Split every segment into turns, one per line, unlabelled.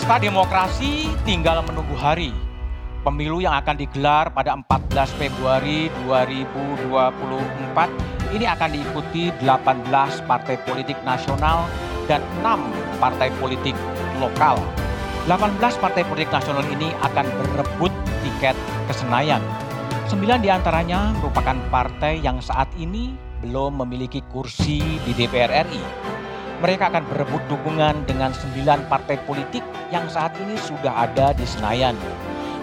Pesta demokrasi tinggal menunggu hari. Pemilu yang akan digelar pada 14 Februari 2024 ini akan diikuti 18 partai politik nasional dan 6 partai politik lokal. 18 partai politik nasional ini akan berebut tiket ke Senayan. Sembilan di antaranya merupakan partai yang saat ini belum memiliki kursi di DPR RI. Mereka akan berebut dukungan dengan sembilan partai politik yang saat ini sudah ada di Senayan.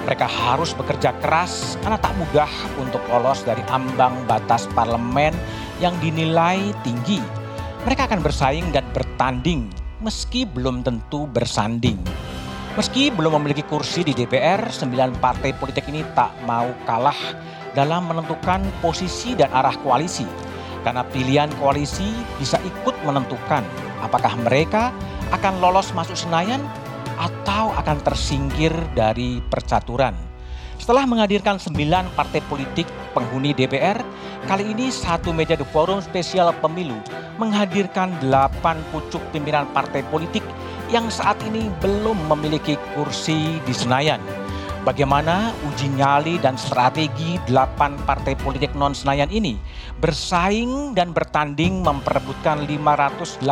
Mereka harus bekerja keras karena tak mudah untuk lolos dari ambang batas parlemen yang dinilai tinggi. Mereka akan bersaing dan bertanding meski belum tentu bersanding. Meski belum memiliki kursi di DPR, sembilan partai politik ini tak mau kalah dalam menentukan posisi dan arah koalisi. Karena pilihan koalisi bisa ikut menentukan apakah mereka akan lolos masuk Senayan atau akan tersingkir dari percaturan. Setelah menghadirkan sembilan partai politik penghuni DPR, kali ini satu meja The Forum spesial pemilu menghadirkan delapan pucuk pimpinan partai politik yang saat ini belum memiliki kursi di Senayan. Bagaimana uji nyali dan strategi delapan partai politik non Senayan ini bersaing dan bertanding memperebutkan 580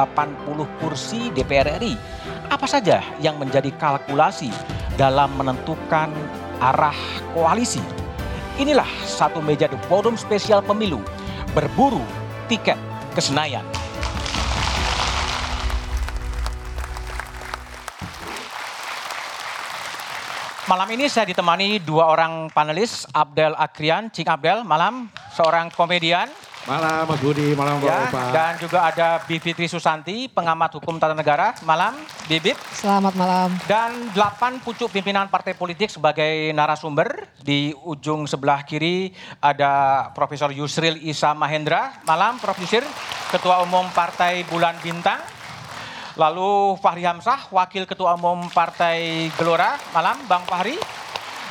kursi DPR RI. Apa saja yang menjadi kalkulasi dalam menentukan arah koalisi? Inilah satu meja The Forum spesial pemilu berburu tiket ke Senayan. Malam ini saya ditemani dua orang panelis, Abdel Akrian, Cing Abdel, malam, seorang komedian.
Malam Mas Budi, malam
Ya,
Bapak.
dan juga ada Bivitri Susanti, pengamat hukum tata negara. Malam, Bibit.
Selamat malam.
Dan delapan pucuk pimpinan partai politik sebagai narasumber. Di ujung sebelah kiri ada Profesor Yusril Isa Mahendra. Malam, Prof. Yusril, Ketua Umum Partai Bulan Bintang. Lalu Fahri Hamzah, Wakil Ketua Umum Partai Gelora. Malam, Bang Fahri.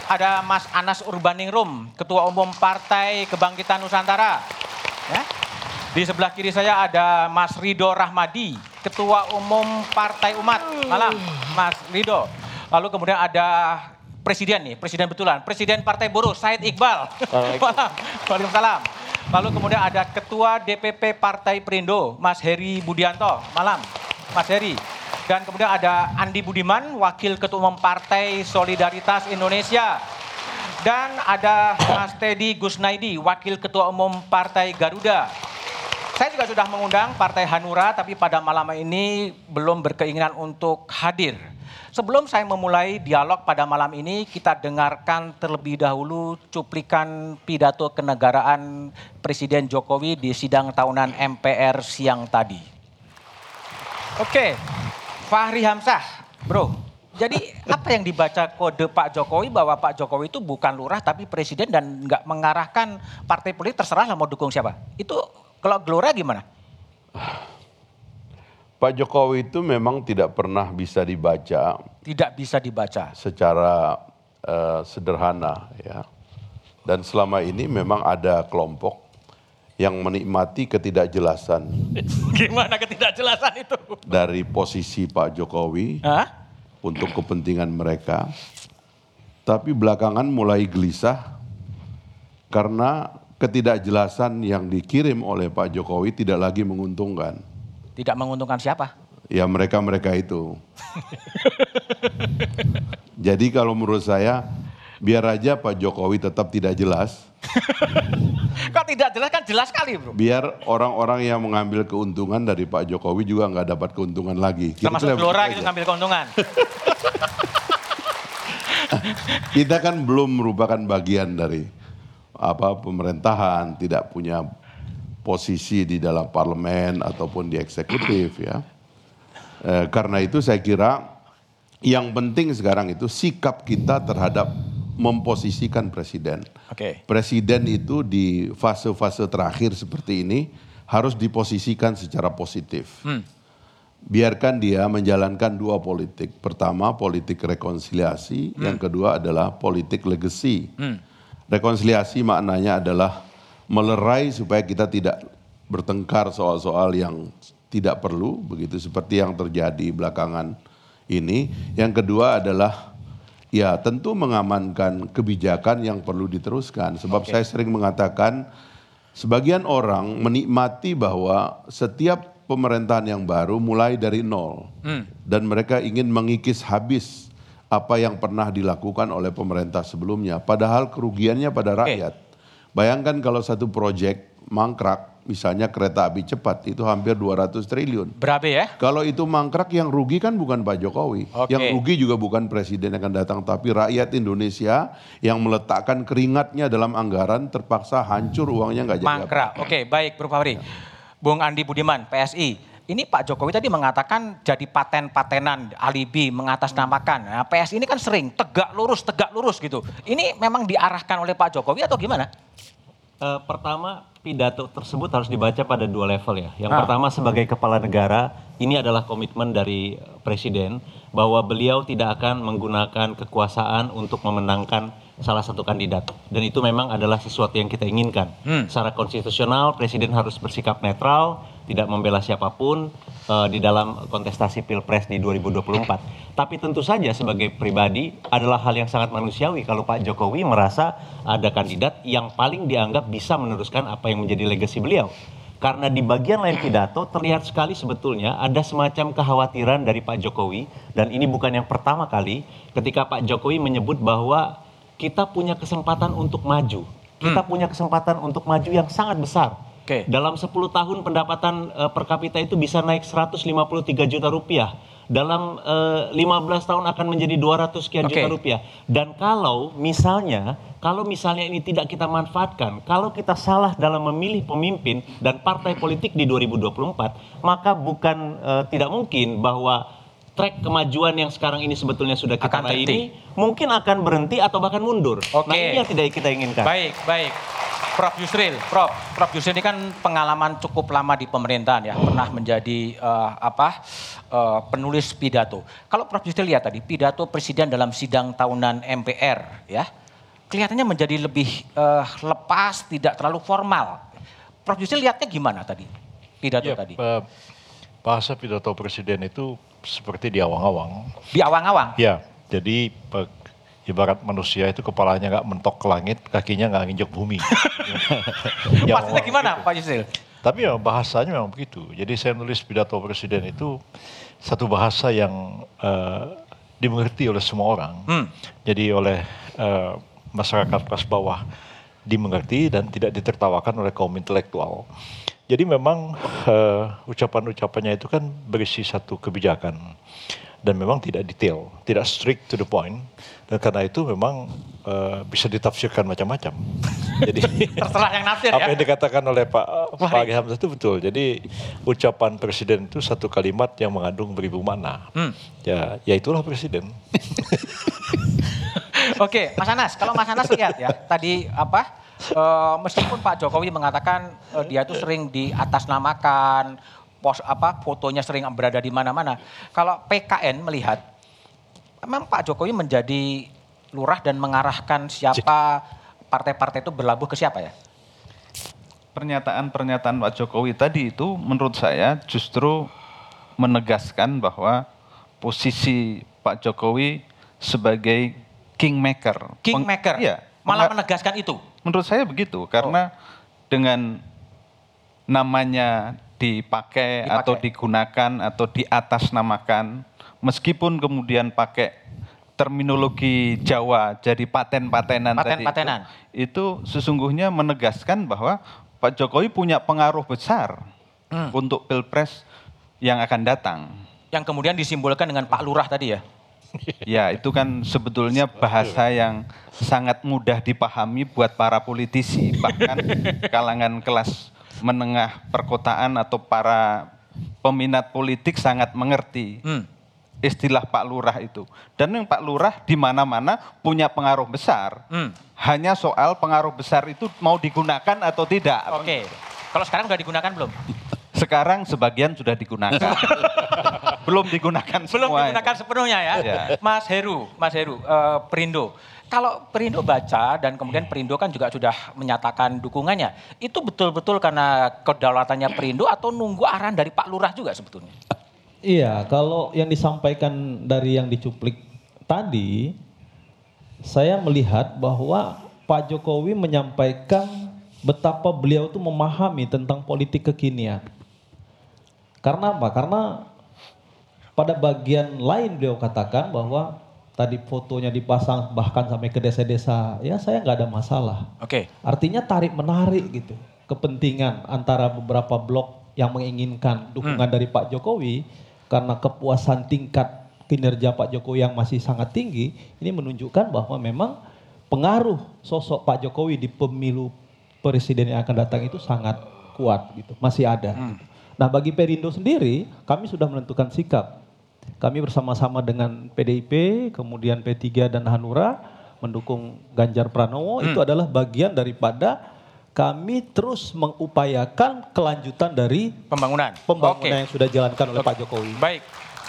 Ada Mas Anas Urbaningrum, Ketua Umum Partai Kebangkitan Nusantara. Ya. Di sebelah kiri saya ada Mas Rido Rahmadi, Ketua Umum Partai Umat. Malam, Mas Rido. Lalu kemudian ada Presiden nih, Presiden betulan, Presiden Partai Buruh, Said Iqbal. Malam, Waalaikumsalam. Lalu kemudian ada Ketua DPP Partai Perindo, Mas Heri Budianto. Malam, Mas Heri. Dan kemudian ada Andi Budiman, Wakil Ketua Umum Partai Solidaritas Indonesia. Dan ada Mas Teddy Gusnaidi, Wakil Ketua Umum Partai Garuda. Saya juga sudah mengundang Partai Hanura, tapi pada malam ini belum berkeinginan untuk hadir. Sebelum saya memulai dialog pada malam ini, kita dengarkan terlebih dahulu cuplikan pidato kenegaraan Presiden Jokowi di sidang tahunan MPR siang tadi. Oke, Fahri Hamzah, bro. Jadi apa yang dibaca kode Pak Jokowi bahwa Pak Jokowi itu bukan lurah tapi presiden dan nggak mengarahkan partai politik terserah lah mau dukung siapa. Itu kalau Gelora gimana?
Pak Jokowi itu memang tidak pernah bisa dibaca
Tidak bisa dibaca.
secara eh, sederhana ya. Dan selama ini memang ada kelompok yang menikmati ketidakjelasan
Gimana ketidakjelasan itu?
dari posisi Pak Jokowi
Hah?
untuk kepentingan mereka. Tapi belakangan mulai gelisah karena ketidakjelasan yang dikirim oleh Pak Jokowi tidak lagi menguntungkan.
Tidak menguntungkan siapa?
Ya mereka-mereka itu. Jadi kalau menurut saya biar aja Pak Jokowi tetap tidak jelas.
Kok tidak jelas kan jelas sekali bro.
Biar orang-orang yang mengambil keuntungan dari Pak Jokowi juga nggak dapat keuntungan lagi.
Termasuk
Kira-kira
Gelora
begitu
gitu ngambil keuntungan.
Kita kan belum merupakan bagian dari apa pemerintahan, tidak punya posisi di dalam parlemen ataupun di eksekutif ya. Eh, karena itu saya kira yang penting sekarang itu sikap kita terhadap memposisikan presiden.
Oke.
Presiden itu di fase-fase terakhir seperti ini harus diposisikan secara positif. Biarkan dia menjalankan dua politik. Pertama politik rekonsiliasi, yang kedua adalah politik legacy. Rekonsiliasi maknanya adalah melerai supaya kita tidak bertengkar soal-soal yang tidak perlu, begitu seperti yang terjadi belakangan ini. Yang kedua adalah ya tentu mengamankan kebijakan yang perlu diteruskan. Sebab okay. saya sering mengatakan sebagian orang menikmati bahwa setiap pemerintahan yang baru mulai dari nol hmm. dan mereka ingin mengikis habis apa yang pernah dilakukan oleh pemerintah sebelumnya. Padahal kerugiannya pada rakyat. Okay. Bayangkan kalau satu proyek mangkrak, misalnya kereta api cepat itu hampir 200 triliun.
Berapa ya?
Kalau itu mangkrak yang rugi kan bukan Pak Jokowi. Okay. Yang rugi juga bukan presiden yang akan datang tapi rakyat Indonesia yang meletakkan keringatnya dalam anggaran terpaksa hancur uangnya nggak jadi.
Mangkrak. Oke, okay, baik Bro Fahri. Bung Andi Budiman, PSI ini Pak Jokowi tadi mengatakan jadi paten-patenan, alibi, mengatasnamakan. Nah, PS ini kan sering tegak lurus, tegak lurus gitu. Ini memang diarahkan oleh Pak Jokowi atau gimana?
Uh, pertama, pidato tersebut harus dibaca pada dua level ya. Yang ah. pertama sebagai kepala negara, ini adalah komitmen dari presiden bahwa beliau tidak akan menggunakan kekuasaan untuk memenangkan salah satu kandidat. Dan itu memang adalah sesuatu yang kita inginkan. Hmm. Secara konstitusional, presiden harus bersikap netral, tidak membela siapa pun uh, di dalam kontestasi pilpres di 2024. Tapi tentu saja sebagai pribadi adalah hal yang sangat manusiawi kalau Pak Jokowi merasa ada kandidat yang paling dianggap bisa meneruskan apa yang menjadi legasi beliau. Karena di bagian lain pidato terlihat sekali sebetulnya ada semacam kekhawatiran dari Pak Jokowi dan ini bukan yang pertama kali ketika Pak Jokowi menyebut bahwa kita punya kesempatan untuk maju. Kita hmm. punya kesempatan untuk maju yang sangat besar Okay. Dalam 10 tahun pendapatan uh, per kapita itu bisa naik 153 juta rupiah. Dalam uh, eh, 15 tahun akan menjadi 200 sekian okay. juta rupiah. Dan kalau misalnya, kalau misalnya ini tidak kita manfaatkan, kalau kita salah dalam memilih pemimpin dan partai politik di 2024, maka bukan uh, tidak mungkin bahwa trek kemajuan yang sekarang ini sebetulnya sudah kita raih ini mungkin akan berhenti atau bahkan mundur.
Okay. Nah
ini yang tidak kita inginkan.
Baik, baik. Prof Yusril, Prof, Prof Yusril ini kan pengalaman cukup lama di pemerintahan ya, pernah menjadi uh, apa uh, penulis pidato. Kalau Prof Yusril lihat tadi pidato presiden dalam sidang tahunan MPR ya, kelihatannya menjadi lebih uh, lepas, tidak terlalu formal. Prof Yusril lihatnya gimana tadi pidato ya, tadi? Uh,
bahasa pidato presiden itu seperti di awang-awang.
Di awang-awang?
Ya, jadi ibarat manusia itu kepalanya nggak mentok ke langit, kakinya nggak nginjek bumi.
ya, Maksudnya gimana Pak Yusril?
Tapi ya bahasanya memang begitu. Jadi saya nulis pidato presiden itu satu bahasa yang uh, dimengerti oleh semua orang. Hmm. Jadi oleh uh, masyarakat kelas bawah dimengerti dan tidak ditertawakan oleh kaum intelektual. Jadi memang uh, ucapan-ucapannya itu kan berisi satu kebijakan dan memang tidak detail, tidak strict to the point. Dan karena itu memang uh, bisa ditafsirkan macam-macam.
Jadi terserah yang nafsir
apa ya. yang dikatakan oleh Pak Pak Hamzah itu betul. Jadi ucapan presiden itu satu kalimat yang mengandung beribu makna. Hmm. Ya, ya itulah presiden.
Oke, Mas Anas, kalau Mas Anas lihat ya, tadi apa? Uh, meskipun Pak Jokowi mengatakan uh, dia itu sering diatasnamakan, pos apa fotonya sering berada di mana-mana. Kalau PKN melihat memang Pak Jokowi menjadi lurah dan mengarahkan siapa partai-partai itu berlabuh ke siapa ya?
Pernyataan-pernyataan Pak Jokowi tadi itu menurut saya justru menegaskan bahwa posisi Pak Jokowi sebagai kingmaker.
Kingmaker? Iya. Malah menegaskan itu?
Menurut saya begitu, karena oh. dengan namanya dipakai, dipakai atau digunakan atau diatasnamakan meskipun kemudian pakai terminologi Jawa jadi paten-patenan
paten -patenan.
tadi itu, itu sesungguhnya menegaskan bahwa Pak Jokowi punya pengaruh besar hmm. untuk pilpres yang akan datang.
Yang kemudian disimbolkan dengan Pak Lurah tadi ya?
Ya itu kan sebetulnya bahasa yang sangat mudah dipahami buat para politisi bahkan kalangan kelas menengah perkotaan atau para peminat politik sangat mengerti hmm. istilah Pak Lurah itu. Dan yang Pak Lurah di mana-mana punya pengaruh besar. Hmm. Hanya soal pengaruh besar itu mau digunakan atau tidak.
Oke. Okay. Kalau sekarang sudah digunakan belum?
Sekarang sebagian sudah digunakan. belum digunakan semua.
Belum digunakan sepenuhnya ya. ya. Mas Heru, Mas Heru, uh, Perindo kalau Perindo baca dan kemudian Perindo kan juga sudah menyatakan dukungannya, itu betul-betul karena kedaulatannya Perindo atau nunggu arahan dari Pak Lurah juga sebetulnya?
Iya, kalau yang disampaikan dari yang dicuplik tadi, saya melihat bahwa Pak Jokowi menyampaikan betapa beliau itu memahami tentang politik kekinian. Karena apa? Karena pada bagian lain beliau katakan bahwa tadi fotonya dipasang bahkan sampai ke desa-desa, ya saya nggak ada masalah.
Oke.
Artinya tarik menarik gitu, kepentingan antara beberapa blok yang menginginkan dukungan dari Pak Jokowi karena kepuasan tingkat kinerja Pak Jokowi yang masih sangat tinggi, ini menunjukkan bahwa memang pengaruh sosok Pak Jokowi di pemilu presiden yang akan datang itu sangat kuat gitu, masih ada. gitu. Nah bagi Perindo sendiri, kami sudah menentukan sikap. Kami bersama-sama dengan PDIP, kemudian P3 dan Hanura mendukung Ganjar Pranowo itu adalah bagian daripada kami terus mengupayakan kelanjutan dari
Pembangunan.
pembangunan
Oke.
yang sudah dijalankan oleh Pak Jokowi.
Baik,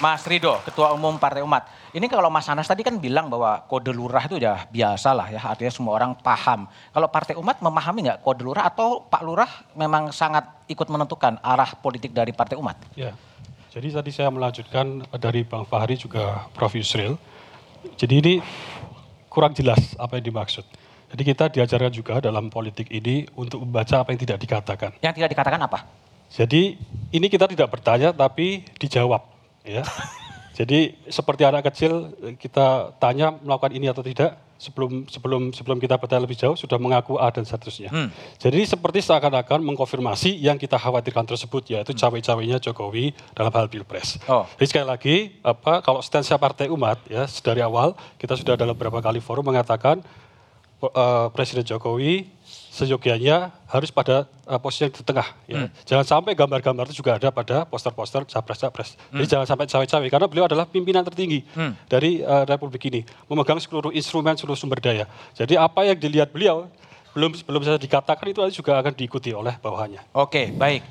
Mas Rido, Ketua Umum Partai Umat. Ini kalau Mas Anas tadi kan bilang bahwa kode lurah itu udah biasa lah ya, artinya semua orang paham. Kalau Partai Umat memahami nggak kode lurah atau Pak Lurah memang sangat ikut menentukan arah politik dari Partai Umat?
Ya, jadi tadi saya melanjutkan dari Bang Fahri juga Prof. Yusril. Jadi ini kurang jelas apa yang dimaksud. Jadi kita diajarkan juga dalam politik ini untuk membaca apa yang tidak dikatakan.
Yang tidak dikatakan apa?
Jadi ini kita tidak bertanya tapi dijawab, ya. Jadi seperti anak kecil kita tanya melakukan ini atau tidak sebelum sebelum sebelum kita bertanya lebih jauh sudah mengaku A dan seterusnya. Jadi seperti seakan-akan mengkonfirmasi yang kita khawatirkan tersebut yaitu cawe-cawenya Jokowi dalam hal pilpres.
Oh.
Jadi sekali lagi apa kalau stance Partai Umat ya dari awal kita sudah dalam beberapa kali forum mengatakan eh, Presiden Jokowi seyogianya harus pada eh, posisi yang di tengah. Ya. Jangan sampai gambar-gambar itu juga ada pada poster-poster capres-capres. Jadi jangan sampai cawe-cawe karena beliau adalah pimpinan tertinggi dari eh, Republik ini, memegang seluruh instrumen, seluruh sumber daya. Jadi apa yang dilihat beliau belum belum bisa dikatakan itu juga akan diikuti oleh bawahannya.
Oke, baik.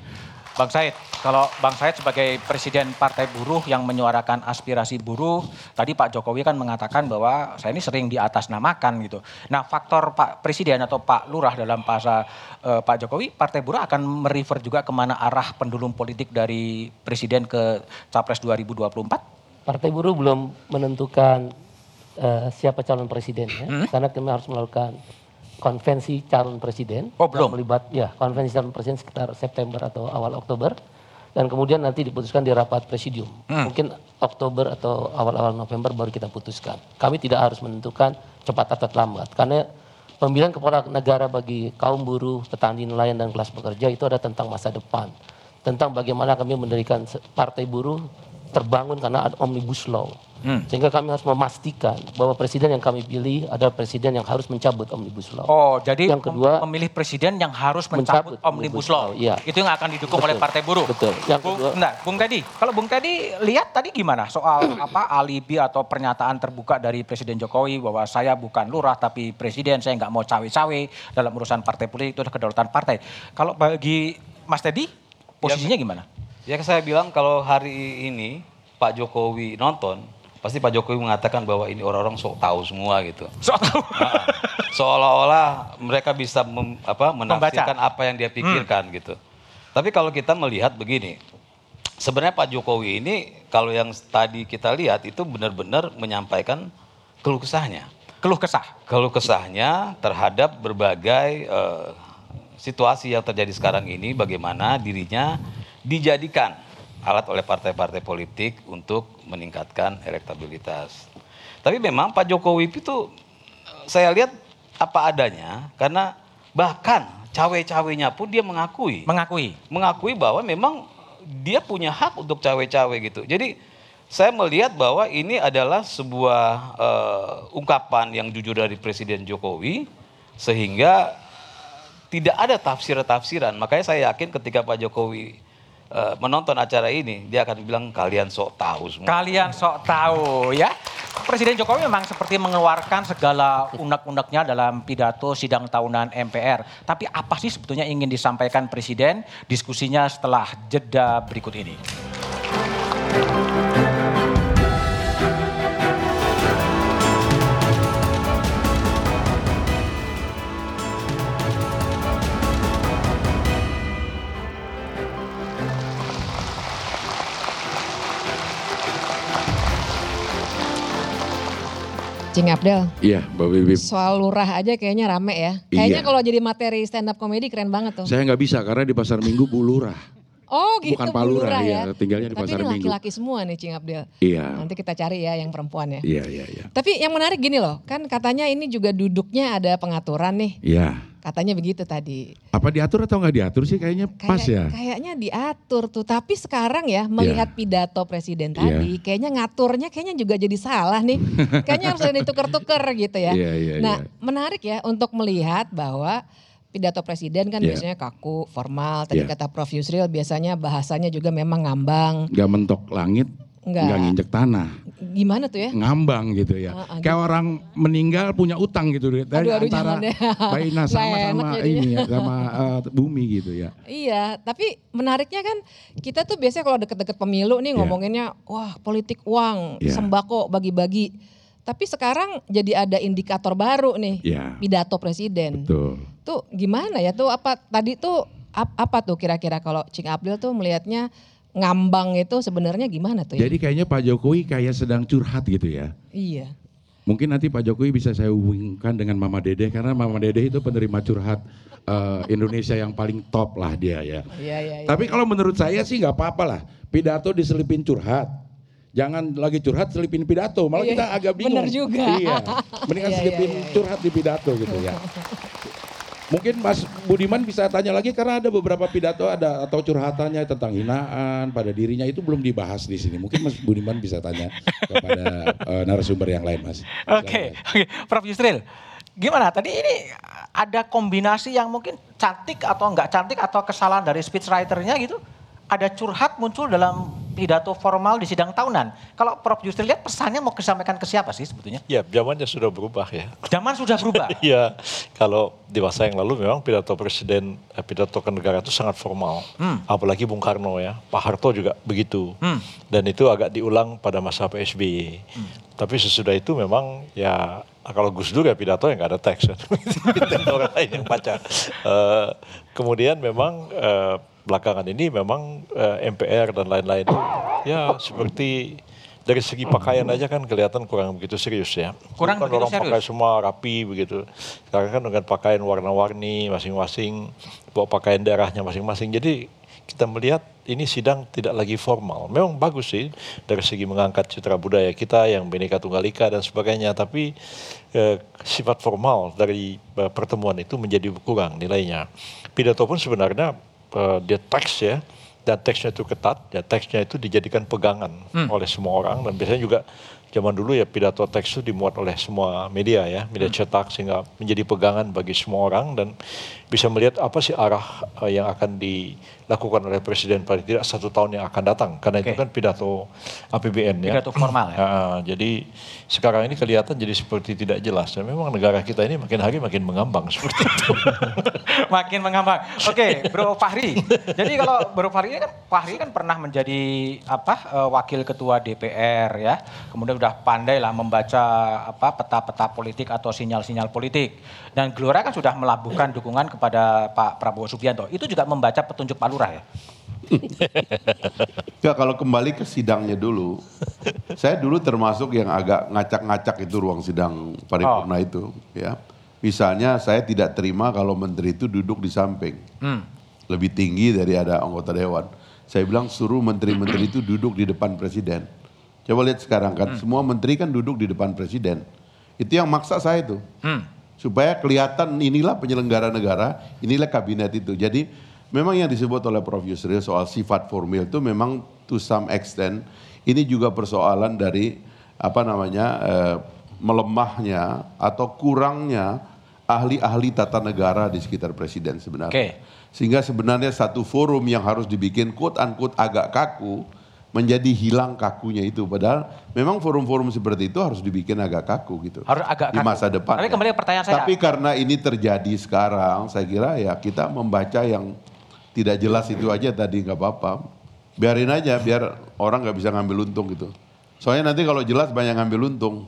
Bang Said, kalau Bang Said sebagai Presiden Partai Buruh yang menyuarakan aspirasi buruh, tadi Pak Jokowi kan mengatakan bahwa saya ini sering di atas namakan gitu. Nah, faktor Pak Presiden atau Pak Lurah dalam bahasa eh, Pak Jokowi, Partai Buruh akan merefer juga ke mana arah pendulum politik dari Presiden ke Capres 2024?
Partai Buruh belum menentukan eh, siapa calon presiden ya,
Hmm?
karena kami harus melakukan konvensi calon presiden.
Oh, belum?
Melibat ya konvensi calon presiden sekitar September atau awal Oktober, dan kemudian nanti diputuskan di rapat presidium.
Hmm.
Mungkin Oktober atau awal-awal November baru kita putuskan. Kami tidak harus menentukan cepat atau lambat, karena pemilihan kepala negara bagi kaum buruh, petani, nelayan dan kelas pekerja itu ada tentang masa depan, tentang bagaimana kami mendirikan partai buruh terbangun karena ada omnibus law. Sehingga kami harus memastikan bahwa presiden yang kami pilih adalah presiden yang harus mencabut omnibus law.
Oh, jadi
Yang kedua,
mem- memilih presiden yang harus mencabut,
mencabut
omnibus
Omnibus
law.
Law, iya.
Itu yang akan didukung oleh
Betul.
Partai Buruh.
Betul. Yang
Bung,
kedua-
bentar, Bung Teddy, kalau Bung Teddy lihat tadi gimana soal apa alibi atau pernyataan terbuka dari Presiden Jokowi bahwa saya bukan lurah tapi presiden, saya nggak mau cawe-cawe dalam urusan partai politik itu adalah kedaulatan partai. Kalau bagi Mas Teddy, posisinya gimana?
Ya saya bilang kalau hari ini Pak Jokowi nonton, pasti Pak Jokowi mengatakan bahwa ini orang-orang sok tahu semua gitu.
Soal tahu.
Nah, Seolah-olah mereka bisa mem- apa, menafsirkan apa yang dia pikirkan gitu. Tapi kalau kita melihat begini, sebenarnya Pak Jokowi ini kalau yang tadi kita lihat itu benar-benar menyampaikan keluh kesahnya.
Keluh kesah.
Keluh kesahnya terhadap berbagai eh, situasi yang terjadi sekarang ini, bagaimana dirinya dijadikan alat oleh partai-partai politik untuk meningkatkan elektabilitas. Tapi memang Pak Jokowi itu saya lihat apa adanya, karena bahkan cawe-cawenya pun dia mengakui
Mengakui.
mengakui bahwa memang dia punya hak untuk cawe-cawe gitu. Jadi saya melihat bahwa ini adalah sebuah eh, ungkapan yang jujur dari Presiden Jokowi sehingga tidak ada tafsir-tafsiran. Makanya saya yakin ketika Pak Jokowi eh, menonton acara ini dia akan bilang kalian sok tahu semua.
Kalian sok tahu ya. Presiden Jokowi memang seperti mengeluarkan segala unek-uneknya dalam pidato sidang tahunan MPR. Tapi apa sih sebetulnya ingin disampaikan Presiden? Diskusinya setelah jeda berikut ini.
Cing Abdel.
Iya, Mbak Bibip.
Soal lurah aja kayaknya rame ya. Kayaknya
Iya.
kalau jadi materi stand up comedy keren banget tuh.
Saya nggak bisa karena di pasar Minggu Bu Lurah.
Oh gitu
Bukan
Bu
Pak Lurah,
Lurah
ya,
ya.
tinggalnya di
Tapi
Pasar
ini
Minggu.
laki-laki semua nih Cing Abdel.
Iya.
Nanti kita cari ya yang perempuan ya.
Iya, iya, iya.
Tapi yang menarik gini loh, kan katanya ini juga duduknya ada pengaturan nih.
Iya.
Katanya begitu tadi.
Apa diatur atau nggak diatur sih? Kayaknya pas ya.
Kayaknya diatur tuh. Tapi sekarang ya melihat pidato presiden
Iya.
tadi, kayaknya ngaturnya kayaknya juga jadi salah nih. kayaknya harus ada ditukar-tukar gitu ya.
Iya, iya,
nah
iya.
menarik ya untuk melihat bahwa pidato presiden kan
Iya.
biasanya kaku, formal. Tadi
Iya.
kata Prof Yusril biasanya bahasanya juga memang ngambang.
Nggak mentok langit,
Nggak.
nggak nginjek tanah.
Gimana tuh ya?
ngambang gitu ya.
Ah,
Kayak orang meninggal punya utang gitu dari
Aduh, aduh,
antara. Baina sama sama ini ya, sama eh, bumi gitu ya.
Iya, tapi menariknya kan kita tuh biasanya kalau deket-deket pemilu nih
Iya.
ngomonginnya wah politik uang,
Iya.
sembako bagi-bagi. Tapi sekarang jadi ada indikator baru nih,
Iya.
pidato presiden.
Tuh.
Tuh gimana ya tuh apa tadi tuh ap- apa tuh kira-kira kalau Cing Abdul tuh melihatnya ngambang itu sebenarnya gimana tuh ya?
Jadi kayaknya Pak Jokowi kayak sedang curhat gitu ya.
Iya.
Mungkin nanti Pak Jokowi bisa saya hubungkan dengan Mama Dede karena Mama Dede itu penerima curhat eh, Indonesia yang paling top lah dia ya.
Iya, iya, iya.
Tapi kalau menurut saya sih nggak apa-apa lah. Pidato diselipin curhat. Jangan lagi curhat selipin pidato, malah
Iya,
kita agak bingung.
bener juga.
Iya. Mendingan
Iya, iya,
selipin
iya, iya.
curhat di pidato gitu ya. Mungkin Mas Budiman bisa tanya lagi karena ada beberapa pidato ada atau curhatannya tentang hinaan pada dirinya itu belum dibahas di sini. Mungkin Mas Budiman bisa tanya kepada eh, narasumber yang lain, Mas.
Oke, oke, Prof Yusril, gimana tadi ini ada kombinasi yang mungkin cantik atau enggak cantik atau kesalahan dari speechwriternya gitu? Ada curhat muncul dalam pidato formal di sidang tahunan. Kalau Prof Yusril lihat pesannya mau disampaikan ke siapa sih sebetulnya?
Ya, zamannya sudah berubah ya.
Zaman sudah berubah.
Iya, kalau di masa yang lalu memang pidato presiden, eh, pidato ke negara itu sangat formal.
Hmm.
Apalagi Bung Karno ya, Pak Harto juga begitu.
Hmm.
Dan itu agak diulang pada masa PSBY. Tapi sesudah itu memang ya kalau Gus Dur ya pidato yang nggak ada teks. Orang lain yang baca. Eh, kemudian memang eh, belakangan ini memang eh, MPR dan lain-lain ya seperti dari segi pakaian aja kan kelihatan kurang begitu serius ya.
Kurang
kan
begitu
orang
serius.
pakai semua rapi begitu. Sekarang kan dengan pakaian warna-warni masing-masing, bawa pakaian daerahnya masing-masing. Jadi kita melihat ini sidang tidak lagi formal. Memang bagus sih dari segi mengangkat citra budaya kita yang Bhinneka Tunggal Ika dan sebagainya. Tapi eh, sifat formal dari eh, pertemuan itu menjadi kurang nilainya. Pidato pun sebenarnya eh, dia teks ya. Dan teksnya itu ketat, ya teksnya itu dijadikan pegangan
Hmm.
oleh semua orang. Dan biasanya juga zaman dulu ya pidato teks itu dimuat oleh semua media ya, media cetak sehingga menjadi pegangan bagi semua orang. Dan bisa melihat apa sih arah eh, yang akan dilakukan oleh presiden paling tidak satu tahun yang akan datang karena itu
Oke.
kan pidato APBN ya.
Pidato formal ya.
Ah, jadi sekarang ini kelihatan jadi seperti tidak jelas dan memang negara kita ini makin hari makin mengambang seperti itu.
Makin mengambang. Oke, Bro Fahri. Jadi kalau Bro Fahri ini kan Fahri kan pernah menjadi apa eh, wakil ketua DPR ya. Kemudian udah pandai lah membaca apa peta-peta politik atau sinyal-sinyal politik. Dan Gelora kan sudah melabuhkan dukungan kepada Pak Prabowo Subianto. Itu juga membaca petunjuk Pak Lurah ya.
Ya kalau kembali ke sidangnya dulu, saya dulu termasuk yang agak ngacak-ngacak itu ruang sidang paripurna itu, ya. Misalnya saya tidak terima kalau menteri itu duduk di samping,
Hmm.
lebih tinggi dari ada anggota dewan. Saya bilang suruh menteri-menteri itu duduk di depan presiden. Coba lihat sekarang kan, semua menteri kan duduk di depan presiden. Itu yang maksa saya itu
Hmm.
Supaya kelihatan inilah penyelenggara negara, inilah kabinet itu. Jadi memang yang disebut oleh Prof Yusril soal sifat formil itu memang to some extent ini juga persoalan dari apa namanya eh, melemahnya atau kurangnya ahli-ahli tata negara di sekitar presiden sebenarnya.
Oke.
Sehingga sebenarnya satu forum yang harus dibikin quote unquote agak kaku menjadi hilang kakunya itu. Padahal memang forum-forum seperti itu harus dibikin agak kaku gitu.
Harus agak
di
kaku.
masa depan.
Tapi kembali ke pertanyaan saya.
Tapi karena ini terjadi sekarang, saya kira ya kita membaca yang tidak jelas itu aja tadi nggak apa-apa. Biarin aja, biar orang nggak bisa ngambil untung gitu. Soalnya nanti kalau jelas banyak ngambil untung.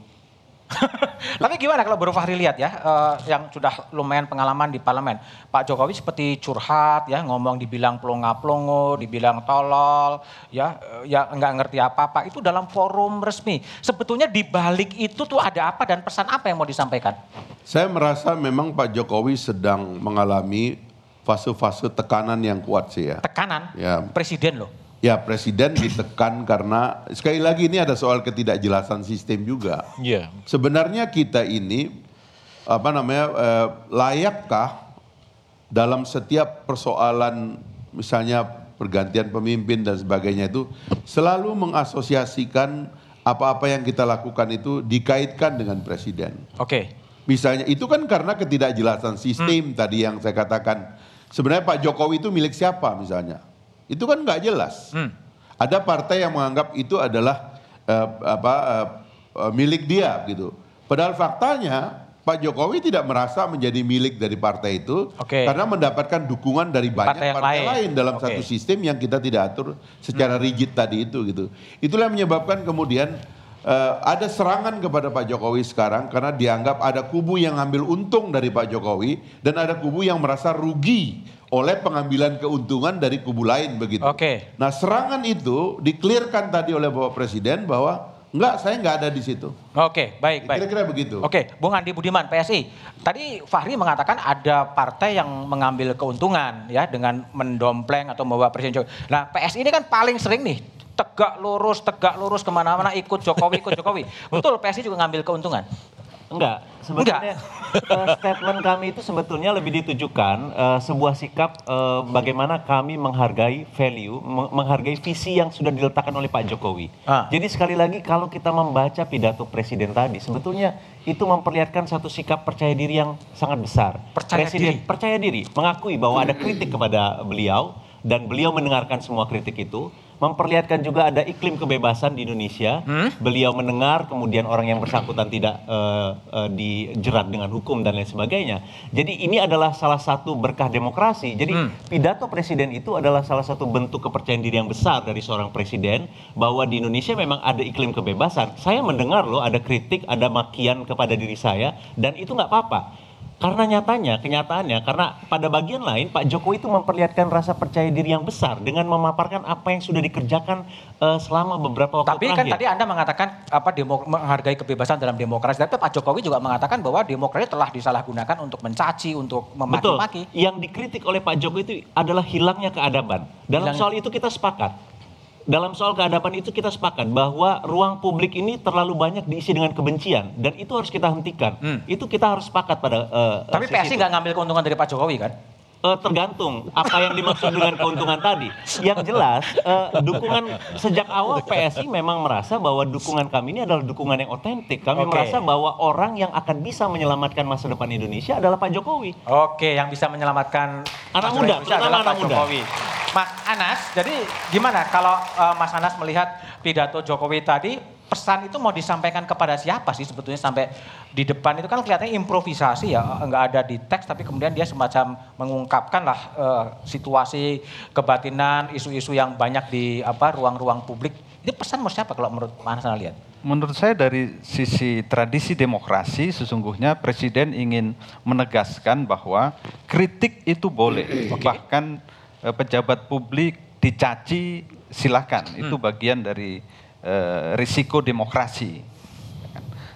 Tapi gimana kalau Bro Fahri lihat ya, uh, yang sudah lumayan pengalaman di parlemen. Pak Jokowi seperti curhat ya, ngomong dibilang plonga-plongo, dibilang tolol, ya uh, ya nggak ngerti apa-apa. Itu dalam forum resmi. Sebetulnya di balik itu tuh ada apa dan pesan apa yang mau disampaikan?
Saya merasa memang Pak Jokowi sedang mengalami fase-fase tekanan yang kuat sih ya.
Tekanan?
Ya.
Presiden loh.
Ya presiden ditekan karena sekali lagi ini ada soal ketidakjelasan sistem juga.
Iya.
Sebenarnya kita ini apa namanya eh, layakkah dalam setiap persoalan misalnya pergantian pemimpin dan sebagainya itu selalu mengasosiasikan apa-apa yang kita lakukan itu dikaitkan dengan presiden.
Oke.
Misalnya itu kan karena ketidakjelasan sistem tadi yang saya katakan. Sebenarnya Pak Jokowi itu milik siapa misalnya? Itu kan nggak jelas.
Hmm.
Ada partai yang menganggap itu adalah eh, apa eh, milik dia gitu. Padahal faktanya Pak Jokowi tidak merasa menjadi milik dari partai itu
Oke.
karena mendapatkan dukungan dari banyak
Partai
partai,
lain.
lain. dalam
Oke.
satu sistem yang kita tidak atur secara rigid tadi itu gitu. Itulah yang menyebabkan kemudian eh, ada serangan kepada Pak Jokowi sekarang karena dianggap ada kubu yang ngambil untung dari Pak Jokowi dan ada kubu yang merasa rugi oleh pengambilan keuntungan dari kubu lain begitu.
Oke.
Nah serangan itu diklirkan tadi oleh Bapak Presiden bahwa enggak saya enggak ada di situ.
Oke, baik, baik.
Kira-kira begitu.
Oke, Bung Andi Budiman, PSI. Tadi Fahri mengatakan ada partai yang mengambil keuntungan ya dengan mendompleng atau membawa Presiden Jokowi. Nah, PSI ini kan paling sering nih tegak lurus, tegak lurus ke mana-mana ikut Jokowi, ikut Jokowi. Betul, PSI juga ngambil keuntungan.
Enggak, sebetulnya eh, statement kami itu sebetulnya lebih ditujukan eh, sebuah sikap eh, bagaimana kami menghargai value, meng- menghargai visi yang sudah diletakkan oleh Pak Jokowi.
Ah.
Jadi sekali lagi kalau kita membaca pidato presiden tadi, sebetulnya itu memperlihatkan satu sikap percaya diri yang sangat besar.
Percaya
presiden
diri?
percaya diri, mengakui bahwa ada kritik kepada beliau dan beliau mendengarkan semua kritik itu. Memperlihatkan juga ada iklim kebebasan di Indonesia. Beliau mendengar, kemudian orang yang bersangkutan tidak eh, eh, dijerat dengan hukum dan lain sebagainya. Jadi ini adalah salah satu berkah demokrasi. Jadi pidato presiden itu adalah salah satu bentuk kepercayaan diri yang besar dari seorang presiden bahwa di Indonesia memang ada iklim kebebasan. Saya mendengar loh ada kritik, ada makian kepada diri saya dan itu nggak apa-apa. Karena nyatanya, kenyataannya, karena pada bagian lain Pak Jokowi itu memperlihatkan rasa percaya diri yang besar dengan memaparkan apa yang sudah dikerjakan eh, selama beberapa waktu
Tapi kan
terakhir.
tadi Anda mengatakan apa demo, menghargai kebebasan dalam demokrasi. Tapi Pak Jokowi juga mengatakan bahwa demokrasi telah disalahgunakan untuk mencaci, untuk
Betul.
memaki-maki.
Yang dikritik oleh Pak Jokowi itu adalah hilangnya keadaban. Dalam
Hilangnya-
soal itu kita sepakat. Dalam soal keadaban itu kita sepakat bahwa ruang publik ini terlalu banyak diisi dengan kebencian dan itu harus kita hentikan. Itu kita harus sepakat pada. eh,
Tapi PSI nggak ngambil keuntungan dari Pak Jokowi kan?
Eh, tergantung apa yang dimaksud dengan keuntungan tadi. Yang jelas eh, dukungan sejak awal PSI memang merasa bahwa dukungan kami ini adalah dukungan yang otentik. Kami
Oke.
merasa bahwa orang yang akan bisa menyelamatkan masa depan Indonesia adalah Pak Jokowi.
Oke, yang bisa menyelamatkan
Anak muda,
adalah
anak
Pak
muda.
Jokowi. Mas Anas, jadi gimana kalau eh, Mas Anas melihat pidato Jokowi tadi, pesan itu mau disampaikan kepada siapa sih sebetulnya sampai di depan itu kan kelihatannya improvisasi ya, nggak ada di teks tapi kemudian dia semacam mengungkapkan lah eh, situasi kebatinan, isu-isu yang banyak di apa ruang-ruang publik. Ini pesan mau siapa kalau menurut Mas lihat?
Menurut saya dari sisi tradisi demokrasi sesungguhnya presiden ingin menegaskan bahwa kritik itu boleh. Bahkan eh, pejabat publik dicaci silahkan. Itu bagian dari eh, risiko demokrasi.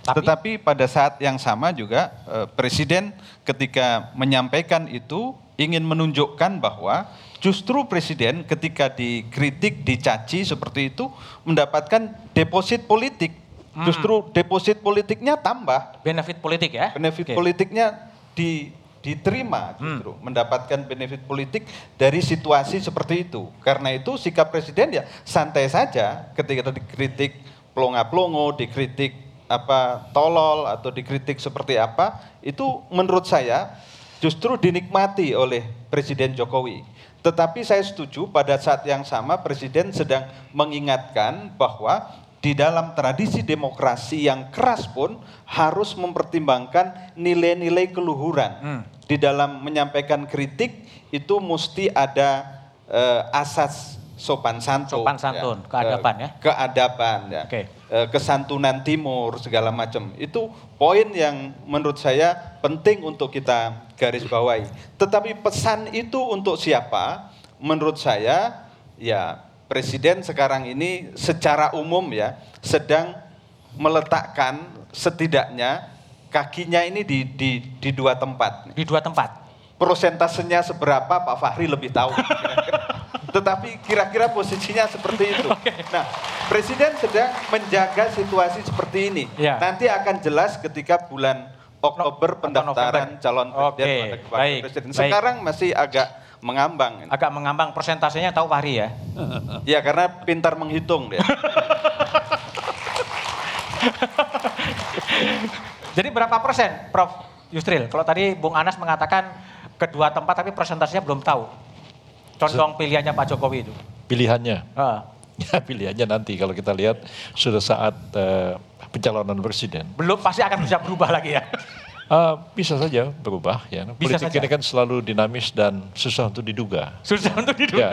Tetapi pada saat yang sama juga eh, presiden ketika menyampaikan itu ingin menunjukkan bahwa justru presiden ketika dikritik, dicaci seperti itu mendapatkan deposit politik. Justru deposit politiknya tambah.
Benefit politik ya?
Benefit
Oke.
politiknya di, diterima justru mendapatkan benefit politik dari situasi seperti itu. Karena itu sikap presiden ya santai saja ketika dikritik plonga-plongo, dikritik apa tolol atau dikritik seperti apa, itu menurut saya justru dinikmati oleh Presiden Jokowi. Tetapi saya setuju pada saat yang sama Presiden sedang mengingatkan bahwa di dalam tradisi demokrasi yang keras pun harus mempertimbangkan nilai-nilai keluhuran. Di dalam menyampaikan kritik itu mesti ada eh, asas sopan santun.
Sopan santun, keadaban ya.
Keadaban ya.
Oke.
Eh, kesantunan timur segala macam. Itu poin yang menurut saya penting untuk kita garis bawahi. Tetapi pesan itu untuk siapa? Menurut saya ya presiden sekarang ini secara umum ya sedang meletakkan setidaknya kakinya ini di di di dua tempat.
Di dua tempat.
Prosentasenya seberapa Pak Fahri lebih tahu. Tetapi kira-kira posisinya seperti itu. Nah, Presiden sedang menjaga situasi seperti ini.
Ya.
Nanti akan jelas ketika bulan Oktober pendaftaran
November.
calon presiden wakil
baik,
presiden.
baik.
Sekarang masih agak mengambang.
Agak mengambang persentasenya tahu Fahri ya.
Ya karena pintar menghitung dia.
Jadi berapa persen, Prof. Yusril? Kalau tadi Bung Anas mengatakan kedua tempat tapi persentasenya belum tahu. Condong pilihannya Pak Jokowi itu.
Pilihannya.
Ah,
Ya pilihannya nanti kalau kita lihat sudah saat eh, pencalonan presiden.
belum pasti akan bisa berubah lagi ya.
Ah, bisa saja berubah ya.
Bisa
Politik
saja.
ini kan selalu dinamis dan susah untuk diduga.
Susah untuk diduga.
Ya,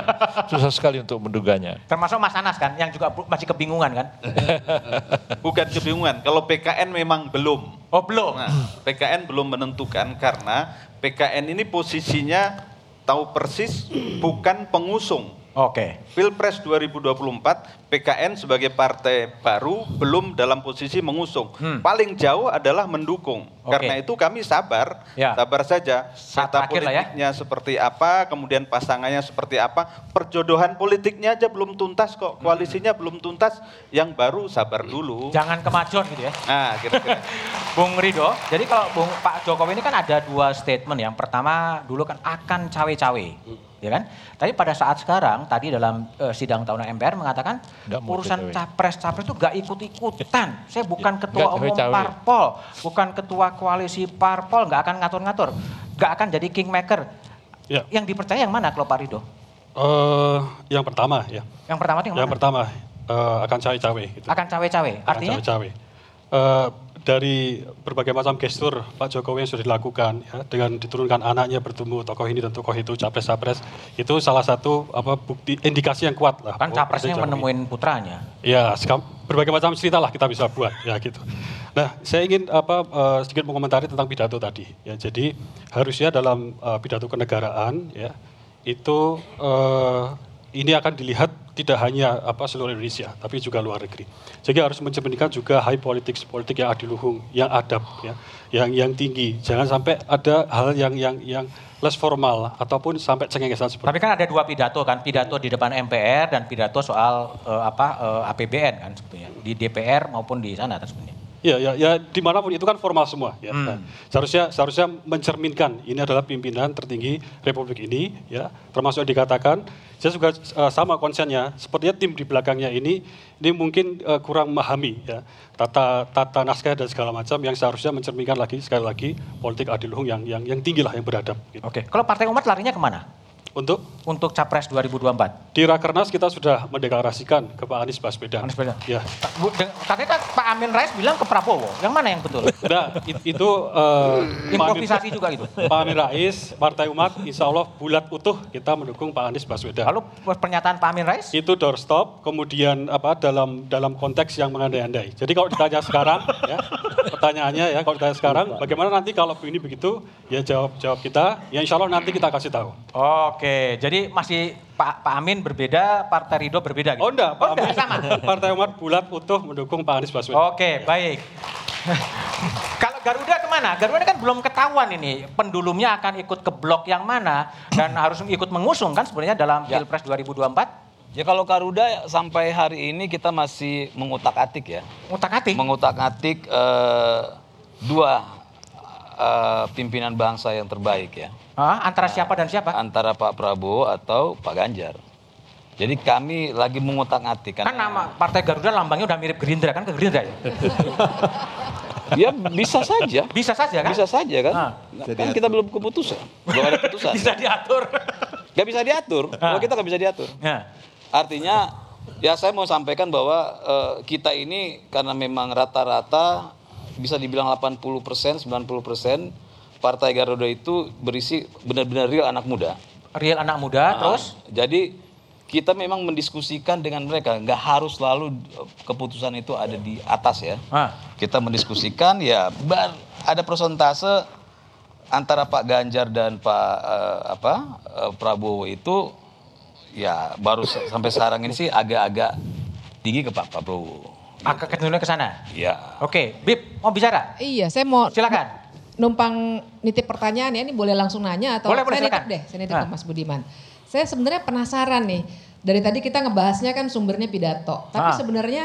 susah sekali untuk menduganya.
Termasuk Mas Anas kan yang juga masih kebingungan kan.
Bukan kebingungan. Kalau PKN memang belum.
Oh belum.
Nah, PKN belum menentukan karena PKN ini posisinya tahu persis bukan pengusung.
Oke.
Pilpres 2024 PKN sebagai partai baru belum dalam posisi mengusung.
Hmm.
Paling jauh adalah mendukung.
Oke.
Karena itu kami sabar,
Ya.
sabar saja.
Lah ya.
politiknya seperti apa, kemudian pasangannya seperti apa, perjodohan politiknya aja belum tuntas kok, koalisinya belum tuntas. Yang baru sabar dulu.
Jangan kemajuan gitu ya.
Nah, kira-kira.
Bung Rido, jadi kalau Bung Pak Jokowi ini kan ada dua statement. Yang pertama dulu kan akan cawe-cawe, ya kan? Tapi pada saat sekarang tadi dalam eh, sidang tahunan MPR mengatakan
Nggak
urusan capres-capres itu gak ikut-ikutan. Saya bukan ketua
nggak
umum
cawe-cawe.
parpol, bukan ketua koalisi parpol, nggak akan ngatur-ngatur, nggak akan jadi kingmaker.
Ya.
Yang dipercaya yang mana kalau Pak Rido?
Eh, yang pertama ya.
Yang pertama itu yang,
Yang
mana?
pertama eh, akan cawe-cawe. Gitu.
Akan cawe-cawe.
Akan
Artinya?
cawe-cawe. Eh, dari berbagai macam gestur Pak Jokowi yang sudah dilakukan ya, dengan diturunkan anaknya bertemu tokoh ini dan tokoh itu capres-capres itu salah satu apa bukti indikasi yang kuat lah.
Kan
bahwa
capresnya menemuin putranya.
Ya, berbagai macam cerita lah kita bisa buat ya gitu. Nah, saya ingin apa eh, sedikit mengomentari tentang pidato tadi. Ya, jadi harusnya dalam eh, pidato kenegaraan ya itu eh, ini akan dilihat tidak hanya apa seluruh Indonesia, tapi juga luar negeri. Jadi harus mencerminkan juga high politics, politik yang adiluhung, yang adab, ya, yang yang tinggi. Jangan sampai ada hal yang yang yang less formal ataupun sampai cengengesan seperti
Tapi kan ada dua pidato kan, pidato di depan MPR dan pidato soal eh, apa eh, APBN kan sebetulnya di DPR maupun di sana kan sebenarnya.
Ya, ya, ya di mana pun itu kan formal semua. Ya.
Hmm.
Nah, seharusnya seharusnya mencerminkan ini adalah pimpinan tertinggi Republik ini, ya, termasuk yang dikatakan. Saya juga eh, sama konsennya. Sepertinya tim di belakangnya ini, ini mungkin eh, kurang memahami ya tata tata naskah dan segala macam yang seharusnya mencerminkan lagi sekali lagi politik adiluhung yang yang yang tinggi lah yang beradab. Gitu.
Oke, kalau Partai Umat larinya ke mana?
Untuk
Untuk Capres 2024.
di Rakernas kita sudah mendeklarasikan ke Pak Anies Baswedan.
Anies Baswedan.
Ya.
Katanya kan Pak Amin Rais bilang ke Prabowo. Yang mana yang betul?
Nah, it- itu Amin-
Improvisasi juga gitu.
Pak Amin Rais, Partai Umat, insya Allah bulat utuh kita mendukung Pak Anies Baswedan.
Lalu pernyataan Pak Amin Rais?
itu doorstop, kemudian apa dalam dalam konteks yang mengandai-andai. Jadi kalau ditanya sekarang, ya, pertanyaannya ya kalau ditanya sekarang, bagaimana nanti kalau ini begitu, ya jawab jawab kita, ya insya Allah nanti kita kasih tahu.
Oke, jadi masih Pak Pak Amin berbeda, Partai Ridho berbeda gitu.
Oh enggak, Pak
Oh, enggak,
Amin,
sama.
Partai Umat bulat utuh mendukung Pak Anies Baswedan.
Oke, baik. Kalau Garuda ke mana? Garuda kan belum ketahuan ini pendulumnya akan ikut ke blok yang mana dan harus ikut mengusung kan sebenarnya dalam Pilpres 2024.
Ya kalau Garuda sampai hari ini kita masih mengutak-atik ya.
Ngutak-atik.
Mengutak-atik eh, dua eh, pimpinan bangsa yang terbaik ya.
Ah, antara siapa dan siapa?
Antara Pak Prabowo atau Pak Ganjar. Jadi kami lagi mengutak-atik
Kan nama Partai Garuda lambangnya udah mirip Gerindra kan ke Gerindra ya?
Ya bisa saja.
Bisa saja kan?
Bisa saja kan.
Ah.
Kan kita belum keputusan. Belum ada keputusan.
Bisa diatur.
Gak bisa diatur. Kalau kita gak bisa diatur.
Ya.
Artinya ya saya mau sampaikan bahwa eh, kita ini karena memang rata-rata bisa dibilang 80 persen, 90 persen Partai Garuda itu berisi benar-benar real anak muda.
Real anak muda,
Ah,
terus
Jadi kita memang mendiskusikan dengan mereka, nggak harus selalu eh, keputusan itu ada di atas ya.
Ah.
Kita mendiskusikan ya bar, ada persentase antara Pak Ganjar dan Pak eh, apa eh, Prabowo itu ya baru sampai sekarang ini sih agak-agak tinggi ke Pak Prabowo.
Agak kecenderungan ke sana.
Ya.
Oke, Bib, mau bicara?
Iya, saya mau
Silakan.
Numpang nitip pertanyaan ya. Ini boleh langsung nanya atau
Boleh, boleh,
saya nitip
silakan.
deh, saya nitip
Ah.
ke Mas Budiman. Saya sebenarnya penasaran nih. Dari tadi kita ngebahasnya kan sumbernya pidato. Tapi
Ah.
sebenarnya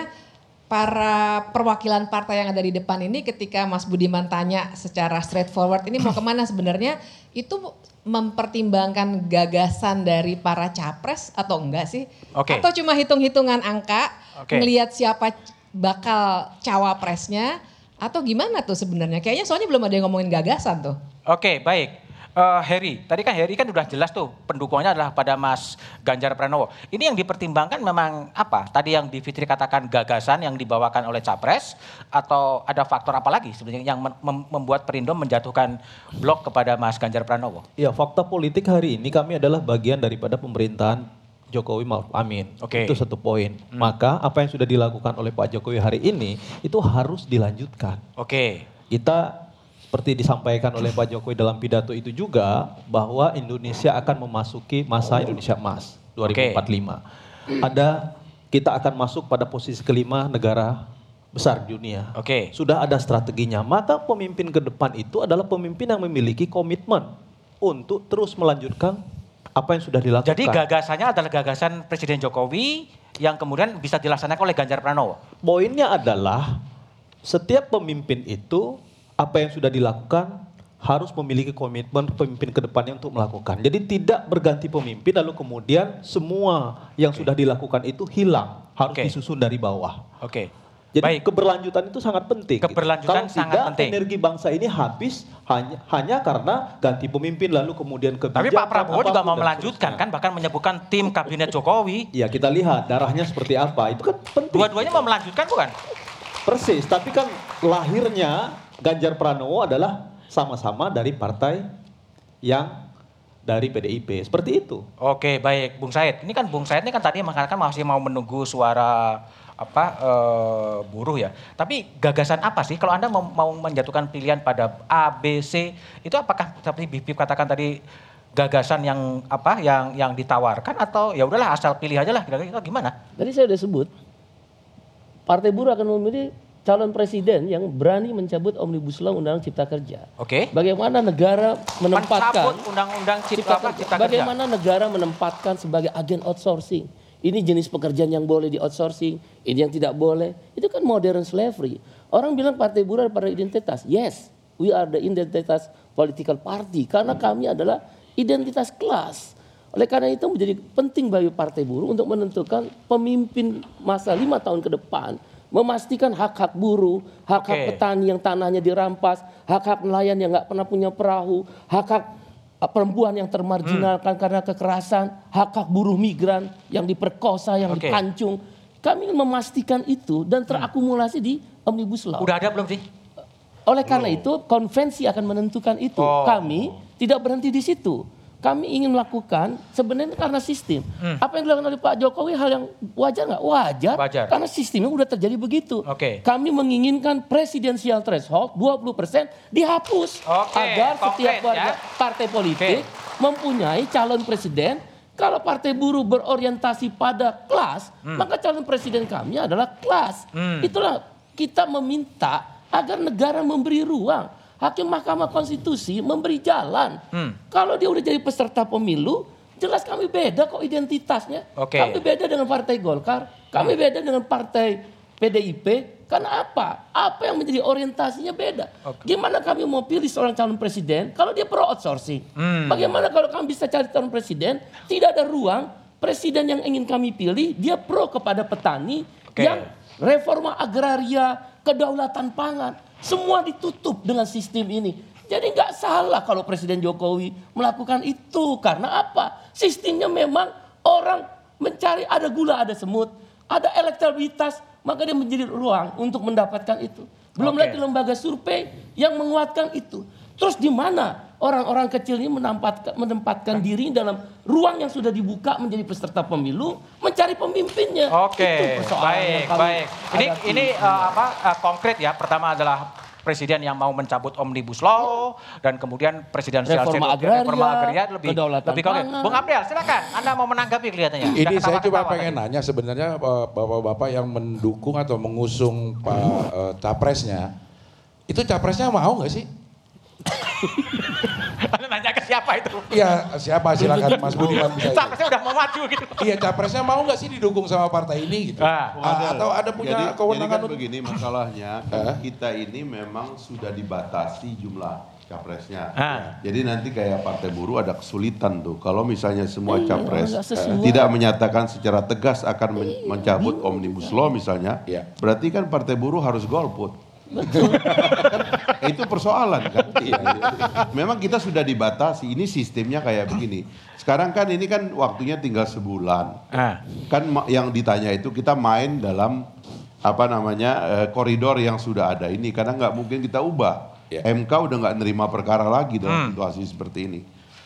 para perwakilan partai yang ada di depan ini ketika Mas Budiman tanya secara straightforward ini mau ke mana sebenarnya itu mempertimbangkan gagasan dari para capres atau enggak sih?
Oke.
Atau cuma hitung-hitungan angka,
Oke.
ngelihat siapa bakal cawapresnya atau gimana tuh sebenarnya? Kayaknya soalnya belum ada yang ngomongin gagasan tuh.
Oke, baik. Eh, Heri, tadi kan Heri kan udah jelas tuh pendukungnya adalah pada Mas Ganjar Pranowo. Ini yang dipertimbangkan memang apa? Tadi yang Di Fitri katakan gagasan yang dibawakan oleh Capres atau ada faktor apa lagi sebenarnya yang mem- mem- membuat Perindo menjatuhkan blok kepada Mas Ganjar Pranowo?
Ya fakta politik hari ini kami adalah bagian daripada pemerintahan Jokowi Maruf Amin.
Oke.
Itu satu poin. Maka apa yang sudah dilakukan oleh Pak Jokowi hari ini itu harus dilanjutkan.
Oke.
Kita seperti disampaikan oleh Pak Jokowi dalam pidato itu juga bahwa Indonesia akan memasuki masa Indonesia Emas 2045. Ada kita akan masuk pada posisi kelima negara besar dunia.
Oke.
Sudah ada strateginya. Maka pemimpin ke depan itu adalah pemimpin yang memiliki komitmen untuk terus melanjutkan apa yang sudah dilakukan.
Jadi gagasannya adalah gagasan Presiden Jokowi yang kemudian bisa dilaksanakan oleh Ganjar Pranowo.
Poinnya adalah setiap pemimpin itu apa yang sudah dilakukan harus memiliki komitmen pemimpin ke depannya untuk melakukan. Jadi tidak berganti pemimpin lalu kemudian semua yang sudah dilakukan itu hilang, harus
Oke.
disusun dari bawah.
Oke.
Jadi keberlanjutan itu sangat penting. gitu.
Keberlanjutan
Kalau
sangat
tidak,
penting.
energi bangsa ini habis hanya hanya karena ganti pemimpin lalu kemudian kebijakan.
Tapi Pak Prabowo juga mau melanjutkan kan bahkan menyebutkan tim kabinet Jokowi.
Ya kita lihat darahnya seperti apa. Itu kan penting.
Dua-duanya mau melanjutkan bukan?
Persis, tapi kan lahirnya Ganjar Pranowo adalah sama-sama dari partai yang dari PDIP. Seperti itu.
Oke, baik, Bung Said. Ini kan Bung Said ini kan tadi mengatakan masih mau menunggu suara apa eh, buruh ya. Tapi gagasan apa sih kalau Anda mau, mau menjatuhkan pilihan pada A, B, C itu apakah seperti Bipip katakan tadi gagasan yang apa yang yang ditawarkan atau ya udahlah asal pilih aja lah kira-kira gimana?
Tadi saya sudah sebut, Partai Buruh akan memilih calon presiden yang berani mencabut Omnibus Law Undang Cipta Kerja.
Oke.
Bagaimana negara menempatkan
undang-undang cipta,
Cipta Kerja.
cipta kerja.
Bagaimana negara menempatkan sebagai agen outsourcing. Ini jenis pekerjaan yang boleh di outsourcing, ini yang tidak boleh. Itu kan modern slavery. Orang bilang partai buruh pada identitas. Yes, we are the identitas political party. Karena kami adalah identitas kelas. Oleh karena itu menjadi penting bagi partai buruh untuk menentukan pemimpin masa lima tahun ke depan. Memastikan hak-hak buruh, hak-hak
Oke.
petani yang tanahnya dirampas, hak-hak nelayan yang nggak pernah punya perahu, hak-hak perempuan yang termarginalkan karena kekerasan, hak-hak buruh migran yang diperkosa, yang
Oke.
dipancung. Kami ingin memastikan itu dan terakumulasi di Omnibus Law.
Udah ada belum sih?
Oleh karena itu konvensi akan menentukan itu.
Oh.
Kami tidak berhenti di situ. Kami ingin melakukan sebenarnya karena sistem. Apa yang dilakukan oleh Pak Jokowi hal yang wajar nggak? Wajar.
Wajar.
Karena sistemnya udah terjadi begitu.
Oke.
Kami menginginkan presidensial threshold 20% dihapus
Oke,
agar
konkret
setiap warga
ya.
partai politik mempunyai calon presiden. Kalau partai buruh berorientasi pada kelas, maka calon presiden kami adalah kelas. Itulah kita meminta agar negara memberi ruang. Hakim Mahkamah Konstitusi memberi jalan. Kalau dia udah jadi peserta pemilu, jelas kami beda kok identitasnya.
Oke.
Kami beda dengan partai Golkar, kami beda dengan partai PDIP. Karena apa? Apa yang menjadi orientasinya beda. Gimana kami mau pilih seorang calon presiden kalau dia pro outsourcing? Bagaimana kalau kami bisa cari calon presiden tidak ada ruang presiden yang ingin kami pilih dia pro kepada petani
Oke.
yang reforma agraria, kedaulatan pangan, semua ditutup dengan sistem ini. Jadi nggak salah kalau Presiden Jokowi melakukan itu karena apa? Sistemnya memang orang mencari ada gula, ada semut, ada elektabilitas, maka dia menjadi ruang untuk mendapatkan itu. Belum
Oke.
lagi lembaga survei yang menguatkan itu. Terus di mana orang-orang kecil ini menempatkan, menempatkan diri dalam ruang yang sudah dibuka menjadi peserta pemilu, mencari pemimpinnya.
Oke, baik, baik. Ini ini uh, apa uh, konkret ya. Pertama adalah presiden yang mau mencabut omnibus law dan kemudian presiden
Reforma agraria,
reforma agraria lebih lebih konkret. Bung Abdel, silakan. Anda mau menanggapi kelihatannya.
Ini saya cuma pengen
tadi.
nanya sebenarnya eh, bapak-bapak yang mendukung atau mengusung pak eh, capresnya, itu capresnya mau nggak sih?
Anda nanya ke siapa itu?
Iya siapa silakan Mas Budiman bisa.
Capresnya udah mau maju gitu.
Iya capresnya mau nggak sih didukung sama partai ini gitu?
Ah.
A- atau ada punya
jadi,
kewenangan
jadi kan
untuk-
begini masalahnya kita ini memang sudah dibatasi jumlah capresnya.
Ah.
Jadi nanti kayak partai buruh ada kesulitan tuh kalau misalnya semua
Iya,
capres tidak menyatakan secara tegas akan men- mencabut omnibus law misalnya,
Iya.
berarti kan partai buruh harus golput. Itu persoalan kan. Memang kita sudah dibatasi. Ini sistemnya kayak begini. Sekarang kan ini kan waktunya tinggal sebulan.
Ah.
Kan yang ditanya itu kita main dalam apa namanya eh, koridor yang sudah ada ini karena nggak mungkin kita ubah. MK udah nggak nerima perkara lagi dalam situasi seperti ini.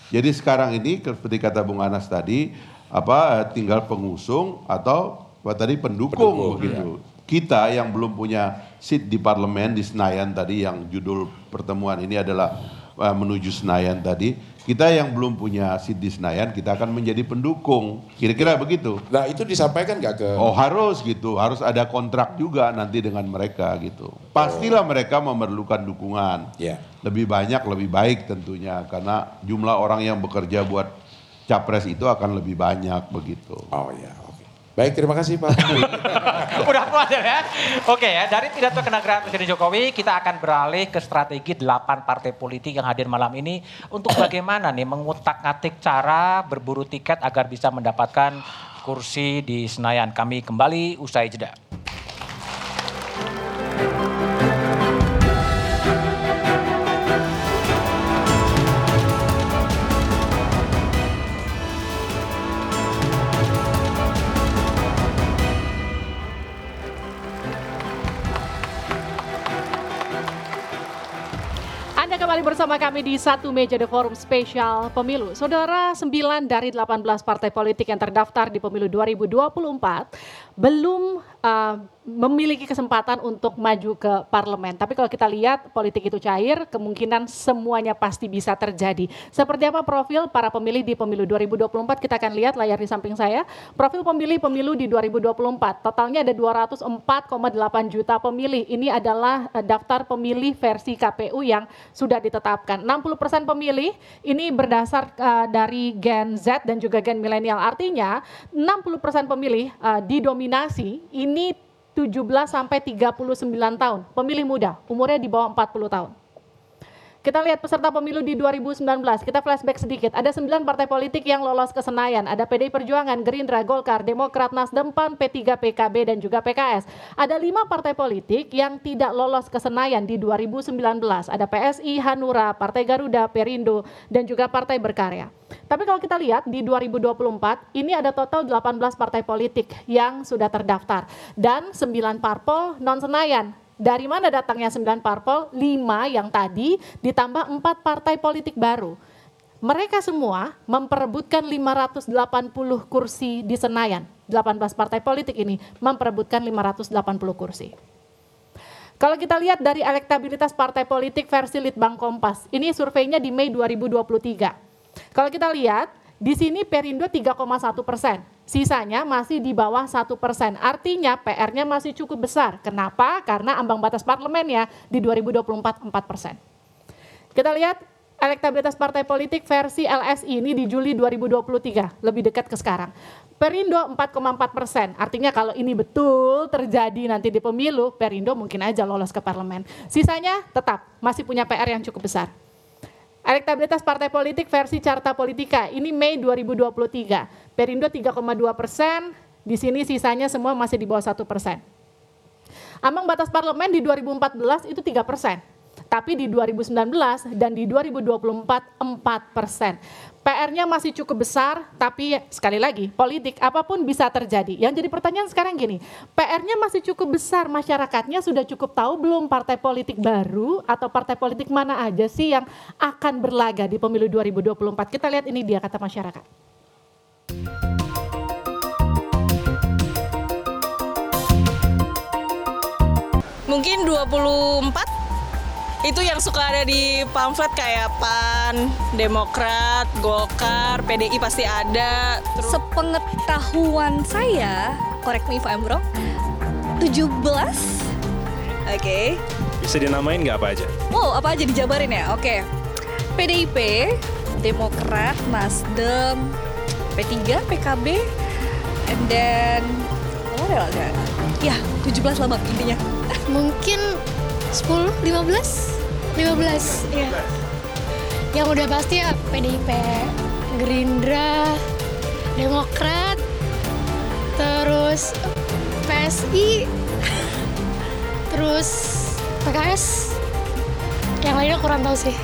Jadi sekarang ini seperti kata Bung Anas tadi apa eh, tinggal pengusung atau apa tadi pendukung, begitu. Kita yang belum punya seat di parlemen di Senayan tadi yang judul pertemuan ini adalah eh, menuju Senayan tadi. Kita yang belum punya seat di Senayan kita akan menjadi pendukung. Kira-kira begitu.
Nah itu disampaikan nggak ke?
Oh harus gitu, harus ada kontrak juga nanti dengan mereka gitu. Pastilah mereka memerlukan dukungan.
Ya.
Lebih banyak, lebih baik tentunya karena jumlah orang yang bekerja buat capres itu akan lebih banyak begitu.
Oh ya. Baik, terima kasih Pak.
Udah puas ya. Oke ya, dari pidato kenegaraan Presiden Jokowi, kita akan beralih ke strategi 8 partai politik yang hadir malam ini untuk bagaimana nih mengutak-atik cara berburu tiket agar bisa mendapatkan kursi di Senayan. Kami kembali usai jeda.
Kembali bersama kami di satu meja The Forum Spesial Pemilu. Saudara, 9 dari 18 partai politik yang terdaftar di pemilu 2024 belum uh, memiliki kesempatan untuk maju ke parlemen. Tapi kalau kita lihat politik itu cair, kemungkinan semuanya pasti bisa terjadi. Seperti apa profil para pemilih di pemilu 2024? Kita akan lihat layar di samping saya. Profil pemilih pemilu di 2024. Totalnya ada 204,8 juta pemilih. Ini adalah eh, daftar pemilih versi KPU yang sudah ditetapkan. 60% pemilih ini berdasar eh, dari Gen Z dan juga Gen milenial. Artinya 60% pemilih eh, didominasi ini 17 sampai 39 tahun. Pemilih muda, umurnya di bawah 40 tahun. Kita lihat peserta pemilu di 2019, kita flashback sedikit. Ada 9 partai politik yang lolos ke Senayan. Ada PDI Perjuangan, Gerindra, Golkar, Demokrat, Nasdem, PAN, P3, PKB, dan juga PKS. Ada 5 partai politik yang tidak lolos ke Senayan di 2019. Ada PSI, Hanura, Partai Garuda, Perindo, dan juga Partai Berkarya. Tapi kalau kita lihat di 2024, ini ada total 18 partai politik yang sudah terdaftar. Dan 9 parpol non-Senayan. Dari mana datangnya 9 parpol? 5 yang tadi ditambah 4 partai politik baru. Mereka semua memperebutkan 580 kursi di Senayan. 18 partai politik ini memperebutkan 580 kursi. Kalau kita lihat dari elektabilitas partai politik versi Litbang Kompas, ini surveinya di Mei 2023. Kalau kita lihat, di sini Perindo 3,1 persen, sisanya masih di bawah satu persen. Artinya PR-nya masih cukup besar. Kenapa? Karena ambang batas parlemennya di 2024 4 persen. Kita lihat elektabilitas partai politik versi LSI ini di Juli 2023, lebih dekat ke sekarang. Perindo 4,4 persen, artinya kalau ini betul terjadi nanti di pemilu, Perindo mungkin aja lolos ke parlemen. Sisanya tetap masih punya PR yang cukup besar. Elektabilitas partai politik versi Carta Politika, ini Mei 2023. Perindo 3,2 persen, di sini sisanya semua masih di bawah satu persen. Ambang batas parlemen di 2014 itu 3 persen. Tapi di 2019 dan di 2024 4 persen. PR-nya masih cukup besar, tapi sekali lagi politik apa pun bisa terjadi. Yang jadi pertanyaan sekarang gini, PR-nya masih cukup besar, masyarakatnya sudah cukup tahu belum partai politik baru atau partai politik mana aja sih yang akan berlaga di pemilu 2024? Kita lihat ini dia kata masyarakat.
Mungkin 24 itu yang suka ada di pamflet kayak PAN, Demokrat, Golkar, PDI pasti ada.
Terus... Sepengetahuan saya, correct me if I'm wrong, 17. Oke. Okay.
Bisa dinamain nggak apa aja?
Wow, apa aja dijabarin ya? Oke. Okay. PDIP, Demokrat, Nasdem, P3, PKB, and then apa ada Ya, 17 lah bang intinya.
Mungkin 10, 15? 15, ya. Yang udah pasti ya PDIP, Gerindra, Demokrat, terus PSI, terus PKS. Yang lainnya kurang tahu sih.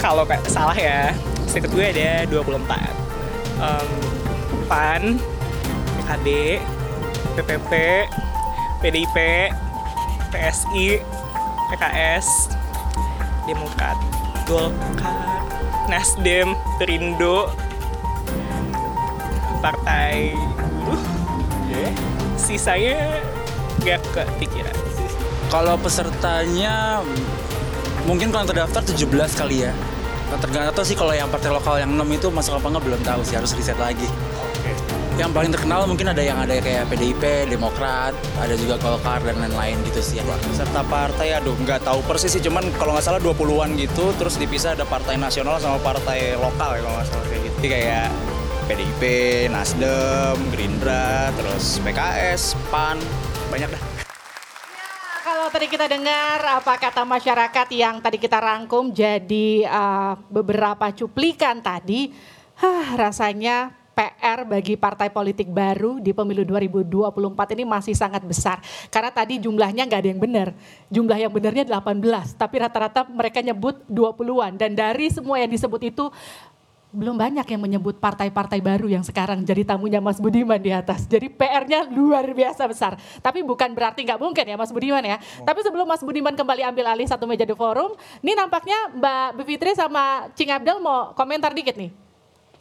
Kalau salah ya, sedikit gue ada 24. Um, PAN, PKB, PPP, PDIP, PSI, PKS, Demokrat, Golkar, Nasdem, Perindo, Partai Buruh. Sisanya gak kepikiran.
Kalau pesertanya mungkin kalau terdaftar 17 kali ya. Tergantung sih kalau yang partai lokal yang 6 itu masuk apa enggak belum tahu sih harus riset lagi. Yang paling terkenal mungkin ada yang ada kayak PDIP, Demokrat, ada juga Golkar dan lain-lain gitu sih.
Serta partai aduh nggak tahu persis sih cuman kalau nggak salah 20-an gitu terus dipisah ada partai nasional sama partai lokal ya kalau nggak salah kayak gitu. Jadi kayak PDIP, Nasdem, Gerindra, terus PKS, PAN, banyak dah.
Kalau tadi kita dengar apa kata masyarakat yang tadi kita rangkum jadi uh, beberapa cuplikan tadi, huh, rasanya PR bagi partai politik baru di pemilu 2024 ini masih sangat besar. Karena tadi jumlahnya nggak ada yang benar. Jumlah yang benarnya 18, tapi rata-rata mereka nyebut 20-an. Dan dari semua yang disebut itu belum banyak yang menyebut partai-partai baru yang sekarang jadi tamunya Mas Budiman di atas. Jadi PR-nya luar biasa besar. Tapi bukan berarti nggak mungkin ya Mas Budiman ya. Oh. Tapi sebelum Mas Budiman kembali ambil alih satu meja di forum, ini nampaknya Mbak Bivitri sama Cing Abdel mau komentar dikit nih.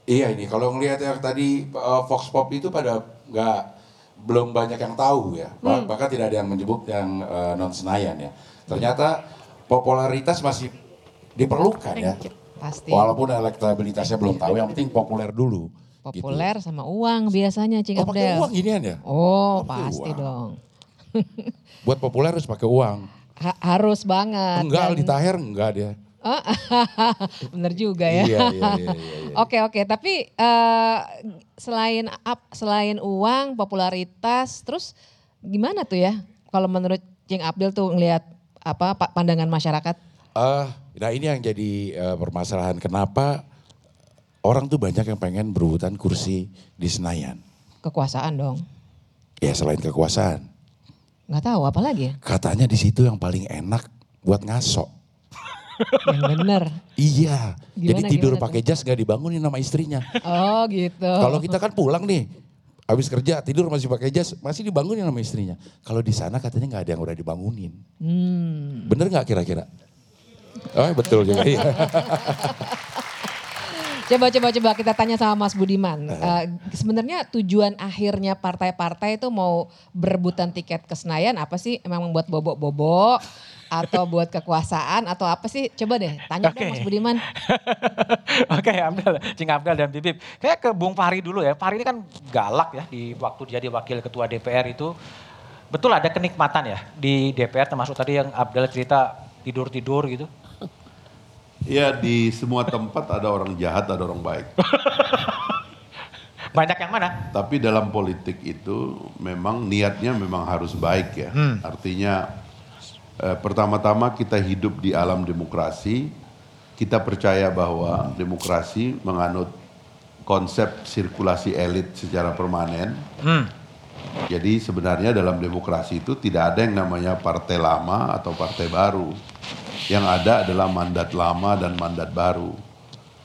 Iya ini kalau ngelihat yang tadi uh, Fox Pop itu pada nggak belum banyak yang tahu ya. Hmm. Bahkan tidak ada yang menyebut yang uh, non Senayan ya. Ternyata popularitas masih diperlukan ya.
Pasti.
Walaupun elektabilitasnya belum tahu, yang penting populer dulu.
Gitu. Populer gitu. sama uang biasanya Cing
oh, pakai uang ginian ya?
Oh, pasti uang. dong.
Buat populer harus pakai uang.
Ha harus banget.
Enggak, dan... Aldi Taher enggak dia.
Oh, bener juga ya.
Iya, iya, iya, iya, iya.
Oke oke, tapi uh, selain up, selain uang, popularitas, terus gimana tuh ya? Kalau menurut Cing Abdul tuh ngelihat apa pandangan masyarakat?
Uh, nah ini yang jadi uh, permasalahan kenapa orang tuh banyak yang pengen berebutan kursi di Senayan.
Kekuasaan dong.
Ya selain kekuasaan.
Nggak tahu apa lagi?
Katanya di situ yang paling enak buat ngasok.
Yang benar.
iya. Gimana, Jadi tidur pakai jas gak dibangunin sama istrinya.
Oh gitu.
Kalau kita kan pulang nih, habis kerja tidur masih pakai jas, masih dibangunin sama istrinya. Kalau di sana katanya nggak ada yang udah dibangunin. Hmm. Bener nggak kira-kira? Oh betul juga. iya.
Coba coba coba kita tanya sama Mas Budiman. Uh, Sebenarnya tujuan akhirnya partai-partai itu mau berebutan tiket ke Senayan apa sih? Emang membuat bobok-bobok atau buat kekuasaan atau apa sih? Coba deh tanya okay. deh Mas Budiman.
Oke okay, Abdel, Cing Abdel dan Bibip. Kayak ke Bung Fahri dulu ya. Fahri ini kan galak ya di waktu jadi wakil ketua DPR itu. Betul ada kenikmatan ya di DPR termasuk tadi yang Abdel cerita tidur-tidur gitu.
Ya di semua tempat ada orang jahat, ada orang baik.
Banyak yang mana?
Tapi dalam politik itu memang niatnya memang harus baik ya. Hmm. Artinya eh, pertama-tama kita hidup di alam demokrasi, kita percaya bahwa demokrasi menganut konsep sirkulasi elit secara permanen. Hmm. Jadi sebenarnya dalam demokrasi itu tidak ada yang namanya partai lama atau partai baru. Yang ada adalah mandat lama dan mandat baru.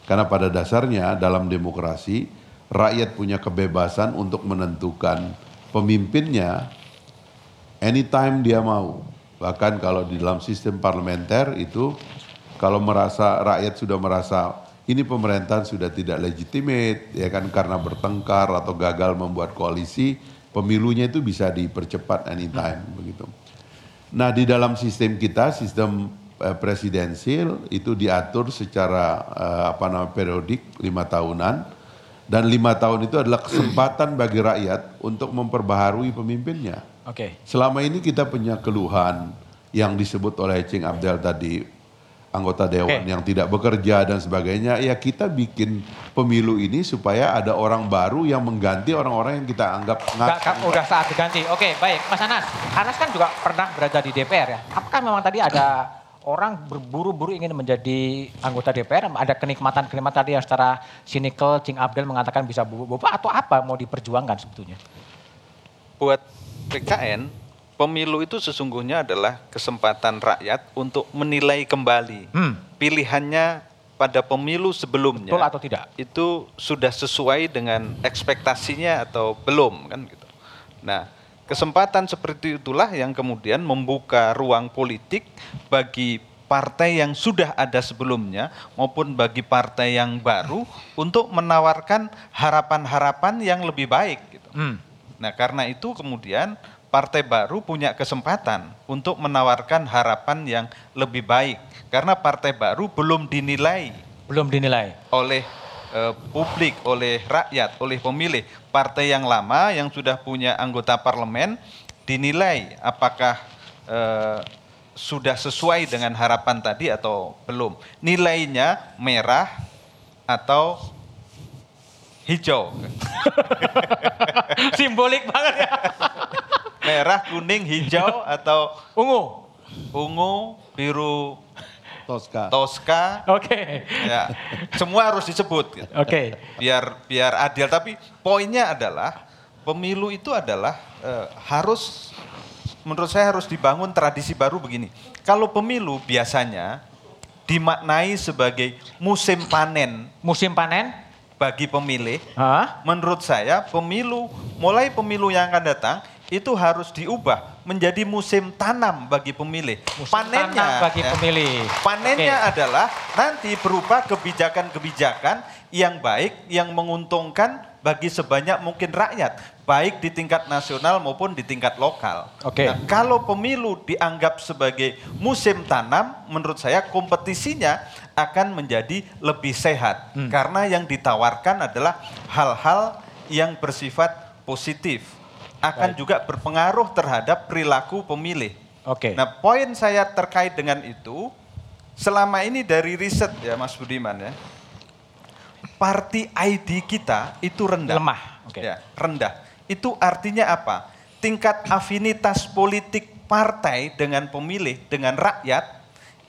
Karena pada dasarnya dalam demokrasi rakyat punya kebebasan untuk menentukan pemimpinnya anytime dia mau. Bahkan kalau di dalam sistem parlementer itu kalau merasa rakyat sudah merasa ini pemerintahan sudah tidak legitimate ya kan karena bertengkar atau gagal membuat koalisi, pemilunya itu bisa dipercepat anytime begitu. Nah, di dalam sistem kita, sistem uh, presidensil itu diatur secara uh, apa namanya periodik lima tahunan dan lima tahun itu adalah kesempatan bagi rakyat untuk memperbaharui pemimpinnya.
Oke.
Selama ini kita punya keluhan yang disebut oleh Cing Abdel tadi anggota dewan
Oke.
yang tidak bekerja dan sebagainya. Ya kita bikin pemilu ini supaya ada orang baru yang mengganti orang-orang yang kita anggap
Nggak, kan udah saat diganti. Oke, baik. Mas Anas, Anas kan juga pernah berada di DPR ya. Apakah memang tadi ada orang berburu-buru ingin menjadi anggota DPR? Ada kenikmatan-kenikmatan tadi yang secara sinikal, Cing Abdel mengatakan bisa bubuk-bubuk atau apa mau diperjuangkan sebetulnya?
buat PKN, pemilu itu sesungguhnya adalah kesempatan rakyat untuk menilai kembali
Hmm.
pilihannya pada pemilu sebelumnya.
Betul atau tidak?
Itu sudah sesuai dengan ekspektasinya atau belum kan gitu. Nah, kesempatan seperti itulah yang kemudian membuka ruang politik bagi partai yang sudah ada sebelumnya maupun bagi partai yang baru untuk menawarkan harapan-harapan yang lebih baik gitu.
Hmm.
Nah, karena itu kemudian partai baru punya kesempatan untuk menawarkan harapan yang lebih baik karena partai baru belum dinilai
belum dinilai
oleh eh, publik, oleh rakyat, oleh pemilih. Partai yang lama yang sudah punya anggota parlemen dinilai apakah eh, sudah sesuai dengan harapan tadi atau belum. Nilainya merah atau hijau.
Simbolik banget ya.
Merah, kuning, hijau atau
ungu.
Ungu, biru,
Tosca.
Tosca.
Oke.
Ya, semua harus disebut. gitu.
Oke.
Biar biar adil. Tapi poinnya adalah pemilu itu adalah eh, harus menurut saya harus dibangun tradisi baru begini. Kalau pemilu biasanya dimaknai sebagai musim panen.
Musim panen?
Bagi pemilih.
Hah?
Menurut saya pemilu, mulai pemilu yang akan datang, itu harus diubah menjadi musim tanam bagi pemilih. Panennya
tanam bagi
ya,
pemilih.
Panennya
Oke.
adalah nanti berupa kebijakan-kebijakan yang baik, yang menguntungkan bagi sebanyak mungkin rakyat, baik di tingkat nasional maupun di tingkat lokal.
Oke.
Nah, kalau pemilu dianggap sebagai musim tanam, menurut saya kompetisinya akan menjadi lebih sehat
Hmm.
karena yang ditawarkan adalah hal-hal yang bersifat positif, akan
Baik.
juga berpengaruh terhadap perilaku pemilih.
Oke.
Nah, poin saya terkait dengan itu, selama ini dari riset ya Mas Budiman ya, party ID kita itu rendah.
Lemah. Oke.
Ya, rendah. Itu artinya apa? Tingkat afinitas politik partai dengan pemilih, dengan rakyat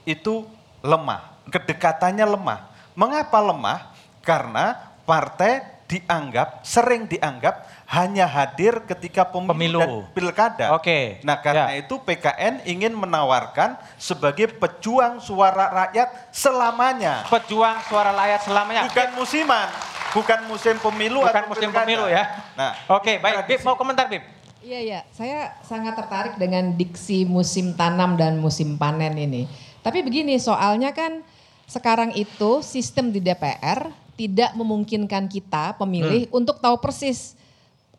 itu lemah. Kedekatannya lemah. Mengapa lemah? Karena partai dianggap, sering dianggap hanya hadir ketika pemilu, dan pilkada.
Oke.
Nah karena itu PKN ingin menawarkan sebagai pejuang suara rakyat selamanya.
Pejuang suara rakyat selamanya.
Bukan musiman, bukan musim pemilu
Bukan
atau
musim
pilkada.
pemilu ya.
Nah,
Oke, baik. Bib mau komentar, Bib?
Iya, iya. Saya sangat tertarik dengan diksi musim tanam dan musim panen ini. Tapi begini, soalnya kan sekarang itu sistem di DPR tidak memungkinkan kita pemilih untuk tahu persis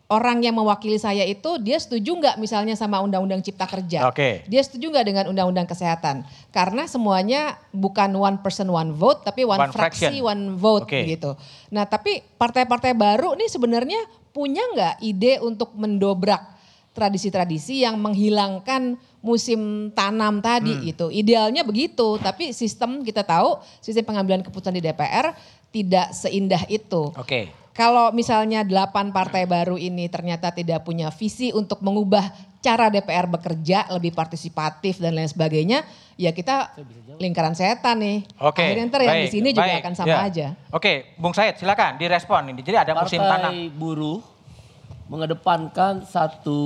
orang yang mewakili saya itu dia setuju nggak misalnya sama undang-undang cipta kerja.
Oke.
Dia setuju nggak dengan undang-undang kesehatan? Karena semuanya bukan one person one vote, tapi one,
One
fraksi
fraction.
one vote
Oke.
gitu. Nah tapi partai-partai baru nih sebenarnya punya nggak ide untuk mendobrak tradisi-tradisi yang menghilangkan musim tanam tadi
Hmm.
gitu. Idealnya begitu, tapi sistem kita tahu sistem pengambilan keputusan di DPR tidak seindah itu.
Oke.
Kalau misalnya delapan partai baru ini ternyata tidak punya visi untuk mengubah cara DPR bekerja lebih partisipatif dan lain sebagainya, ya kita lingkaran setan nih.
Oke.
Akhirnya ntar yang di sini juga akan sama
ya.
aja.
Oke, Bung Said silakan direspon ini. Jadi ada musim tanam.
Partai buruh mengedepankan satu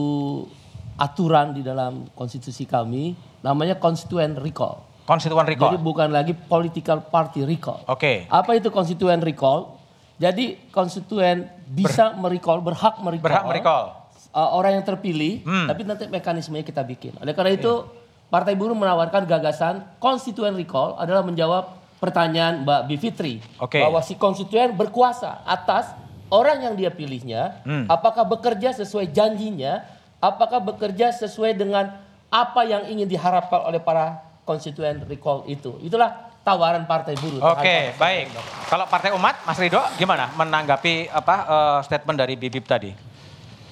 aturan di dalam konstitusi kami namanya constituent recall.
Konstituen recall.
Jadi bukan lagi political party recall.
Oke.
Apa itu konstituen recall? Jadi konstituen bisa merecall, berhak merecall.
Berhak merecall.
uh, orang yang terpilih,
Hmm.
tapi nanti mekanismenya kita bikin. Oleh karena itu, Partai Buruh menawarkan gagasan konstituen recall adalah menjawab pertanyaan Mbak Bivitri
Oke.
bahwa si konstituen berkuasa atas orang yang dia pilihnya,
Hmm.
apakah bekerja sesuai janjinya, apakah bekerja sesuai dengan apa yang ingin diharapkan oleh para konstituen recall itu. Itulah tawaran Partai Buruh.
Oke, baik. Kalau Partai Umat, Mas Ridho, gimana menanggapi apa eh, statement dari Bibip tadi?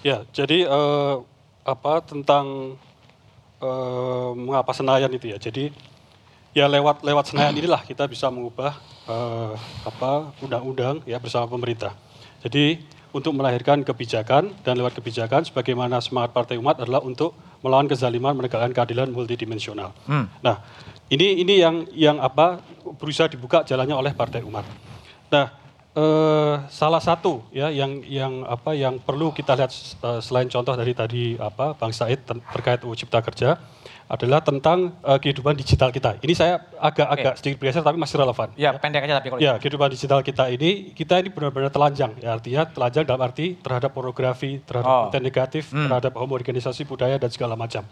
Ya, jadi eh, apa tentang eh, mengapa Senayan itu ya. Jadi ya lewat lewat Senayan inilah kita bisa mengubah eh, apa undang-undang ya bersama pemerintah. Jadi untuk melahirkan kebijakan dan lewat kebijakan sebagaimana semangat Partai Umat adalah untuk melawan kezaliman menegakkan keadilan multidimensional.
Hmm.
Nah, ini ini yang yang apa berusaha dibuka jalannya oleh Partai Umat. Nah, eh, salah satu ya yang yang apa yang perlu kita lihat eh, selain contoh dari tadi apa Bang Said terkait UU Cipta Kerja adalah tentang eh, kehidupan digital kita. Ini saya agak-agak sedikit bergeser tapi masih relevan.
Ya, pendek aja tapi kalau
Ya, kehidupan digital kita ini, kita ini benar-benar telanjang. Ya, artinya telanjang dalam arti terhadap pornografi, terhadap
Oh.
konten negatif,
Hmm.
terhadap homogenisasi budaya dan segala macam.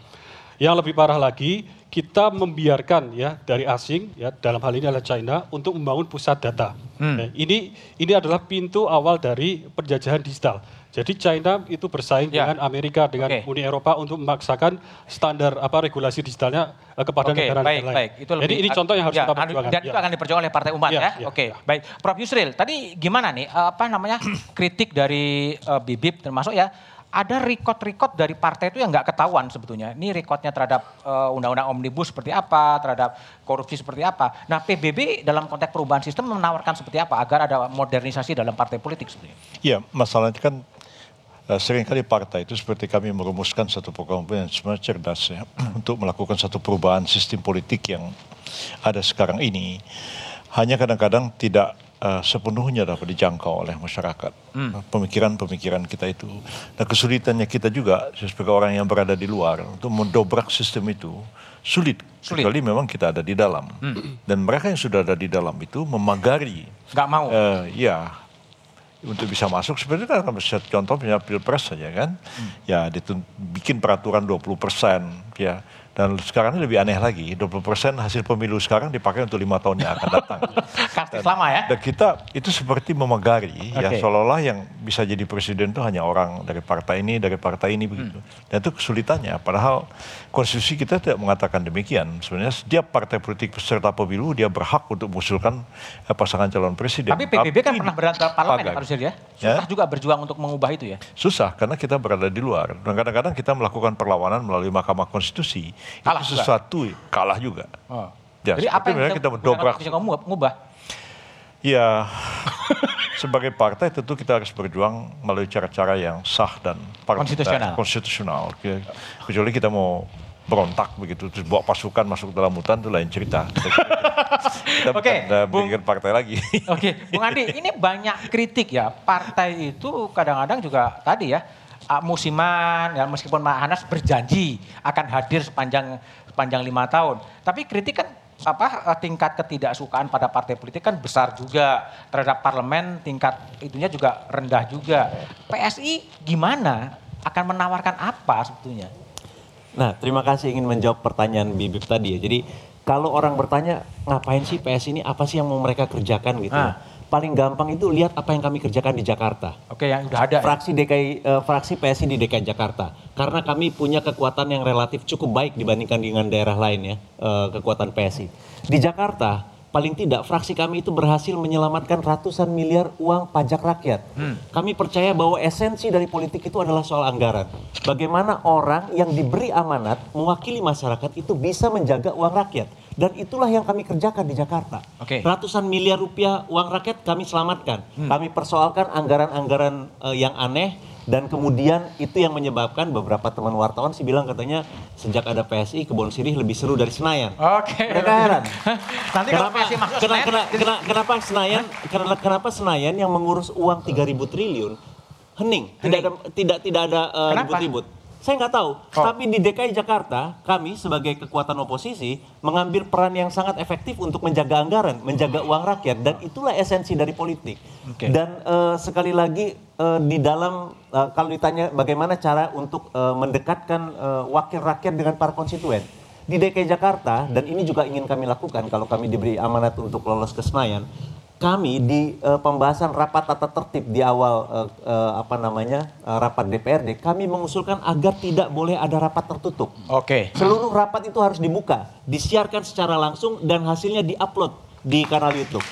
Yang lebih parah lagi, kita membiarkan ya dari asing, ya dalam hal ini adalah China, untuk membangun pusat data.
Hmm.
Ya, ini ini adalah pintu awal dari penjajahan digital. Jadi China itu bersaing
Ya.
dengan Amerika, dengan
Oke.
Uni Eropa untuk memaksakan standar apa regulasi digitalnya eh, kepada
Oke,
negara
baik,
lain.
baik. Itu
Jadi
lebih-
ini contoh yang harus
ya,
kita
anu-
perjuangkan.
Dan
Ya.
itu akan diperjuangkan oleh Partai Umat
Ya,
ya.
ya,
Oke, baik. Prof Yusril, tadi gimana nih eh, apa namanya kritik dari eh, Bibip termasuk ya ada record-record dari partai itu yang nggak ketahuan sebetulnya. Ini recordnya terhadap eh, undang-undang omnibus seperti apa, terhadap korupsi seperti apa. Nah PBB dalam konteks perubahan sistem menawarkan seperti apa agar ada modernisasi dalam partai politik sebetulnya.
Iya, masalahnya kan sering kali partai itu seperti kami merumuskan satu program yang sebenarnya cerdas ya untuk melakukan satu perubahan sistem politik yang ada sekarang ini hanya kadang-kadang tidak eh, sepenuhnya dapat dijangkau oleh masyarakat
Hmm.
pemikiran-pemikiran kita itu. Nah kesulitannya kita juga sebagai orang yang berada di luar untuk mendobrak sistem itu sulit,
Sulit.
kecuali memang kita ada di dalam.
Hmm.
Dan mereka yang sudah ada di dalam itu memagari
Nggak mau.
Eh, ya, untuk bisa masuk sebenarnya kan bisa contoh punya pilpres saja kan, ya ditun- bikin peraturan 20 persen, ya. Dan sekarang ini lebih aneh lagi, 20 persen hasil pemilu sekarang dipakai untuk lima tahun yang akan datang.
Kasih lama ya.
Dan kita itu seperti memagari, ya
Oke.
seolah-olah yang bisa jadi presiden itu hanya orang dari partai ini, dari partai ini begitu. Dan itu kesulitannya. Padahal konstitusi kita tidak mengatakan demikian. Sebenarnya setiap partai politik peserta pemilu dia berhak untuk mengusulkan eh, pasangan calon presiden.
Tapi PBB kan pernah berada ke parlemen ya Yusril ya.
Ya.
Susah juga berjuang untuk mengubah itu ya.
Susah karena kita berada di luar. Dan kadang-kadang kita melakukan perlawanan melalui Mahkamah Konstitusi.
Kalah
itu
juga.
sesuatu kalah juga.
Oh.
Ya,
Jadi apa yang
kita, kita mendobrak.
bisa kamu ngubah?
Ya, sebagai partai tentu kita harus berjuang melalui cara-cara yang sah dan
Konstitusional.
konstitusional. Kecuali kita mau berontak begitu, terus bawa pasukan masuk dalam hutan itu lain cerita. kita
Oke,
uh, bikin partai lagi.
Oke, Bung Andi, ini banyak kritik ya. Partai itu kadang-kadang juga tadi ya musiman ya meskipun Pak Hanas berjanji akan hadir sepanjang sepanjang lima tahun. Tapi kritik kan apa eh, tingkat ketidaksukaan pada partai politik kan besar juga terhadap parlemen tingkat itunya juga rendah juga. PSI gimana akan menawarkan apa sebetulnya?
Nah, terima kasih ingin menjawab pertanyaan Bibip tadi ya. Jadi kalau orang bertanya ngapain sih PS ini, apa sih yang mau mereka kerjakan gitu ya. Paling gampang itu lihat apa yang kami kerjakan di Jakarta.
Oke, yang udah ada. ya?
Fraksi DKI eh, fraksi PSI di DKI Jakarta. Karena kami punya kekuatan yang relatif cukup baik dibandingkan dengan daerah lain ya, eh, kekuatan PSI. Di Jakarta paling tidak fraksi kami itu berhasil menyelamatkan ratusan miliar uang pajak rakyat. Kami percaya bahwa esensi dari politik itu adalah soal anggaran. Bagaimana orang yang diberi amanat mewakili masyarakat itu bisa menjaga uang rakyat. Dan itulah yang kami kerjakan di Jakarta.
Oke.
Ratusan miliar rupiah uang rakyat kami selamatkan.
Hmm.
Kami persoalkan anggaran-anggaran eh, yang aneh dan kemudian itu yang menyebabkan beberapa teman wartawan sih bilang katanya sejak ada PSI Kebon Sirih lebih seru dari Senayan.
Oke.
Mereka heran.
Nanti kalau
kenapa,
PSI masuk
kena-
Senayan,
kena- kena- kenapa Senayan kenapa, kenapa Senayan yang mengurus uang 3000 triliun hening, tidak ada tidak tidak ada
Kenapa?
ribut-ribut. Saya nggak tahu. Tapi di DKI Jakarta, kami sebagai kekuatan oposisi mengambil peran yang sangat efektif untuk menjaga anggaran, menjaga uang rakyat, dan itulah esensi dari politik.
Oke.
Dan eh, sekali lagi eh, di dalam eh, kalau ditanya bagaimana cara untuk eh, mendekatkan eh, wakil rakyat dengan para konstituen di DKI Jakarta dan ini juga ingin kami lakukan kalau kami diberi amanat untuk lolos ke Senayan. Kami di eh, pembahasan rapat tata tertib di awal eh, eh, apa namanya eh, rapat DPRD, kami mengusulkan agar tidak boleh ada rapat tertutup.
Oke.
Seluruh rapat itu harus dibuka, disiarkan secara langsung dan hasilnya diupload di kanal YouTube.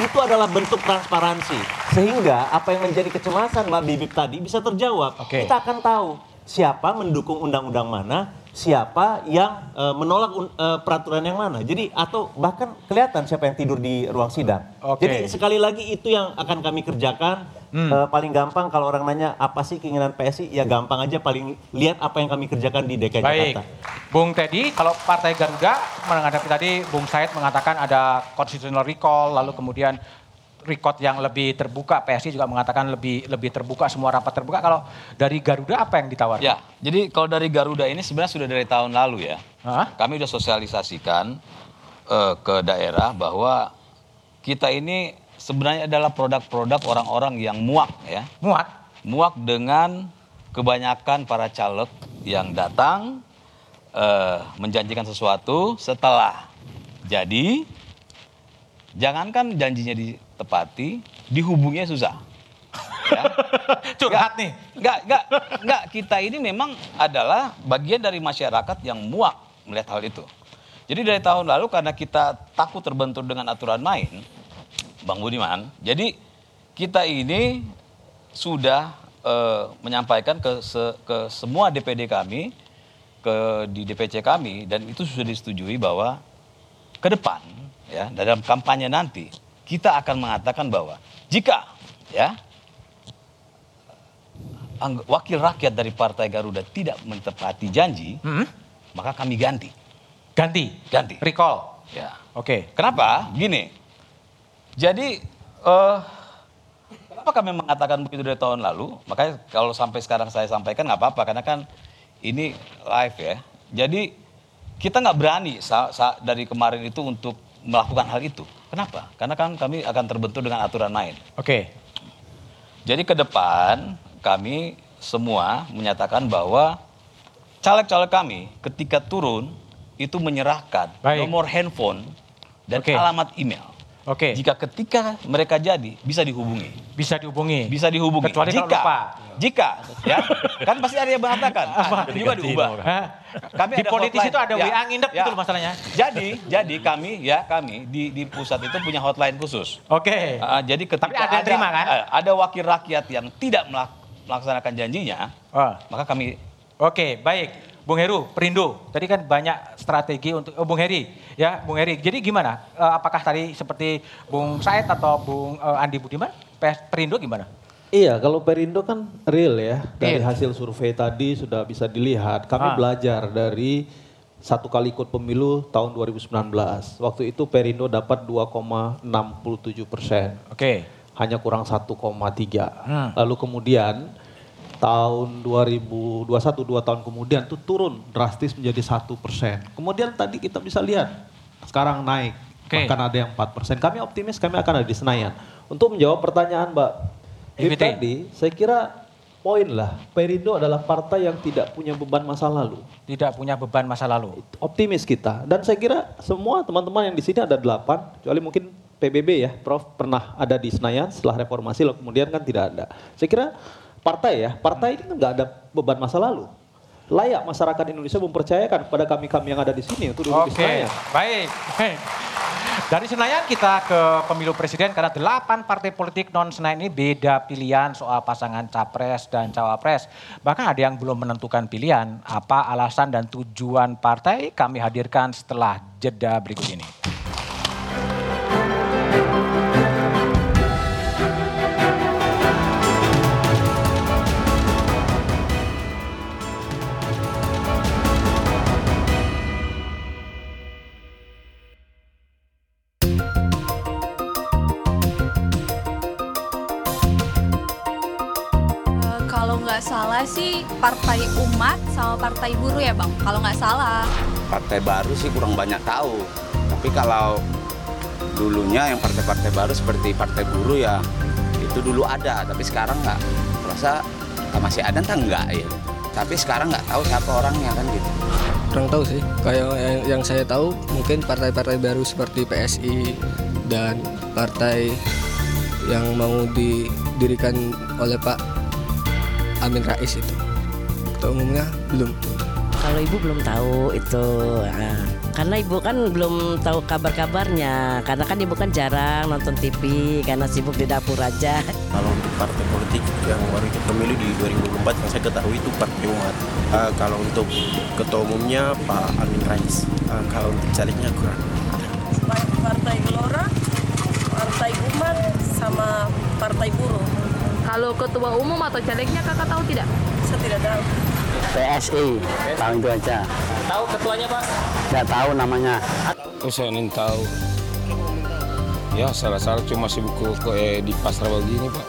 Itu adalah bentuk transparansi. Sehingga apa yang menjadi kecemasan Mbak Bibip tadi bisa terjawab. Kita akan tahu siapa mendukung undang-undang mana, siapa yang eh, menolak un- eh, peraturan yang mana. Jadi atau bahkan kelihatan siapa yang tidur di ruang sidang.
Oke.
Jadi sekali lagi itu yang akan kami kerjakan.
Hmm.
Eh, paling gampang kalau orang nanya apa sih keinginan PSI, ya gampang aja paling lihat apa yang kami kerjakan di DKI
Baik,
Jakarta.
Bung Teddy, kalau Partai Garuda menghadapi tadi Bung Said mengatakan ada constitutional recall, lalu kemudian record yang lebih terbuka, PSI juga mengatakan lebih lebih terbuka, semua rapat terbuka. Kalau dari Garuda apa yang ditawarkan?
Ya, jadi kalau dari Garuda ini sebenarnya sudah dari tahun lalu ya. Kami sudah sosialisasikan eh, ke daerah bahwa kita ini sebenarnya adalah produk-produk orang-orang yang muak ya.
Muak?
Muak dengan kebanyakan para caleg yang datang eh, menjanjikan sesuatu setelah jadi jangankan janjinya ditepati, dihubunginya susah. Ya.
Curhat nih.
Enggak, enggak, enggak. Kita ini memang adalah bagian dari masyarakat yang muak melihat hal itu. Jadi dari tahun lalu karena kita takut terbentur dengan aturan main, Bang Budiman, jadi kita ini sudah eh, menyampaikan ke, se- ke semua DPD kami, ke di DPC kami, dan itu sudah disetujui bahwa ke depan, ya dalam kampanye nanti kita akan mengatakan bahwa jika ya wakil rakyat dari Partai Garuda tidak menepati janji, maka kami ganti.
Ganti?
Ganti.
Recall?
Ya.
Oke.
Kenapa? Gini. Jadi, eh kenapa kami mengatakan begitu dari tahun lalu? Makanya kalau sampai sekarang saya sampaikan nggak apa-apa, karena kan ini live ya. Jadi, kita nggak berani dari kemarin itu untuk melakukan hal itu. Kenapa? Karena kan kami akan terbentur dengan aturan main.
Oke.
Jadi ke depan kami semua menyatakan bahwa caleg-caleg kami ketika turun itu menyerahkan nomor handphone dan
Oke.
alamat email.
Oke.
Jika ketika mereka jadi bisa dihubungi.
Bisa dihubungi.
Bisa dihubungi.
Kecuali kalau
jika,
lupa.
Jika, ya, kan pasti ada yang mengatakan. Ah, itu juga diubah.
Hah?
Kami
Di politisi
hotline.
itu ada
Ya,
WA
ya.
gitu loh masalahnya.
Jadi, jadi kami ya kami di di pusat itu punya hotline khusus.
Oke.
Ah, jadi ketika
Tapi ada yang terima, kan?
eh, ada wakil rakyat yang tidak melak- melaksanakan janjinya,
Ah.
maka kami
Oke, baik. Bung Heru, Perindo. Tadi kan banyak strategi untuk oh, Bung Heri, ya, Bung Heri. Jadi gimana? Eh, apakah tadi seperti Bung Said atau Bung eh, Andi Budiman? Perindo gimana?
Iya, kalau Perindo kan real ya. Dari
Real.
hasil survei tadi sudah bisa dilihat. Kami
Ah.
belajar dari satu kali ikut pemilu tahun 2019. Waktu itu Perindo dapat 2,67 persen.
Oke.
Hanya kurang 1,3.
Hmm.
Lalu kemudian tahun 2021 dua tahun kemudian itu turun drastis menjadi satu persen. Kemudian tadi kita bisa lihat sekarang naik
Oke.
bahkan ada yang 4 persen. Kami optimis kami akan ada di Senayan. Untuk menjawab pertanyaan Mbak
EVT.
tadi, saya kira poin lah Perindo adalah partai yang tidak punya beban masa lalu.
Tidak punya beban masa lalu.
Optimis kita dan saya kira semua teman-teman yang di sini ada delapan, kecuali mungkin PBB ya, Prof pernah ada di Senayan setelah reformasi, lalu kemudian kan tidak ada. Saya kira partai ya, partai ini nggak ada beban masa lalu. Layak masyarakat Indonesia mempercayakan kepada kami-kami yang ada di sini untuk duduk di
Oke,
Senayan.
baik. Hei. Dari Senayan kita ke pemilu presiden karena delapan partai politik non Senayan ini beda pilihan soal pasangan capres dan cawapres. Bahkan ada yang belum menentukan pilihan. Apa alasan dan tujuan partai kami hadirkan setelah jeda berikut ini.
Bang. Kalau nggak salah.
Partai baru sih kurang banyak tahu. Tapi kalau dulunya yang partai-partai baru seperti Partai Buruh ya itu dulu ada. Tapi sekarang nggak. Rasa masih ada entah enggak ya. Tapi sekarang nggak tahu siapa orangnya kan gitu.
kurang tahu sih kayak yang, yang saya tahu mungkin partai-partai baru seperti PSI dan partai yang mau didirikan oleh Pak Amin Rais itu ketua umumnya belum
Kalau ibu belum tahu itu, Nah, karena ibu kan belum tahu kabar-kabarnya, karena kan ibu kan jarang nonton TV karena sibuk di dapur aja.
Kalau untuk partai politik yang baru ikut pemilu di 2024 yang saya ketahui itu Partai Umat. Eh, kalau untuk ketua umumnya Pak Amin Rais. Eh, kalau untuk calegnya kurang.
Partai Gelora, Partai Umat, sama Partai Buruh.
Kalau ketua umum atau calegnya kakak tahu tidak?
Saya tidak tahu.
PSI, tahu itu aja.
Tahu ketuanya Pak?
Nggak tahu namanya.
Oh, saya ingin tahu. Ya, salah-salah cuma sibuk ke, eh, di pasar begini, Pak.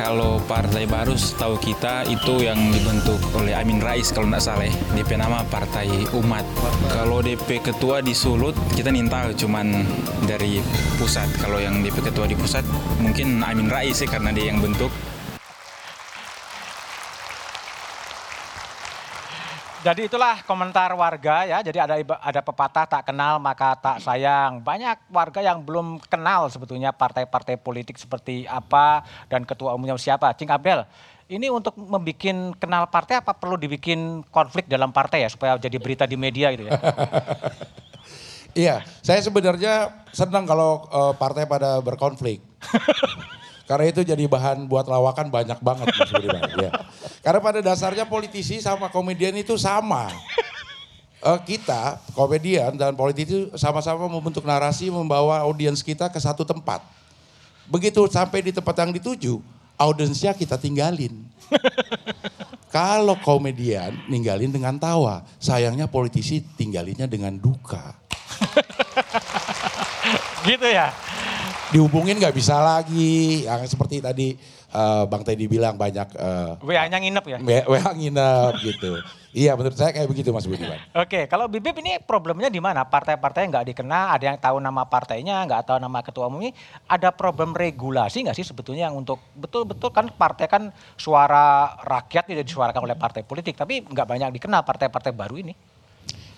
Kalau partai baru setahu kita itu yang dibentuk oleh Amin Rais kalau tidak salah ya. DP nama Partai Umat. Kalau DP ketua di Sulut kita nintal cuman dari pusat. Kalau yang DP ketua di pusat mungkin Amin Rais sih karena dia yang bentuk.
Jadi itulah komentar warga ya. Jadi ada ada pepatah tak kenal maka tak sayang. Banyak warga yang belum kenal sebetulnya partai-partai politik seperti apa dan ketua umumnya siapa. Cing Abdel, ini untuk membuat kenal partai apa perlu dibikin konflik dalam partai ya supaya jadi berita di media gitu ya?
Iya, saya sebenarnya senang kalau eh, partai pada berkonflik. Karena itu jadi bahan buat lawakan banyak banget Mas Budiman. ya. Karena pada dasarnya politisi sama komedian itu sama. Eh, kita, komedian dan politisi itu sama-sama membentuk narasi membawa audiens kita ke satu tempat. Begitu sampai di tempat yang dituju, audiensnya kita tinggalin. Kalau komedian ninggalin dengan tawa, sayangnya politisi tinggalinnya dengan duka.
gitu ya?
dihubungin nggak bisa lagi yang seperti tadi eh, bang Teddy bilang banyak eh,
WA-nya nginep ya?
W- WA nginep gitu iya menurut saya kayak begitu mas Budiman
Oke, kalau Bibip ini problemnya di mana? Partai-partai nggak dikenal, ada yang tahu nama partainya, nggak tahu nama ketua umumnya. Ada problem regulasi nggak sih sebetulnya yang untuk betul-betul kan partai kan suara rakyat tidak disuarakan oleh partai politik, tapi nggak banyak dikenal partai-partai baru ini.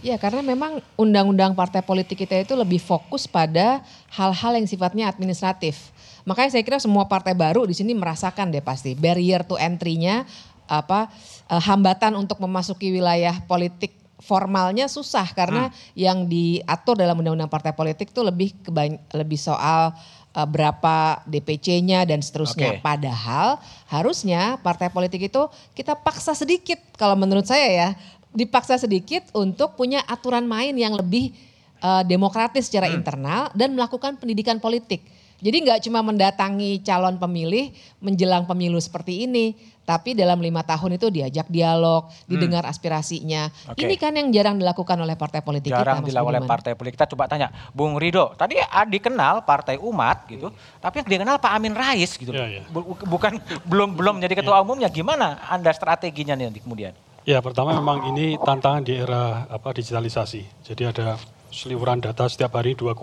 Ya karena memang undang-undang partai politik kita itu lebih fokus pada hal-hal yang sifatnya administratif. Makanya saya kira semua partai baru di sini merasakan deh pasti barrier to entry-nya apa eh, hambatan untuk memasuki wilayah politik formalnya susah karena yang diatur dalam undang-undang partai politik itu lebih kebany- lebih soal eh, berapa DPC-nya dan seterusnya.
Oke.
Padahal harusnya partai politik itu kita paksa sedikit kalau menurut saya ya dipaksa sedikit untuk punya aturan main yang lebih eh, demokratis secara internal dan melakukan pendidikan politik. Jadi nggak cuma mendatangi calon pemilih menjelang pemilu seperti ini, tapi dalam lima tahun itu diajak dialog, didengar aspirasinya.
Oke.
Ini kan yang jarang dilakukan oleh partai politik kita.
Jarang dilakukan oleh partai politik. Kita coba tanya, Bung Rido, tadi ah, dikenal partai umat gitu, tapi yang dikenal Pak Amin Rais gitu. Bu- Bukan belum belum menjadi ketua umumnya. Gimana Anda strateginya nih nanti kemudian?
Ya pertama memang ini tantangan di era apa digitalisasi. Jadi ada seliweran data setiap hari 2,5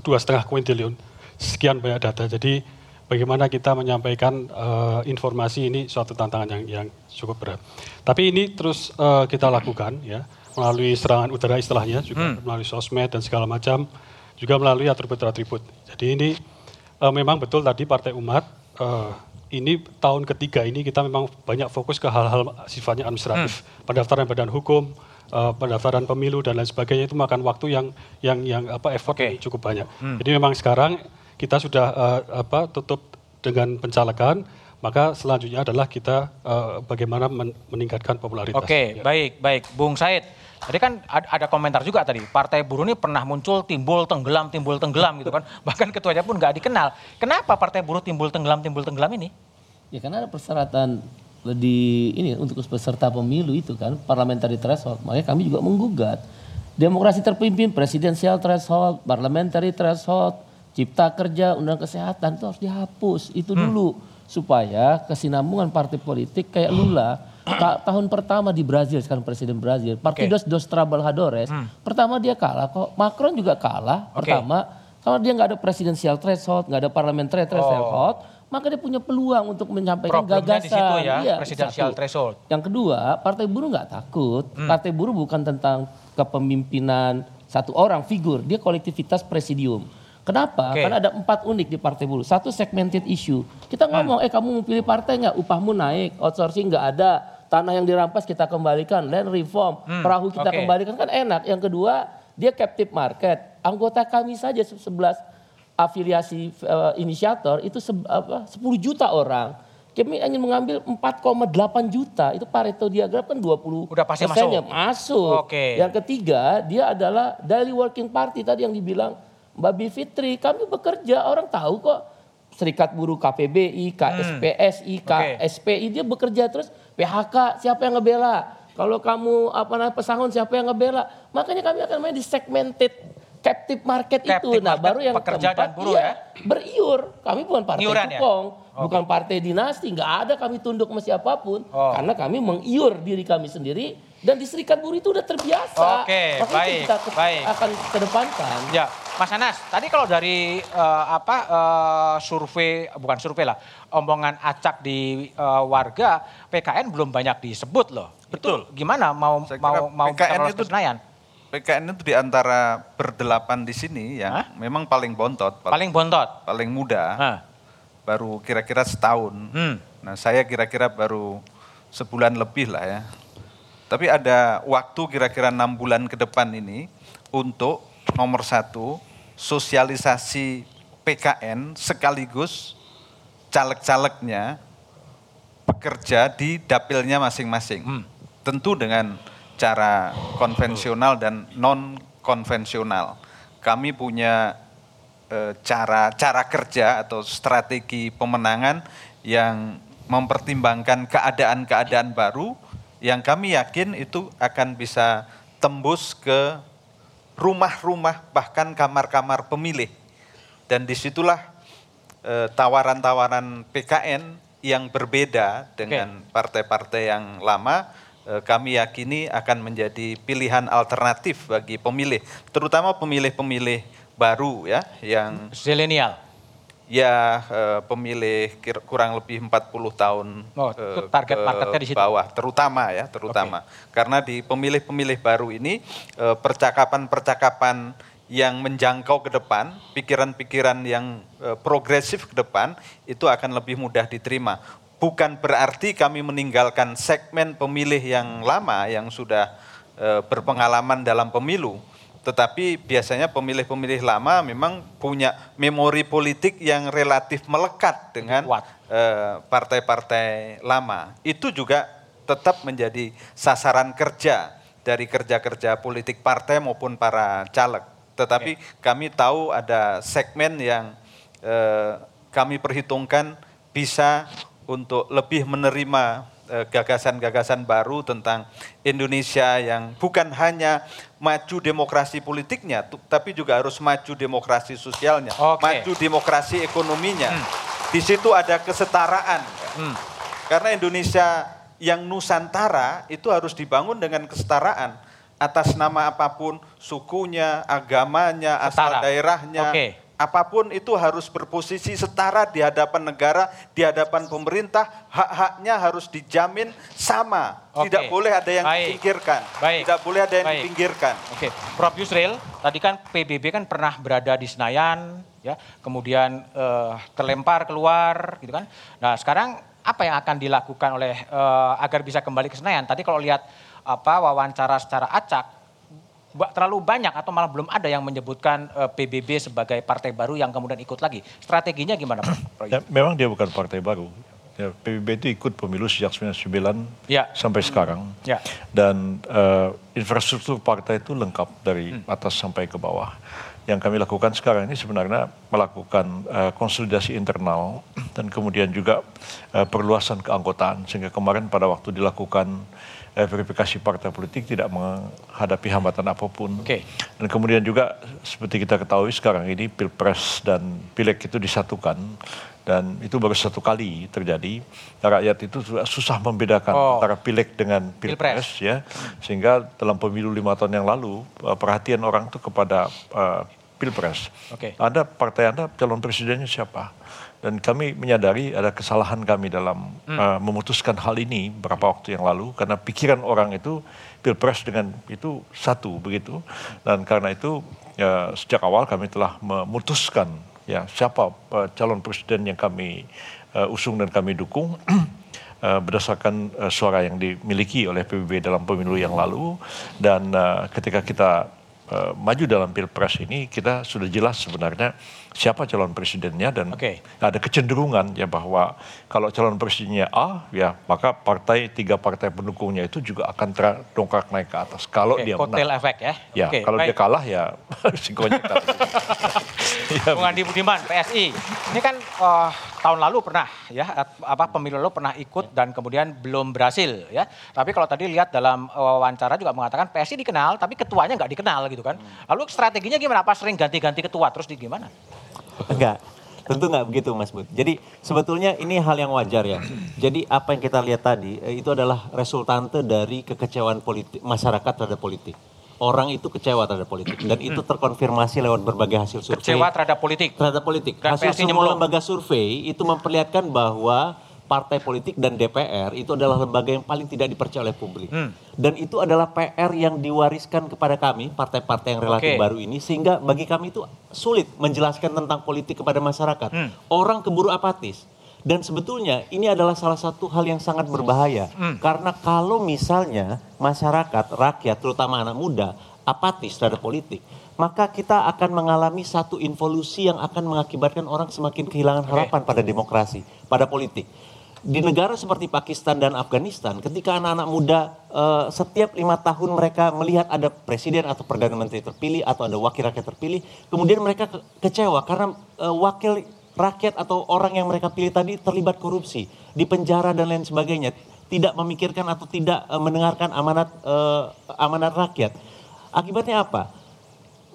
dua setengah kuintillion sekian banyak data. Jadi bagaimana kita menyampaikan eh, informasi ini suatu tantangan yang yang cukup berat. Tapi ini terus eh, kita lakukan ya melalui serangan udara istilahnya juga
Hmm.
melalui sosmed dan segala macam juga melalui atribut-atribut. Jadi ini eh, memang betul tadi Partai Umat eh, ini tahun ketiga ini kita memang banyak fokus ke hal-hal sifatnya administratif, pendaftaran badan hukum, eh, pendaftaran pemilu dan lain sebagainya itu makan waktu yang yang yang apa effort yang cukup banyak.
Hmm.
Jadi memang sekarang kita sudah eh, apa tutup dengan pencalekan, maka selanjutnya adalah kita eh, bagaimana men- meningkatkan popularitas.
Oke, baik, baik. Bung Said, tadi kan ad- ada komentar juga tadi, Partai Buruh ini pernah muncul timbul tenggelam, timbul tenggelam gitu kan. Bahkan ketuanya pun nggak dikenal. Kenapa Partai Buruh timbul tenggelam, timbul tenggelam ini?
Ya karena ada persyaratan di ini untuk peserta pemilu itu kan parliamentary threshold. Makanya kami juga menggugat. Demokrasi terpimpin, presidensial threshold, parliamentary threshold, cipta kerja, undang kesehatan itu harus dihapus. Itu dulu. supaya kesinambungan partai politik kayak Lula ta- tahun pertama di Brazil sekarang presiden Brazil Partidos dos Trabalhadores pertama dia kalah kok Macron juga kalah
Oke.
pertama kalau dia nggak ada presidensial threshold nggak ada parliamentary threshold maka dia punya peluang untuk menyampaikan
Problemnya
gagasan
di situ ya,
Iya,
presidensial threshold.
Yang kedua, Partai Buruh nggak takut.
Hmm.
Partai Buruh bukan tentang kepemimpinan satu orang figur, dia kolektivitas presidium. Kenapa?
Oke.
Karena ada empat unik di Partai Buruh. Satu segmented issue. Kita
Hmm.
ngomong, eh kamu mau pilih partai nggak? Upahmu naik, outsourcing nggak ada, tanah yang dirampas kita kembalikan, land reform,
Hmm,
perahu kita
oke.
kembalikan kan enak. Yang kedua, dia captive market. Anggota kami saja 11 afiliasi eh, inisiator itu se- apa, 10 juta orang. Kami ingin mengambil 4,8 juta. Itu Pareto diagram kan 20
Udah pasti masuk.
masuk.
Oke.
Yang ketiga, dia adalah daily working party tadi yang dibilang Mbak Bivitri. Kami bekerja, orang tahu kok. Serikat Buruh KPBI, KSPSI, KSPI, dia bekerja terus. PHK, siapa yang ngebela? Kalau kamu apa namanya pesangon siapa yang ngebela? Makanya kami akan main di segmented captive market itu.
Captive
Nah,
market,
baru yang
pekerja
keempat,
buruh
iya,
ya?
Beriur. Kami bukan partai
Iuran ya?
cupong, bukan partai dinasti, nggak ada kami tunduk sama siapa pun.
Oh.
Karena kami mengiur diri kami sendiri dan di serikat buruh itu udah terbiasa.
Oke,
Makanya
baik,
kita ke-
baik.
akan kedepankan.
Ya, Mas Anas, tadi kalau dari eh, apa eh, survei bukan survei lah, omongan acak di eh, warga PKN belum banyak disebut loh.
Betul.
Itu gimana mau mau mau
PKN itu
Senayan?
PKN itu di antara berdelapan di sini yang memang paling bontot.
Paling bontot.
Paling muda. Baru kira-kira setahun.
Hmm.
Nah saya kira-kira baru sebulan lebih lah ya. Tapi ada waktu kira-kira enam bulan ke depan ini untuk nomor satu sosialisasi PKN sekaligus caleg-calegnya bekerja di dapilnya masing-masing. Tentu dengan cara konvensional dan non konvensional. Kami punya eh, cara cara kerja atau strategi pemenangan yang mempertimbangkan keadaan-keadaan baru yang kami yakin itu akan bisa tembus ke rumah-rumah bahkan kamar-kamar pemilih. Dan di situlah eh, tawaran-tawaran PKN yang berbeda dengan partai-partai yang lama eh, kami yakini akan menjadi pilihan alternatif bagi pemilih, terutama pemilih-pemilih baru ya yang
zilenial.
Ya, eh, pemilih kurang lebih 40 tahun
Oh,
eh,
target
ke
marketnya di situ.
bawah, terutama ya, terutama. Karena di pemilih-pemilih baru ini eh, percakapan-percakapan yang menjangkau ke depan, pikiran-pikiran yang eh, progresif ke depan itu akan lebih mudah diterima. Bukan berarti kami meninggalkan segmen pemilih yang lama yang sudah berpengalaman dalam pemilu. Tetapi biasanya pemilih-pemilih lama memang punya memori politik yang relatif melekat dengan eh, partai-partai lama. Itu juga tetap menjadi sasaran kerja dari kerja-kerja politik partai maupun para caleg. Tetapi kami tahu ada segmen yang eh, kami perhitungkan bisa untuk lebih menerima eh, gagasan-gagasan baru tentang Indonesia yang bukan hanya maju demokrasi politiknya, tapi juga harus maju demokrasi sosialnya, maju demokrasi ekonominya. Di situ ada kesetaraan. Karena Indonesia yang Nusantara itu harus dibangun dengan kesetaraan atas nama apa pun, sukunya, agamanya, asal
Setara.
daerahnya,
Oke.
Apa pun itu harus berposisi setara di hadapan negara, di hadapan pemerintah, hak-haknya harus dijamin sama.
Oke.
Tidak boleh ada yang
Baik.
dipinggirkan.
Baik.
Tidak boleh ada yang
Baik.
dipinggirkan.
Oke, Prof Yusril, tadi kan PBB kan pernah berada di Senayan, ya, kemudian eh, terlempar keluar, gitu kan. Nah, sekarang apa yang akan dilakukan oleh eh, agar bisa kembali ke Senayan? Tadi kalau lihat apa wawancara secara acak, terlalu banyak atau malah belum ada yang menyebutkan eh, PBB sebagai partai baru yang kemudian ikut lagi. Strateginya gimana, Prof?
Ya, memang dia bukan partai baru. Ya, PBB itu ikut pemilu sejak 99
Ya.
sampai sekarang.
Ya.
Dan eh, infrastruktur partai itu lengkap dari atas sampai ke bawah. Yang kami lakukan sekarang ini sebenarnya melakukan eh, konsolidasi internal dan kemudian juga eh, perluasan keanggotaan. Sehingga kemarin pada waktu dilakukan verifikasi partai politik tidak menghadapi hambatan apa pun. Dan kemudian juga seperti kita ketahui sekarang ini pilpres dan pileg itu disatukan dan itu baru satu kali terjadi. Rakyat itu sudah susah membedakan
Oh.
antara pileg dengan pilpres, ya, sehingga dalam pemilu lima tahun yang lalu eh, perhatian orang itu kepada eh, pilpres.
Oke.
Anda partai Anda calon presidennya siapa? Dan kami menyadari ada kesalahan kami dalam
Hmm.
uh, memutuskan hal ini beberapa waktu yang lalu. Karena pikiran orang itu pilpres dengan itu satu begitu. Dan karena itu ya, sejak awal kami telah memutuskan ya siapa uh, calon presiden yang kami uh, usung dan kami dukung. Uh, berdasarkan uh, suara yang dimiliki oleh PBB dalam pemilu yang lalu. Dan uh, ketika kita uh, maju dalam pilpres ini kita sudah jelas sebenarnya siapa calon presidennya dan ada kecenderungan ya bahwa kalau calon presidennya A ya maka partai tiga partai pendukungnya itu juga akan terdongkrak naik ke atas kalau
Oke,
dia
kotel
menang.
efek ya.
Ya,
Oke,
kalau dia
baik.
kalah ya risikonya kita.
Bung Andi Budiman, PSI. Ini kan eh, tahun lalu pernah ya apa pemilu lalu pernah ikut dan kemudian belum berhasil ya. Tapi kalau tadi lihat dalam eh, wawancara juga mengatakan PSI dikenal tapi ketuanya nggak dikenal gitu kan. Lalu strateginya gimana? Apa sering ganti-ganti ketua terus di gimana?
Enggak, tentu enggak begitu Mas Bud. Jadi sebetulnya ini hal yang wajar ya. Jadi apa yang kita lihat tadi eh, itu adalah resultante dari kekecewaan politik masyarakat terhadap politik. Orang itu kecewa terhadap politik dan itu terkonfirmasi lewat berbagai hasil survei.
Kecewa terhadap politik.
Terhadap politik.
Dan
Hasil semua lembaga survei itu memperlihatkan bahwa partai politik dan DPR itu adalah lembaga yang paling tidak dipercaya oleh publik.
Hmm.
Dan itu adalah PR yang diwariskan kepada kami, partai-partai yang relatif
Oke.
baru ini, sehingga bagi kami itu sulit menjelaskan tentang politik kepada masyarakat.
Hmm.
Orang keburu apatis. Dan sebetulnya ini adalah salah satu hal yang sangat berbahaya.
Hmm.
Karena kalau misalnya masyarakat, rakyat, terutama anak muda, apatis terhadap politik, maka kita akan mengalami satu involusi yang akan mengakibatkan orang semakin kehilangan harapan pada demokrasi, pada politik. Di negara seperti Pakistan dan Afghanistan, ketika anak-anak muda eh, setiap lima tahun mereka melihat ada presiden atau perdana menteri terpilih atau ada wakil rakyat terpilih, kemudian mereka ke- kecewa karena eh, wakil rakyat atau orang yang mereka pilih tadi terlibat korupsi, di penjara dan lain sebagainya, tidak memikirkan atau tidak eh, mendengarkan amanat eh, amanat rakyat. Akibatnya apa?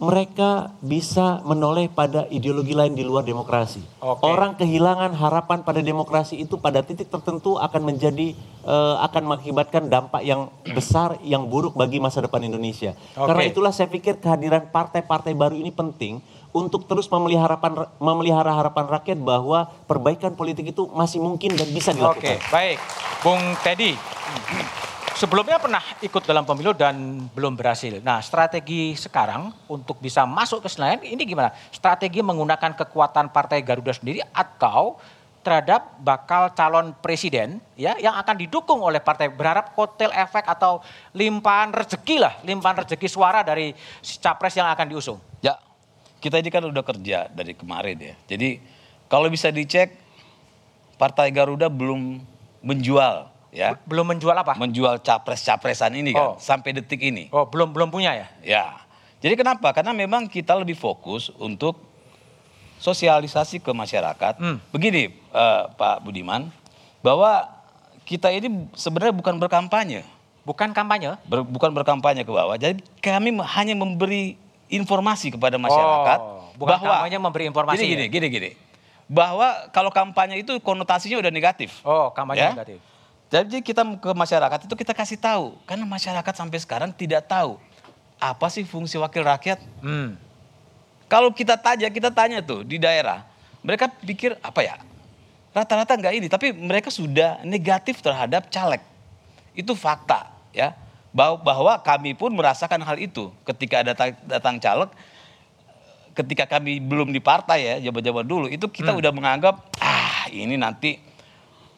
Mereka bisa menoleh pada ideologi lain di luar demokrasi. Orang kehilangan harapan pada demokrasi itu pada titik tertentu akan menjadi eh, akan mengakibatkan dampak yang besar yang buruk bagi masa depan Indonesia.
Oke.
Karena itulah saya pikir kehadiran partai-partai baru ini penting untuk terus memelihara harapan memelihara harapan rakyat bahwa perbaikan politik itu masih mungkin dan bisa dilakukan.
Oke, baik. Bung Teddy, sebelumnya pernah ikut dalam pemilu dan belum berhasil. Nah, strategi sekarang untuk bisa masuk ke Senayan ini gimana? Strategi menggunakan kekuatan Partai Garuda sendiri atau terhadap bakal calon presiden ya yang akan didukung oleh partai berharap kotel efek atau limpahan rezeki lah, limpahan rezeki suara dari capres yang akan diusung.
Ya, kita ini kan udah kerja dari kemarin ya. Jadi kalau bisa dicek, Partai Garuda belum menjual ya.
Belum menjual apa?
Menjual capres-capresan ini kan sampai detik ini.
Oh, belum belum punya ya?
Ya. Jadi kenapa? Karena memang kita lebih fokus untuk sosialisasi ke masyarakat. Begini eh, Pak Budiman, bahwa kita ini sebenarnya bukan berkampanye.
Bukan kampanye?
Ber- bukan berkampanye ke bawah. Jadi kami hanya memberi informasi kepada masyarakat
Oh, bukan kampanye memberi informasi
Gini gini
ya?
gini gini. Bahwa kalau kampanye itu konotasinya udah negatif.
Oh, kampanye
Ya?
negatif.
Jadi kita ke masyarakat itu kita kasih tahu karena masyarakat sampai sekarang tidak tahu apa sih fungsi wakil rakyat.
Hmm.
Kalau kita tanya, kita tanya tuh di daerah, mereka pikir apa ya? Rata-rata nggak ini, tapi mereka sudah negatif terhadap caleg. Itu fakta ya. Bahwa, bahwa kami pun merasakan hal itu ketika datang, datang caleg, ketika kami belum di partai ya, jabat-jabat dulu, itu kita udah menganggap ah ini nanti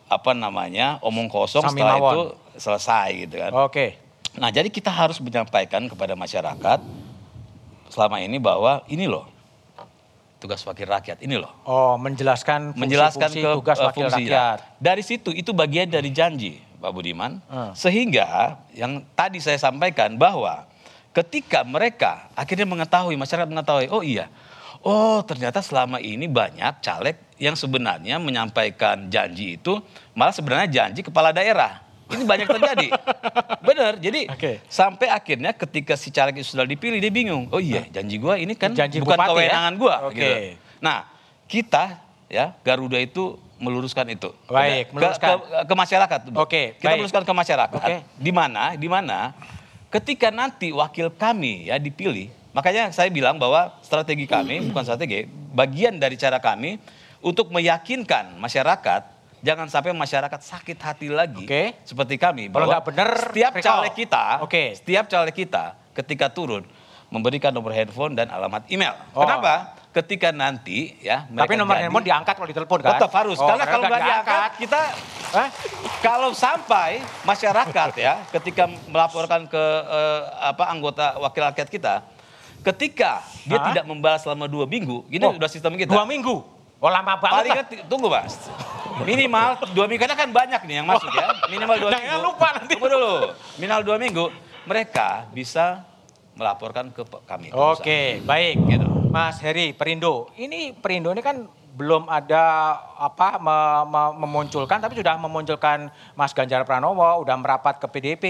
apa namanya omong kosong setelah
Samimawon.
itu selesai gitu kan.
Oke.
Nah jadi kita harus menyampaikan kepada masyarakat selama ini bahwa ini loh tugas wakil rakyat ini loh
Oh, menjelaskan fungsi-fungsi
menjelaskan ke
tugas
eh,
wakil
fungsi.
rakyat.
Nah, Dari situ itu bagian dari janji Pak Budiman.
Hmm.
Sehingga yang tadi saya sampaikan bahwa ketika mereka akhirnya mengetahui masyarakat mengetahui oh iya oh ternyata selama ini banyak caleg yang sebenarnya menyampaikan janji itu malah sebenarnya janji kepala daerah. Ini banyak terjadi. Bener. Jadi sampai akhirnya ketika si caleg itu sudah dipilih dia bingung. Oh iya, janji gua ini kan
Janji
bukan
bupati ya?
kewenangan gua.
Oke.
gitu. Nah, kita ya Garuda itu meluruskan itu.
Baik,
Ke-
meluruskan.
ke, ke masyarakat. Bro.
Oke,
Kita
baik.
meluruskan ke masyarakat.
Oke.
Di mana? Di mana ketika nanti wakil kami ya dipilih, makanya saya bilang bahwa strategi kami bukan strategi, bagian dari cara kami untuk meyakinkan masyarakat jangan sampai masyarakat sakit hati lagi seperti kami
Kalau
bahwa
nggak benar,
setiap
recall.
caleg kita setiap caleg kita ketika turun memberikan nomor handphone dan alamat email.
Oh.
Kenapa? Ketika nanti ya
Tapi nomor
jadi-
handphone diangkat kalau ditelepon kan?
Tetap harus.
Oh,
Karena kalau nggak diangkat, kita kalau sampai masyarakat ya ketika melaporkan ke eh, apa anggota wakil rakyat kita, ketika dia
Hah?
tidak membalas selama dua minggu, ini
Oh,
udah sistem kita.
Dua minggu? Oh lama banget
Paling kan, tunggu mas. Minimal dua minggu, karena kan banyak nih yang masuk ya. Minimal dua
Jangan
minggu.
lupa nanti.
Tunggu dulu. Minimal dua minggu, mereka bisa melaporkan ke kami. ke
Oke, baik.
Gitu.
Mas Heri, Perindo. Ini Perindo ini kan belum ada apa me- me- memunculkan tapi sudah memunculkan Mas Ganjar Pranowo, udah merapat ke PDIP.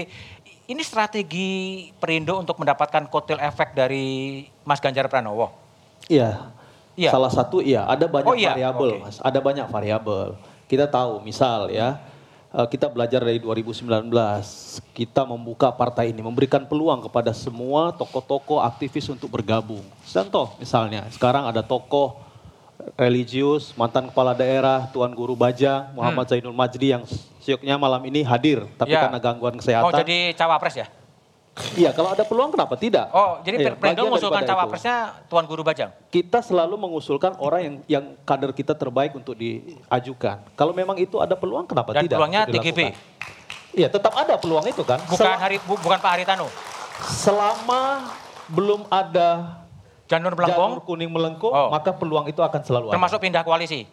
Ini strategi Perindo untuk mendapatkan kotel efek dari Mas Ganjar Pranowo.
Iya.
Iya.
Salah satu iya, ada banyak
Oh, iya.
variabel,
Oke.
Mas. Ada banyak variabel. Kita tahu, misal ya, eh, kita belajar dari 2019, kita membuka partai ini, memberikan peluang kepada semua tokoh-tokoh aktivis untuk bergabung. Contoh misalnya, sekarang ada tokoh religius, mantan kepala daerah, Tuan Guru Bajang, Muhammad Zainul Majdi yang syuknya malam ini hadir, tapi
Ya.
karena gangguan kesehatan.
jadi cawapres ya?
Iya, kalau ada peluang kenapa tidak?
Oh, jadi
Iya,
Perindo mengusulkan cawapresnya Tuan Guru Bajang.
kita selalu mengusulkan orang yang yang kader kita terbaik untuk diajukan. Kalau memang itu ada peluang, kenapa
Dan
tidak?
peluangnya
untuk
TGB.
dilakukan? Iya, tetap ada peluang itu kan.
Bukan hari bu- bukan Pak Haritano.
Selama belum ada
janur melengkung,
kuning melengkung, maka peluang itu akan selalu ada.
Termasuk pindah koalisi.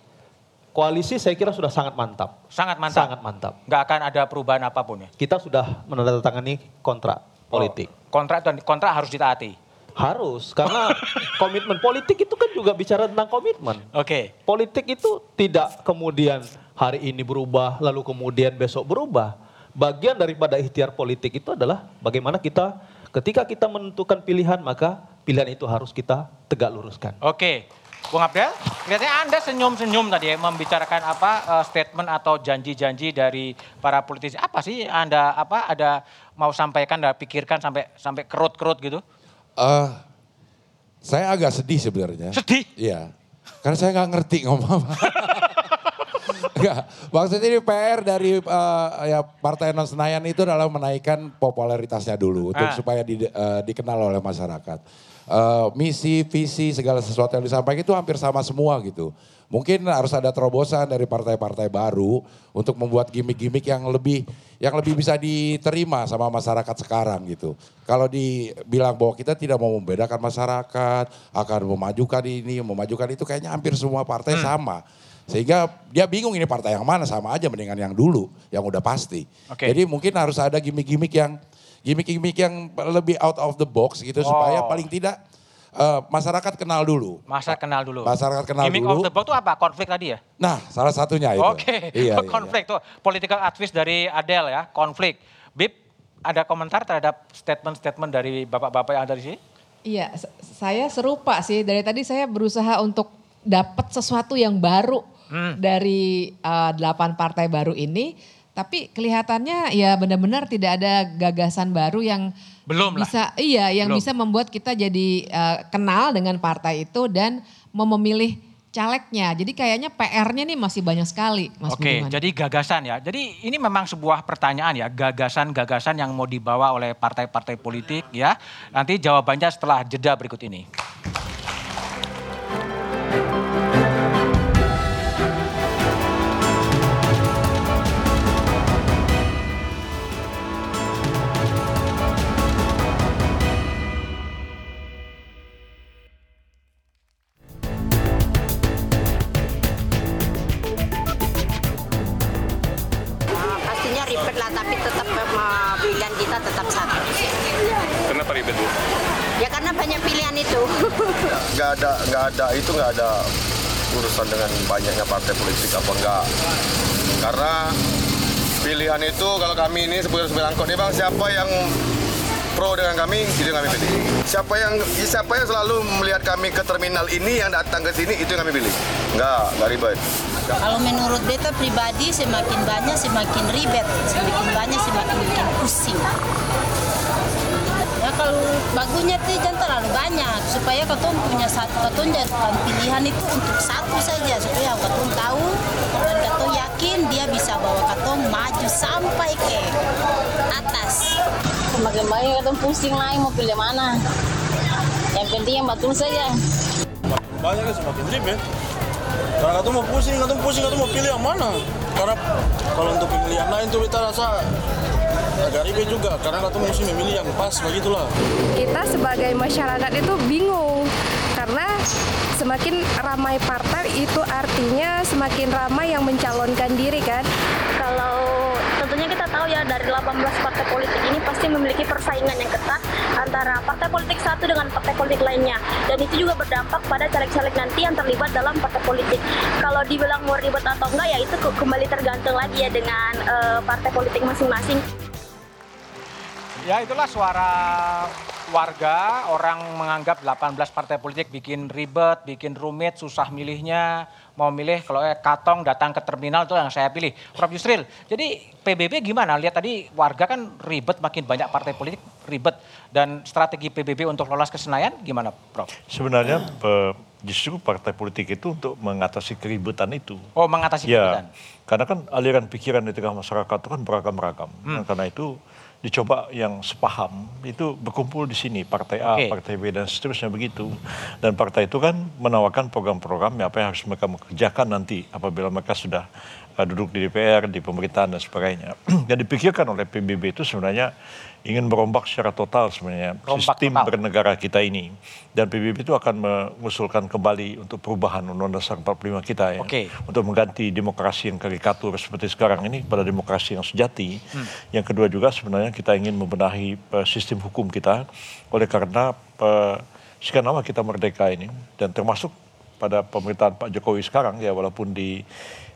Koalisi saya kira sudah sangat mantap.
Sangat mantap.
Sangat mantap.
Nggak akan ada perubahan apa pun ya.
Kita sudah menandatangani kontrak politik.
Kontrak dan kontrak harus ditaati.
Harus, karena komitmen politik itu kan juga bicara tentang komitmen.
Oke.
Politik itu tidak kemudian hari ini berubah, lalu kemudian besok berubah. Bagian daripada ikhtiar politik itu adalah bagaimana kita ketika kita menentukan pilihan, maka pilihan itu harus kita tegak luruskan.
Oke. Bung Abdel, kelihatannya Anda senyum-senyum tadi ya membicarakan apa eh, statement atau janji-janji dari para politisi. Apa sih Anda apa ada mau sampaikan, Anda pikirkan sampai sampai kerut-kerut gitu?
Eh, saya agak sedih sebenarnya.
Sedih?
Iya. Karena saya nggak ngerti ngomong apa. Enggak, maksudnya ini PR dari eh, ya Partai Non Senayan itu adalah menaikkan popularitasnya dulu untuk
Ah.
supaya di- eh, dikenal oleh masyarakat. Eh, misi, visi, segala sesuatu yang disampaikan itu hampir sama semua gitu. Mungkin harus ada terobosan dari partai-partai baru untuk membuat gimmick-gimmick yang lebih yang lebih bisa diterima sama masyarakat sekarang gitu. Kalau dibilang bahwa kita tidak mau membedakan masyarakat, akan memajukan ini, memajukan itu kayaknya hampir semua partai sama. Sehingga dia bingung ini partai yang mana sama aja mendingan yang dulu yang udah pasti.
Oke.
Jadi mungkin harus ada gimmick-gimmick yang gimmick-gimmick yang lebih out of the box gitu
Oh.
supaya paling tidak eh, masyarakat kenal dulu.
Masa kenal dulu.
Masyarakat kenal
Gimmick
dulu.
of the box itu apa? Konflik tadi ya?
Nah, salah satunya itu.
Oke,
Iya, iya,
konflik tuh political advice dari Adele ya, konflik. Bib, ada komentar terhadap statement-statement dari bapak-bapak yang ada di sini?
Iya, saya serupa sih. Dari tadi saya berusaha untuk dapat sesuatu yang baru
Hmm.
dari eh, delapan partai baru ini. Tapi kelihatannya ya benar-benar tidak ada gagasan baru yang
Belum lah.
bisa iya yang
Belum.
bisa membuat kita jadi eh, kenal dengan partai itu dan mau memilih calegnya. Jadi kayaknya PR-nya nih masih banyak sekali, Mas
Oke,
Budiman.
jadi gagasan ya. Jadi ini memang sebuah pertanyaan ya, gagasan-gagasan yang mau dibawa oleh partai-partai politik ya. Nanti jawabannya setelah jeda berikut ini.
Nggak ada itu nggak ada urusan dengan banyaknya partai politik apa enggak karena
pilihan itu kalau kami ini supir-supir angkot nih bang siapa yang pro dengan kami itu yang kami pilih. Siapa yang siapa yang selalu melihat kami ke terminal ini yang datang ke sini itu yang kami pilih. Enggak enggak ribet.
Kalau menurut beta pribadi semakin banyak semakin ribet, semakin banyak semakin bikin pusing. Ya kalau bagusnya tuh jangan terlalu banyak supaya ketun punya satu ketun jadikan pilihan itu untuk satu saja supaya ketun tahu dan ketun yakin dia bisa bawa ketun maju sampai ke atas.
Semakin banyak ketun pusing lagi mau pilih mana. Yang penting yang betul saja.
Banyak kan semakin ribet. Karena katu mau pusing, katu pusing, katu mau pilih yang mana. Karena kalau untuk pemilihan lain tuh kita rasa agak ribet juga. Karena katu mesti memilih yang pas, begitulah.
kita sebagai masyarakat itu bingung karena semakin ramai partai itu artinya semakin ramai yang mencalonkan diri kan.
Kalau tentunya kita tahu ya dari 18 partai politik ini pasti memiliki persaingan yang ketat antara partai politik satu dengan partai politik lainnya dan itu juga berdampak pada caleg-caleg nanti yang terlibat dalam partai politik. Kalau dibilang mau ribet atau enggak ya itu ke- kembali tergantung lagi ya dengan eh, partai politik masing-masing.
Ya itulah suara warga, orang menganggap 18 partai politik bikin ribet, bikin rumit, susah milihnya. Mau milih kalau eh, Katong datang ke terminal itu yang saya pilih. Prof Yusril, jadi PBB gimana? Lihat tadi warga kan ribet, makin banyak partai politik ribet. Dan strategi PBB untuk lolos ke Senayan gimana Prof?
Sebenarnya justru partai politik itu untuk mengatasi keributan itu.
Oh mengatasi keributan.
Ya, karena kan aliran pikiran di tengah masyarakat itu kan beragam-ragam.
Hmm.
Nah, karena itu dicoba yang sepaham itu berkumpul di sini partai A,
Oke.
partai B dan seterusnya begitu. Dan partai itu kan menawarkan program-program apa yang harus mereka kerjakan nanti apabila mereka sudah duduk di DPR, di pemerintahan dan sebagainya. yang dipikirkan oleh PBB itu sebenarnya ingin merombak secara total sebenarnya
Rombak
sistem
total.
bernegara kita ini. Dan PBB itu akan mengusulkan kembali untuk perubahan Undang-Undang Dasar 45 kita ya.
Oke.
Untuk mengganti demokrasi yang karikatur seperti sekarang ini pada demokrasi yang sejati.
Hmm.
Yang kedua juga sebenarnya kita ingin membenahi eh, sistem hukum kita oleh karena eh, sekian lama kita merdeka ini dan termasuk pada pemerintahan Pak Jokowi sekarang ya walaupun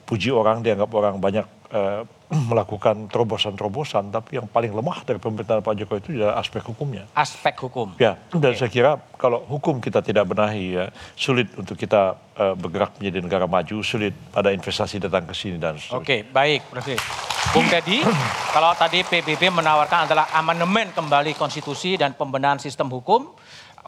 dipuji orang dianggap orang banyak eh, melakukan terobosan-terobosan tapi yang paling lemah dari pemerintahan Pak Jokowi itu adalah aspek hukumnya.
Aspek hukum.
Ya, dan saya kira kalau hukum kita tidak benahi ya sulit untuk kita eh, bergerak menjadi negara maju, sulit pada investasi datang ke sini dan seterusnya.
Oke, baik, Prof. Bung Teddy, kalau tadi PBB menawarkan adalah amandemen kembali konstitusi dan pembenahan sistem hukum,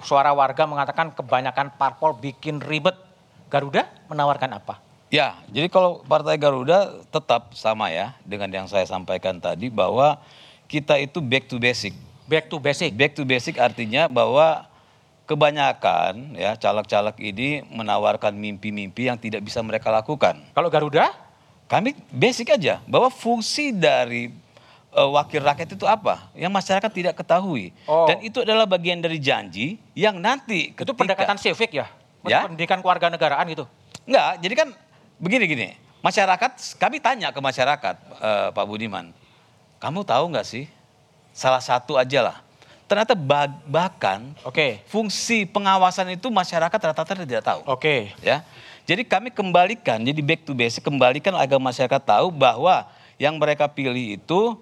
suara warga mengatakan kebanyakan parpol bikin ribet. Garuda menawarkan apa?
Ya, jadi kalau Partai Garuda tetap sama ya dengan yang saya sampaikan tadi bahwa kita itu back to basic.
Back to basic.
Back to basic artinya bahwa kebanyakan ya caleg-caleg ini menawarkan mimpi-mimpi yang tidak bisa mereka lakukan.
Kalau Garuda?
Kami basic aja bahwa fungsi dari eh, wakil rakyat itu apa yang masyarakat tidak ketahui
Oh.
dan itu adalah bagian dari janji yang nanti
Itu pendekatan civic ya?
Ya.
Pendidikan kewarganegaraan gitu?
Enggak, jadi kan begini gini, masyarakat kami tanya ke masyarakat eh, Pak Budiman, kamu tahu nggak sih salah satu aja lah. Ternyata ba- bahkan
Oke.
fungsi pengawasan itu masyarakat rata-rata tidak tahu.
Oke.
Ya, jadi kami kembalikan, jadi back to basic kembalikan agar masyarakat tahu bahwa yang mereka pilih itu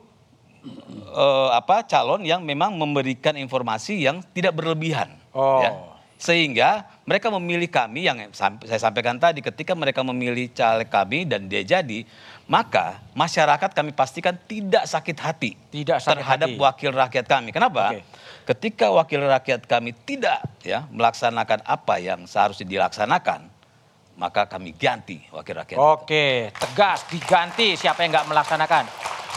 eh, apa calon yang memang memberikan informasi yang tidak berlebihan.
Oh.
Ya. Sehingga mereka memilih kami yang saya sampaikan tadi ketika mereka memilih caleg kami dan dia jadi, maka masyarakat kami pastikan tidak sakit hati
Tidak sakit
terhadap
hati.
wakil rakyat kami. Kenapa? Ketika wakil rakyat kami tidak ya melaksanakan apa yang seharusnya dilaksanakan, maka kami ganti wakil rakyat.
Oke, tegas diganti siapa yang nggak melaksanakan.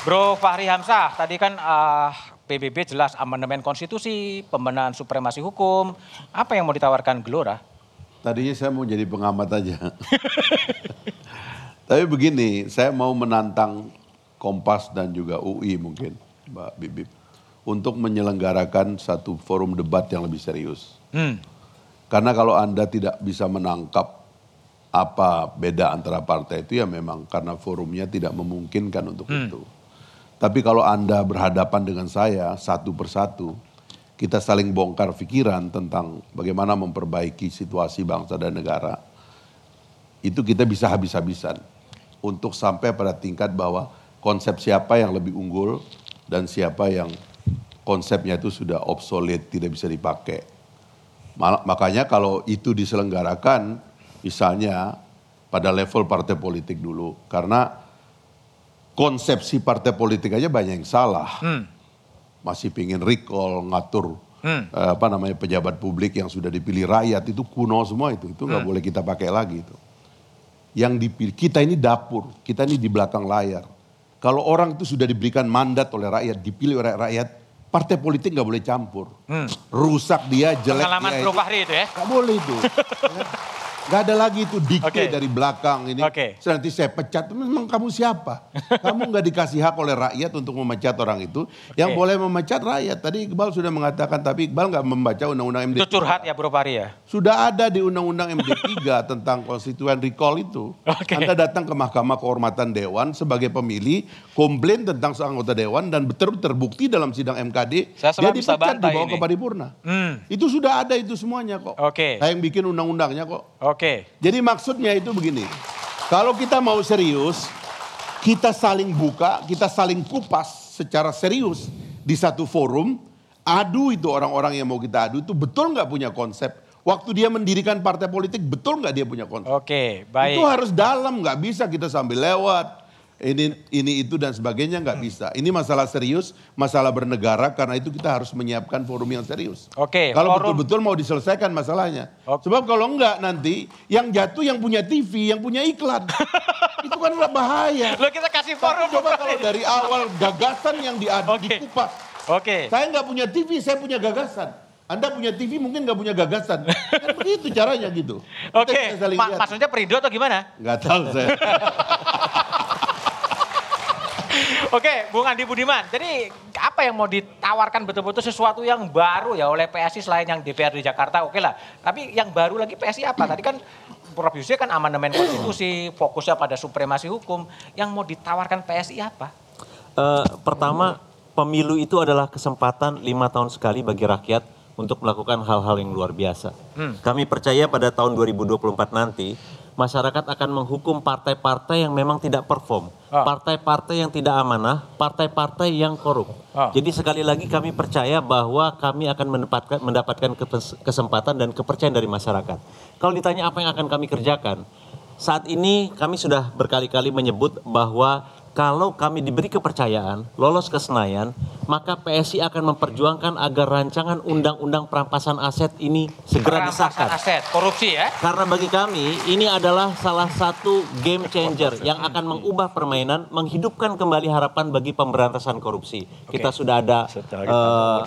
Bro Fahri Hamzah, tadi kan ah, PBB jelas amandemen konstitusi, pembenahan supremasi hukum. Apa yang mau ditawarkan Gelora?
Tadinya saya mau jadi pengamat aja. Tapi begini, saya mau menantang Kompas dan juga UI mungkin, Mbak Bibip, untuk menyelenggarakan satu forum debat yang lebih serius.
Hmm.
Karena kalau Anda tidak bisa menangkap apa beda antara partai itu ya memang karena forumnya tidak memungkinkan untuk
Hmm.
itu. Tapi kalau Anda berhadapan dengan saya satu persatu, kita saling bongkar pikiran tentang bagaimana memperbaiki situasi bangsa dan negara. Itu kita bisa habis-habisan untuk sampai pada tingkat bahwa
konsep siapa yang lebih unggul dan siapa yang konsepnya itu sudah obsolete, tidak bisa dipakai. Makanya kalau itu diselenggarakan, misalnya pada level partai politik dulu, karena konsepsi partai politik aja banyak yang salah. Masih pingin recall, ngatur
Hmm.
eh, apa namanya pejabat publik yang sudah dipilih rakyat itu kuno semua itu, itu nggak
Hmm.
boleh kita pakai lagi itu. Yang dipilih kita ini dapur, kita ini di belakang layar. Kalau orang itu sudah diberikan mandat oleh rakyat, dipilih oleh rakyat, partai politik nggak boleh campur.
Hmm.
Rusak dia, jelek
Pengalaman
dia. Itu.
Fahri itu ya.
Nggak boleh itu. Gak ada lagi itu dikte
Oke.
dari belakang ini.
Oke.
Nanti saya pecat, memang kamu siapa? kamu nggak dikasih hak oleh rakyat untuk memecat orang itu. Yang
Oke.
boleh memecat rakyat. Tadi Iqbal sudah mengatakan, tapi Iqbal nggak membaca undang-undang MD.
Itu curhat ya Bro Fahri ya.
Sudah ada di undang-undang MD3 tentang konstituen recall itu. Anda datang ke Mahkamah Kehormatan Dewan sebagai pemilih, komplain tentang seorang anggota dewan dan betul terbukti dalam sidang MKD,
Saya
dia dipecat dibawa
ini.
ke paripurna.
Hmm.
Itu sudah ada itu semuanya kok.
Oke.
Saya yang bikin undang-undangnya kok.
Oke.
Jadi maksudnya itu begini. Kalau kita mau serius, kita saling buka, kita saling kupas secara serius di satu forum. Adu itu orang-orang yang mau kita adu itu betul nggak punya konsep. Waktu dia mendirikan partai politik betul nggak dia punya konsep.
Oke, baik.
Itu harus dalam, nggak bisa kita sambil lewat. Ini, ini itu dan sebagainya nggak bisa. Ini masalah serius, masalah bernegara. Karena itu kita harus menyiapkan forum yang serius.
Oke,
Kalau
forum-
betul-betul mau diselesaikan masalahnya. Sebab kalau enggak nanti yang jatuh yang punya TV, yang punya iklan. itu kan bahaya.
Lo kita kasih forum.
Coba kalau dari awal gagasan yang diadu, dikupas.
Oke.
Saya nggak punya TV, saya punya gagasan. Anda punya TV mungkin nggak punya gagasan. kan begitu caranya gitu.
Oke, Ma- maksudnya perindo atau gimana?
Nggak tahu saya.
Oke, Bung Andi Budiman. Jadi apa yang mau ditawarkan betul-betul sesuatu yang baru ya oleh PSI selain yang DPR di Jakarta, oke lah. Tapi yang baru lagi PSI apa? Tadi kan Prof Yusri kan amandemen konstitusi, fokusnya pada supremasi hukum. Yang mau ditawarkan PSI apa?
Eh, pertama, pemilu itu adalah kesempatan lima tahun sekali bagi rakyat untuk melakukan hal-hal yang luar biasa.
Hmm.
Kami percaya pada tahun 2024 nanti masyarakat akan menghukum partai-partai yang memang tidak perform,
Ah.
partai-partai yang tidak amanah, partai-partai yang korup.
Ah.
Jadi sekali lagi kami percaya bahwa kami akan mendapatkan mendapatkan kesempatan dan kepercayaan dari masyarakat. Kalau ditanya apa yang akan kami kerjakan, saat ini kami sudah berkali-kali menyebut bahwa kalau kami diberi kepercayaan, lolos ke Senayan, maka PSI akan memperjuangkan agar rancangan undang-undang perampasan aset ini segera
Perampasan
disahkan.
aset, korupsi ya.
Karena bagi kami ini adalah salah satu game changer yang akan mengubah permainan, menghidupkan kembali harapan bagi pemberantasan korupsi. Kita sudah ada eh,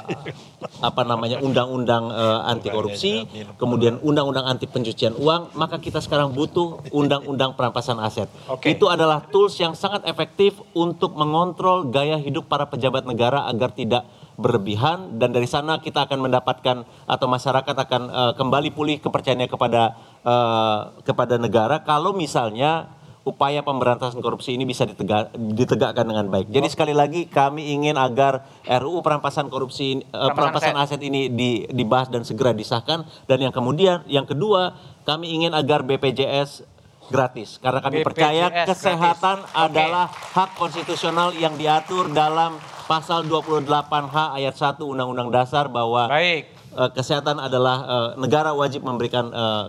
apa namanya undang-undang eh, anti korupsi, kemudian undang-undang anti pencucian uang, maka kita sekarang butuh undang-undang perampasan aset.
Oke.
Itu adalah tools yang sangat efektif untuk mengontrol gaya hidup para pejabat negara agar tidak berlebihan. Dan dari sana kita akan mendapatkan atau masyarakat akan eh, kembali pulih kepercayaannya kepada eh, kepada negara kalau misalnya upaya pemberantasan korupsi ini bisa ditegak- ditegakkan dengan baik. Jadi sekali lagi kami ingin agar RUU perampasan korupsi eh, perampasan aset. ini di- dibahas dan segera disahkan. Dan yang kemudian yang kedua kami ingin agar BPJS gratis karena kami
BPJS
percaya
gratis.
kesehatan
Oke.
adalah hak konstitusional yang diatur dalam pasal 28H ayat 1 Undang-Undang Dasar bahwa eh, kesehatan adalah eh, negara wajib memberikan eh,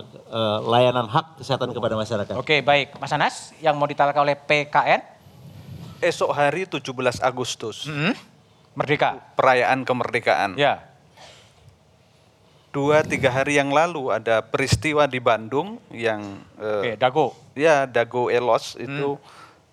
layanan hak kesehatan kepada masyarakat.
Oke, baik. Mas Anas, yang mau ditawarkan oleh PKN?
Esok hari 17 Agustus.
Merdeka.
Perayaan kemerdekaan.
Ya.
Dua tiga hari yang lalu ada peristiwa di Bandung yang
Oke, Dago.
Ya, Dago Elos itu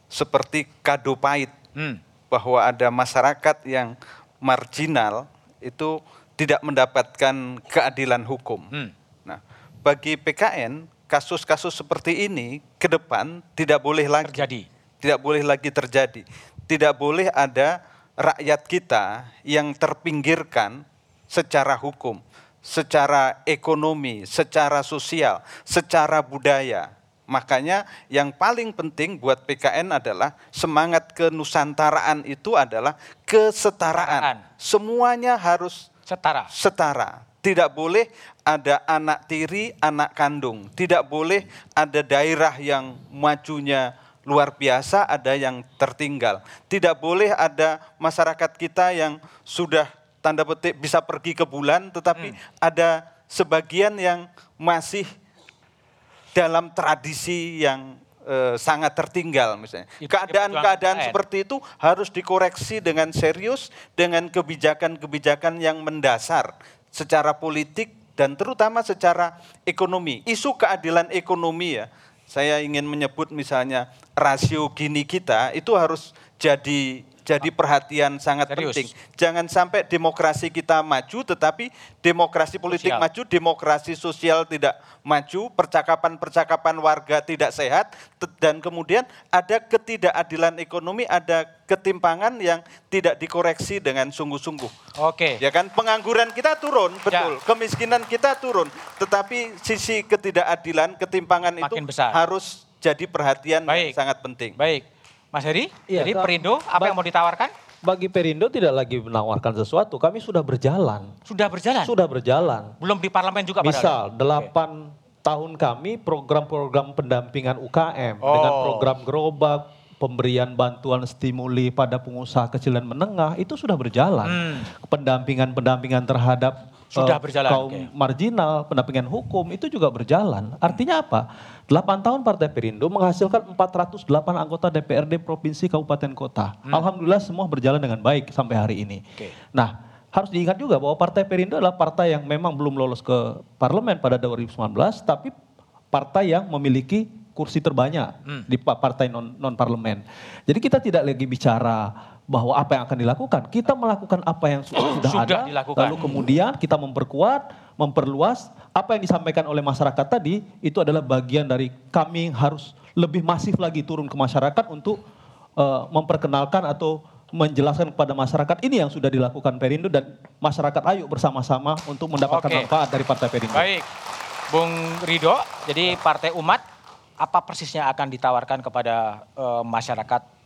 seperti kado pahit
Hmm.
bahwa ada masyarakat yang marginal itu tidak mendapatkan keadilan hukum.
Hmm.
Nah, bagi PKN kasus-kasus seperti ini ke depan tidak boleh lagi
terjadi.
Tidak boleh lagi terjadi. Tidak boleh ada rakyat kita yang terpinggirkan secara hukum, secara ekonomi, secara sosial, secara budaya. Makanya yang paling penting buat PKN adalah semangat kenusantaraan itu adalah kesetaraan. Semuanya harus
setara.
Setara. Tidak boleh ada anak tiri, anak kandung. Tidak boleh ada daerah yang majunya luar biasa, ada yang tertinggal. Tidak boleh ada masyarakat kita yang sudah tanda petik bisa pergi ke bulan, tetapi ada sebagian yang masih dalam tradisi yang eh, sangat tertinggal misalnya. Keadaan-keadaan seperti itu harus dikoreksi dengan serius dengan kebijakan-kebijakan yang mendasar secara politik dan terutama secara ekonomi. Isu keadilan ekonomi ya. Saya ingin menyebut misalnya rasio Gini kita itu harus jadi jadi perhatian sangat penting. Jangan sampai demokrasi kita maju tetapi demokrasi politik
Sosial.
maju, demokrasi sosial tidak maju, percakapan-percakapan warga tidak sehat dan kemudian ada ketidakadilan ekonomi, ada ketimpangan yang tidak dikoreksi dengan sungguh-sungguh.
Oke.
Ya kan pengangguran kita turun, betul. Kemiskinan kita turun, tetapi sisi ketidakadilan, ketimpangan itu
Makin besar.
harus jadi perhatian yang sangat penting.
Baik. Mas Heri,
Iya,
jadi. Perindo apa yang mau ditawarkan?
Bagi Perindo tidak lagi menawarkan sesuatu, kami sudah berjalan.
Sudah berjalan?
Sudah berjalan.
Belum di parlemen juga
Misal,
padahal?
delapan tahun kami program-program pendampingan UKM
Oh.
dengan program gerobak, pemberian bantuan stimuli pada pengusaha kecil dan menengah itu sudah berjalan.
Hmm.
Pendampingan-pendampingan terhadap
Sudah
eh,
berjalan,
kaum
oke.
marginal, pendampingan hukum itu juga berjalan. Artinya apa? 8 tahun Partai Perindo menghasilkan 408 anggota DPRD provinsi kabupaten kota.
Hmm.
Alhamdulillah semua berjalan dengan baik sampai hari ini. Nah, harus diingat juga bahwa Partai Perindo adalah partai yang memang belum lolos ke parlemen pada 2019, tapi partai yang memiliki kursi terbanyak
Hmm.
di pa- partai non, non parlemen. Jadi kita tidak lagi bicara bahwa apa yang akan dilakukan, kita melakukan apa yang su- sudah,
Sudah
ada,
dilakukan.
lalu kemudian kita memperkuat, memperluas apa yang disampaikan oleh masyarakat tadi itu adalah bagian dari kami harus lebih masif lagi turun ke masyarakat untuk eh, memperkenalkan atau menjelaskan kepada masyarakat ini yang sudah dilakukan Perindo dan masyarakat ayo bersama-sama untuk mendapatkan
Oke.
manfaat dari Partai Perindo.
Baik, Bung Rido, jadi Partai Umat apa persisnya akan ditawarkan kepada eh, masyarakat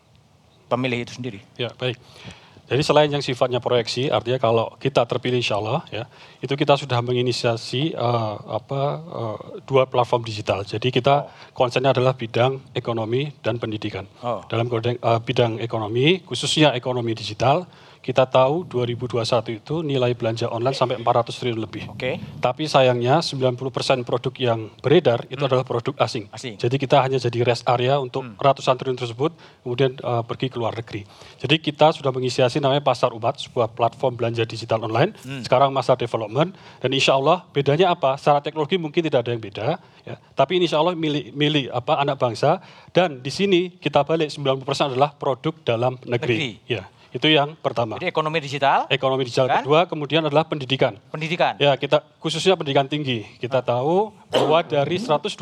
pemilih itu sendiri?
Ya, baik. Jadi selain yang sifatnya proyeksi, artinya kalau kita terpilih insya Allah, ya, itu kita sudah menginisiasi eh, apa eh, dua platform digital. Jadi kita konsennya adalah bidang ekonomi dan pendidikan.
Oh.
Dalam eh, bidang ekonomi, khususnya ekonomi digital, kita tahu 2021 itu nilai belanja online sampai 400 triliun lebih.
Oke.
Tapi sayangnya 90% produk yang beredar itu adalah produk asing.
Hmm. Asing. Hmm.
Jadi kita hanya jadi rest area untuk ratusan triliun tersebut, kemudian eh, pergi ke luar negeri. Jadi kita sudah menginisiasi namanya Pasar Umat, sebuah platform belanja digital online.
Hmm.
Sekarang masa development, dan insya Allah bedanya apa? Secara teknologi mungkin tidak ada yang beda, ya. tapi insya Allah milik, milik apa, anak bangsa. Dan di sini kita balik 90% adalah produk dalam negeri.
Negeri.
Ya, itu yang pertama.
Jadi ekonomi digital,
Ekonomi digital
Kan?
kedua, kemudian adalah pendidikan.
pendidikan.
Ya, kita khususnya pendidikan tinggi. Kita tahu bahwa dari 126,5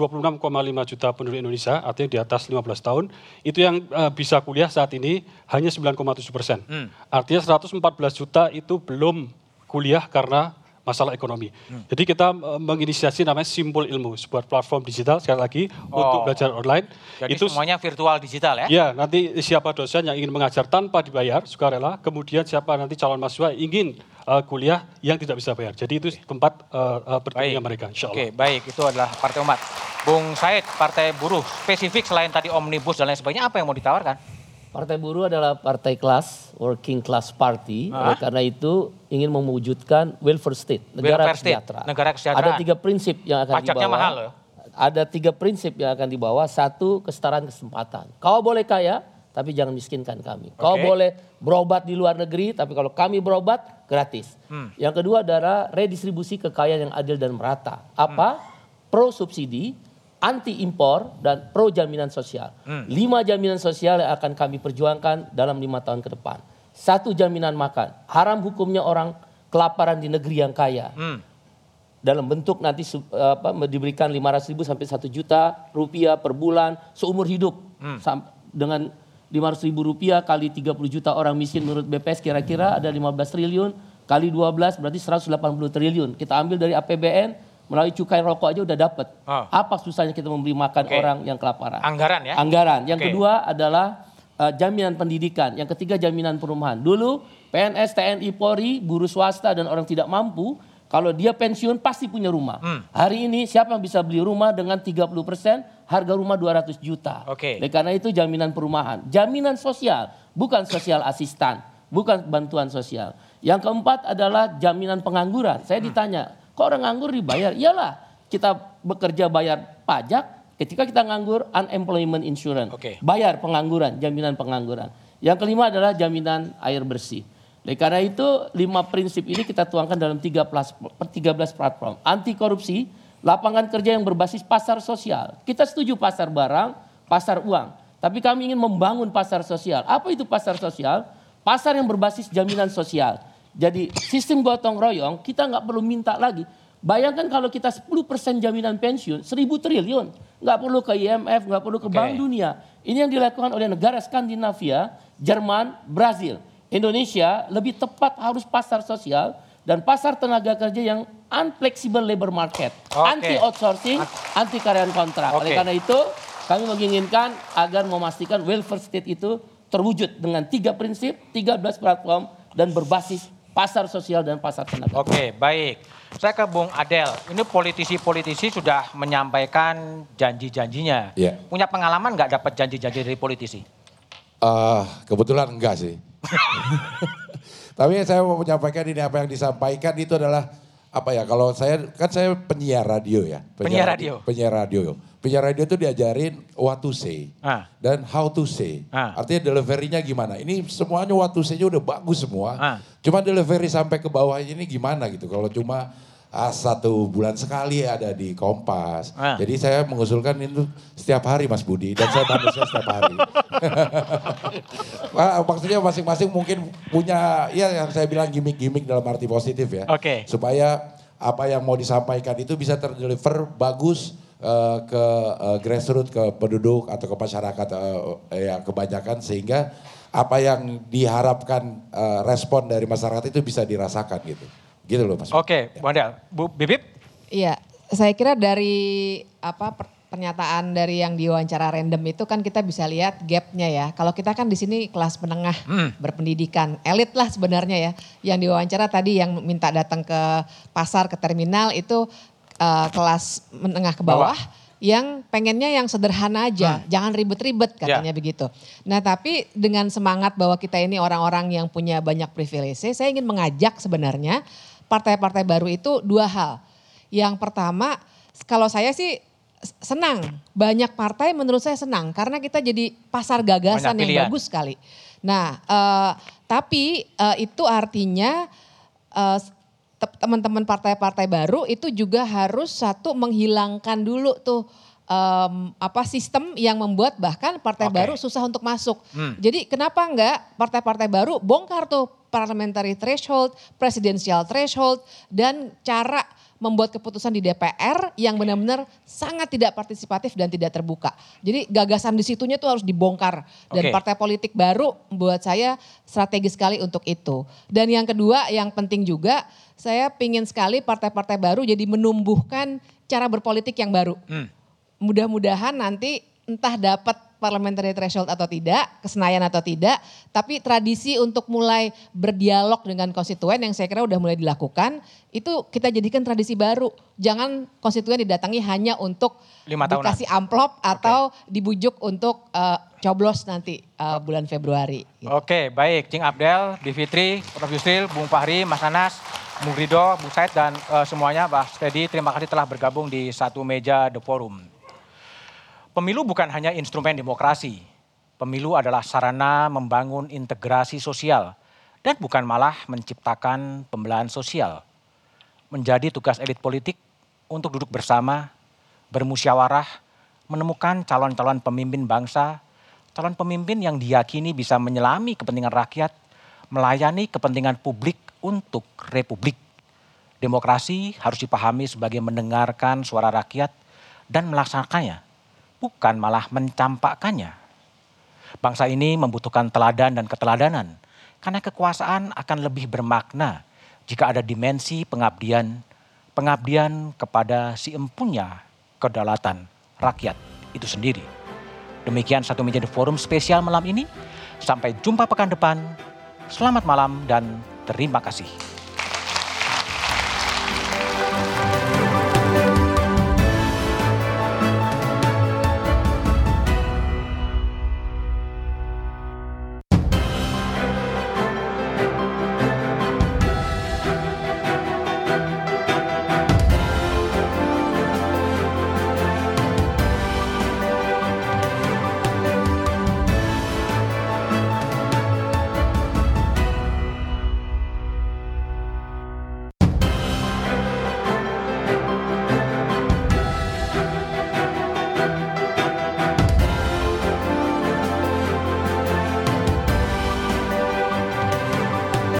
juta penduduk Indonesia, artinya di atas 15 tahun, itu yang eh, bisa kuliah saat ini hanya 9,7 persen.
Hmm.
Artinya 114 juta itu belum kuliah karena masalah ekonomi. Jadi kita eh, menginisiasi namanya Simbol Ilmu, sebuah platform digital sekali lagi untuk
Oh.
belajar online.
Jadi
itu
semuanya virtual digital ya?
Ya, nanti siapa dosen yang ingin mengajar tanpa dibayar, sukarela. Kemudian siapa nanti calon mahasiswa yang ingin uh, kuliah yang tidak bisa bayar. Jadi itu tempat uh, uh, mereka, insya Allah.
Oke, baik. Itu adalah Partai Umat. Bung Said, Partai Buruh. Spesifik selain tadi Omnibus dan lain sebagainya, apa yang mau ditawarkan?
Partai Buruh adalah partai kelas, working class party.
Ah.
Oleh karena itu ingin mewujudkan welfare state, negara
Welfare state,
sejahtera.
negara kesejahteraan.
Ada tiga prinsip yang akan
Pajaknya
dibawa.
mahal loh.
Ada tiga prinsip yang akan dibawa. Satu, kesetaraan kesempatan. Kau boleh kaya, tapi jangan miskinkan kami. Kau
Oke.
boleh berobat di luar negeri, tapi kalau kami berobat, gratis.
Hmm.
Yang kedua adalah redistribusi kekayaan yang adil dan merata. Apa? Pro subsidi, anti impor, dan pro jaminan sosial.
Hmm.
Lima jaminan sosial yang akan kami perjuangkan dalam lima tahun ke depan. Satu jaminan makan. Haram hukumnya orang kelaparan di negeri yang kaya.
Hmm.
Dalam bentuk nanti apa, diberikan 500 ribu sampai 1 juta rupiah per bulan seumur hidup.
Hmm.
Dengan 500 ribu rupiah kali 30 juta orang miskin menurut BPS kira-kira ada 15 triliun. Kali 12 berarti 180 triliun. Kita ambil dari APBN melalui cukai rokok aja udah dapat.
Ah.
Apa susahnya kita memberi makan
Oke.
orang yang kelaparan?
Anggaran ya?
Anggaran. Yang
Oke.
kedua adalah uh, jaminan pendidikan. Yang ketiga jaminan perumahan. Dulu PNS, TNI, Polri, buruh swasta dan orang tidak mampu Kalau dia pensiun pasti punya rumah.
Hmm.
Hari ini siapa yang bisa beli rumah dengan 30% harga rumah 200 juta.
Oke.
Oleh karena itu jaminan perumahan, jaminan sosial, bukan sosial asistan, bukan bantuan sosial. Yang keempat adalah jaminan pengangguran. Saya ditanya, kok orang nganggur dibayar? Iyalah, kita bekerja bayar pajak, ketika kita nganggur unemployment insurance. Bayar pengangguran, jaminan pengangguran. Yang kelima adalah jaminan air bersih. Oleh karena itu lima prinsip ini kita tuangkan dalam 13, 13 platform. Anti korupsi, lapangan kerja yang berbasis pasar sosial. Kita setuju pasar barang, pasar uang. Tapi kami ingin membangun pasar sosial. Apa itu pasar sosial? Pasar yang berbasis jaminan sosial. Jadi sistem gotong royong kita nggak perlu minta lagi. Bayangkan kalau kita 10% jaminan pensiun, 1000 triliun. Nggak perlu ke IMF, nggak perlu ke Bank Dunia. Ini yang dilakukan oleh negara Skandinavia, Jerman, Brazil. Indonesia lebih tepat harus pasar sosial dan pasar tenaga kerja yang unflexible labor market.
Oke.
Anti outsourcing, anti karyawan kontrak. Oleh
Oke.
karena itu kami menginginkan agar memastikan welfare state itu terwujud dengan tiga prinsip, 13 platform dan berbasis pasar sosial dan pasar tenaga.
Oke, baik. Saya ke Bung Adel. Ini politisi-politisi sudah menyampaikan janji-janjinya.
Iya.
Punya pengalaman nggak dapat janji-janji dari politisi?
Eh, kebetulan enggak sih. Tapi saya mau menyampaikan ini apa yang disampaikan itu adalah apa ya kalau saya kan saya penyiar radio ya.
Penyiar radio.
Penyiar radio. Penyiar radio itu diajarin what to say
Ah.
dan how to say.
Ah.
Artinya deliverynya gimana. Ini semuanya what to say-nya udah bagus semua.
Ah.
Cuma delivery sampai ke bawah ini gimana gitu. Kalau cuma satu bulan sekali ada di Kompas.
Ah.
Jadi saya mengusulkan itu setiap hari Mas Budi dan saya manusia setiap hari. Wah, maksudnya masing-masing mungkin punya ya yang saya bilang gimmick-gimmick dalam arti positif ya.
Oke.
Supaya apa yang mau disampaikan itu bisa terdeliver bagus eh, ke eh, grassroots ke penduduk atau ke masyarakat eh, ya kebanyakan sehingga apa yang diharapkan eh, respon dari masyarakat itu bisa dirasakan gitu. Gitu loh Mas.
Oke, Bu Adel. Bu Bibip?
Iya, saya kira dari apa per- pernyataan dari yang diwawancara random itu kan kita bisa lihat gapnya ya. Kalau kita kan di sini kelas menengah berpendidikan, elit lah sebenarnya ya. Yang diwawancara tadi yang minta datang ke pasar ke terminal itu eh, kelas menengah ke bawah. Yang pengennya yang sederhana aja, jangan ribet-ribet katanya begitu. Nah tapi dengan semangat bahwa kita ini orang-orang yang punya banyak privilege, saya ingin mengajak sebenarnya partai-partai baru itu dua hal. Yang pertama, kalau saya sih senang, banyak partai menurut saya senang karena kita jadi pasar gagasan yang bagus sekali. Nah, eh, tapi eh, itu artinya eh, te- teman-teman partai-partai baru itu juga harus satu menghilangkan dulu tuh em, apa sistem yang membuat bahkan partai
Oke.
baru susah untuk masuk.
Hmm.
Jadi kenapa enggak partai-partai baru bongkar tuh parliamentary threshold, presidential threshold dan cara membuat keputusan di DPR yang benar-benar sangat tidak partisipatif dan tidak terbuka. Jadi gagasan di situnya tuh harus dibongkar dan
Oke.
partai politik baru buat saya strategis sekali untuk itu. Dan yang kedua yang penting juga saya pingin sekali partai-partai baru jadi menumbuhkan cara berpolitik yang baru
Hmm.
mudah-mudahan nanti entah dapat parliamentary threshold atau tidak, kesenayan atau tidak, tapi tradisi untuk mulai berdialog dengan konstituen yang saya kira udah mulai dilakukan, itu kita jadikan tradisi baru. Jangan konstituen didatangi hanya untuk
Lima tahunan.
dikasih amplop atau dibujuk untuk eh, coblos nanti eh, bulan Februari.
Oke, baik. Cing Abdel, Bivitri, Prof. Yusril, Bung Fahri, Mas Anas, Bung Rido, Bung Said, dan eh, semuanya, Pak Stedi, terima kasih telah bergabung di satu meja The Forum. Pemilu bukan hanya instrumen demokrasi. Pemilu adalah sarana membangun integrasi sosial dan bukan malah menciptakan pembelahan sosial. Menjadi tugas elit politik untuk duduk bersama, bermusyawarah, menemukan calon-calon pemimpin bangsa, calon pemimpin yang diyakini bisa menyelami kepentingan rakyat, melayani kepentingan publik untuk republik. Demokrasi harus dipahami sebagai mendengarkan suara rakyat dan melaksanakannya, bukan malah mencampakkannya. Bangsa ini membutuhkan teladan dan keteladanan, karena kekuasaan akan lebih bermakna jika ada dimensi pengabdian, pengabdian kepada si empunya kedaulatan rakyat itu sendiri. Demikian satu The forum spesial malam ini. Sampai jumpa pekan depan. Selamat malam dan terima kasih.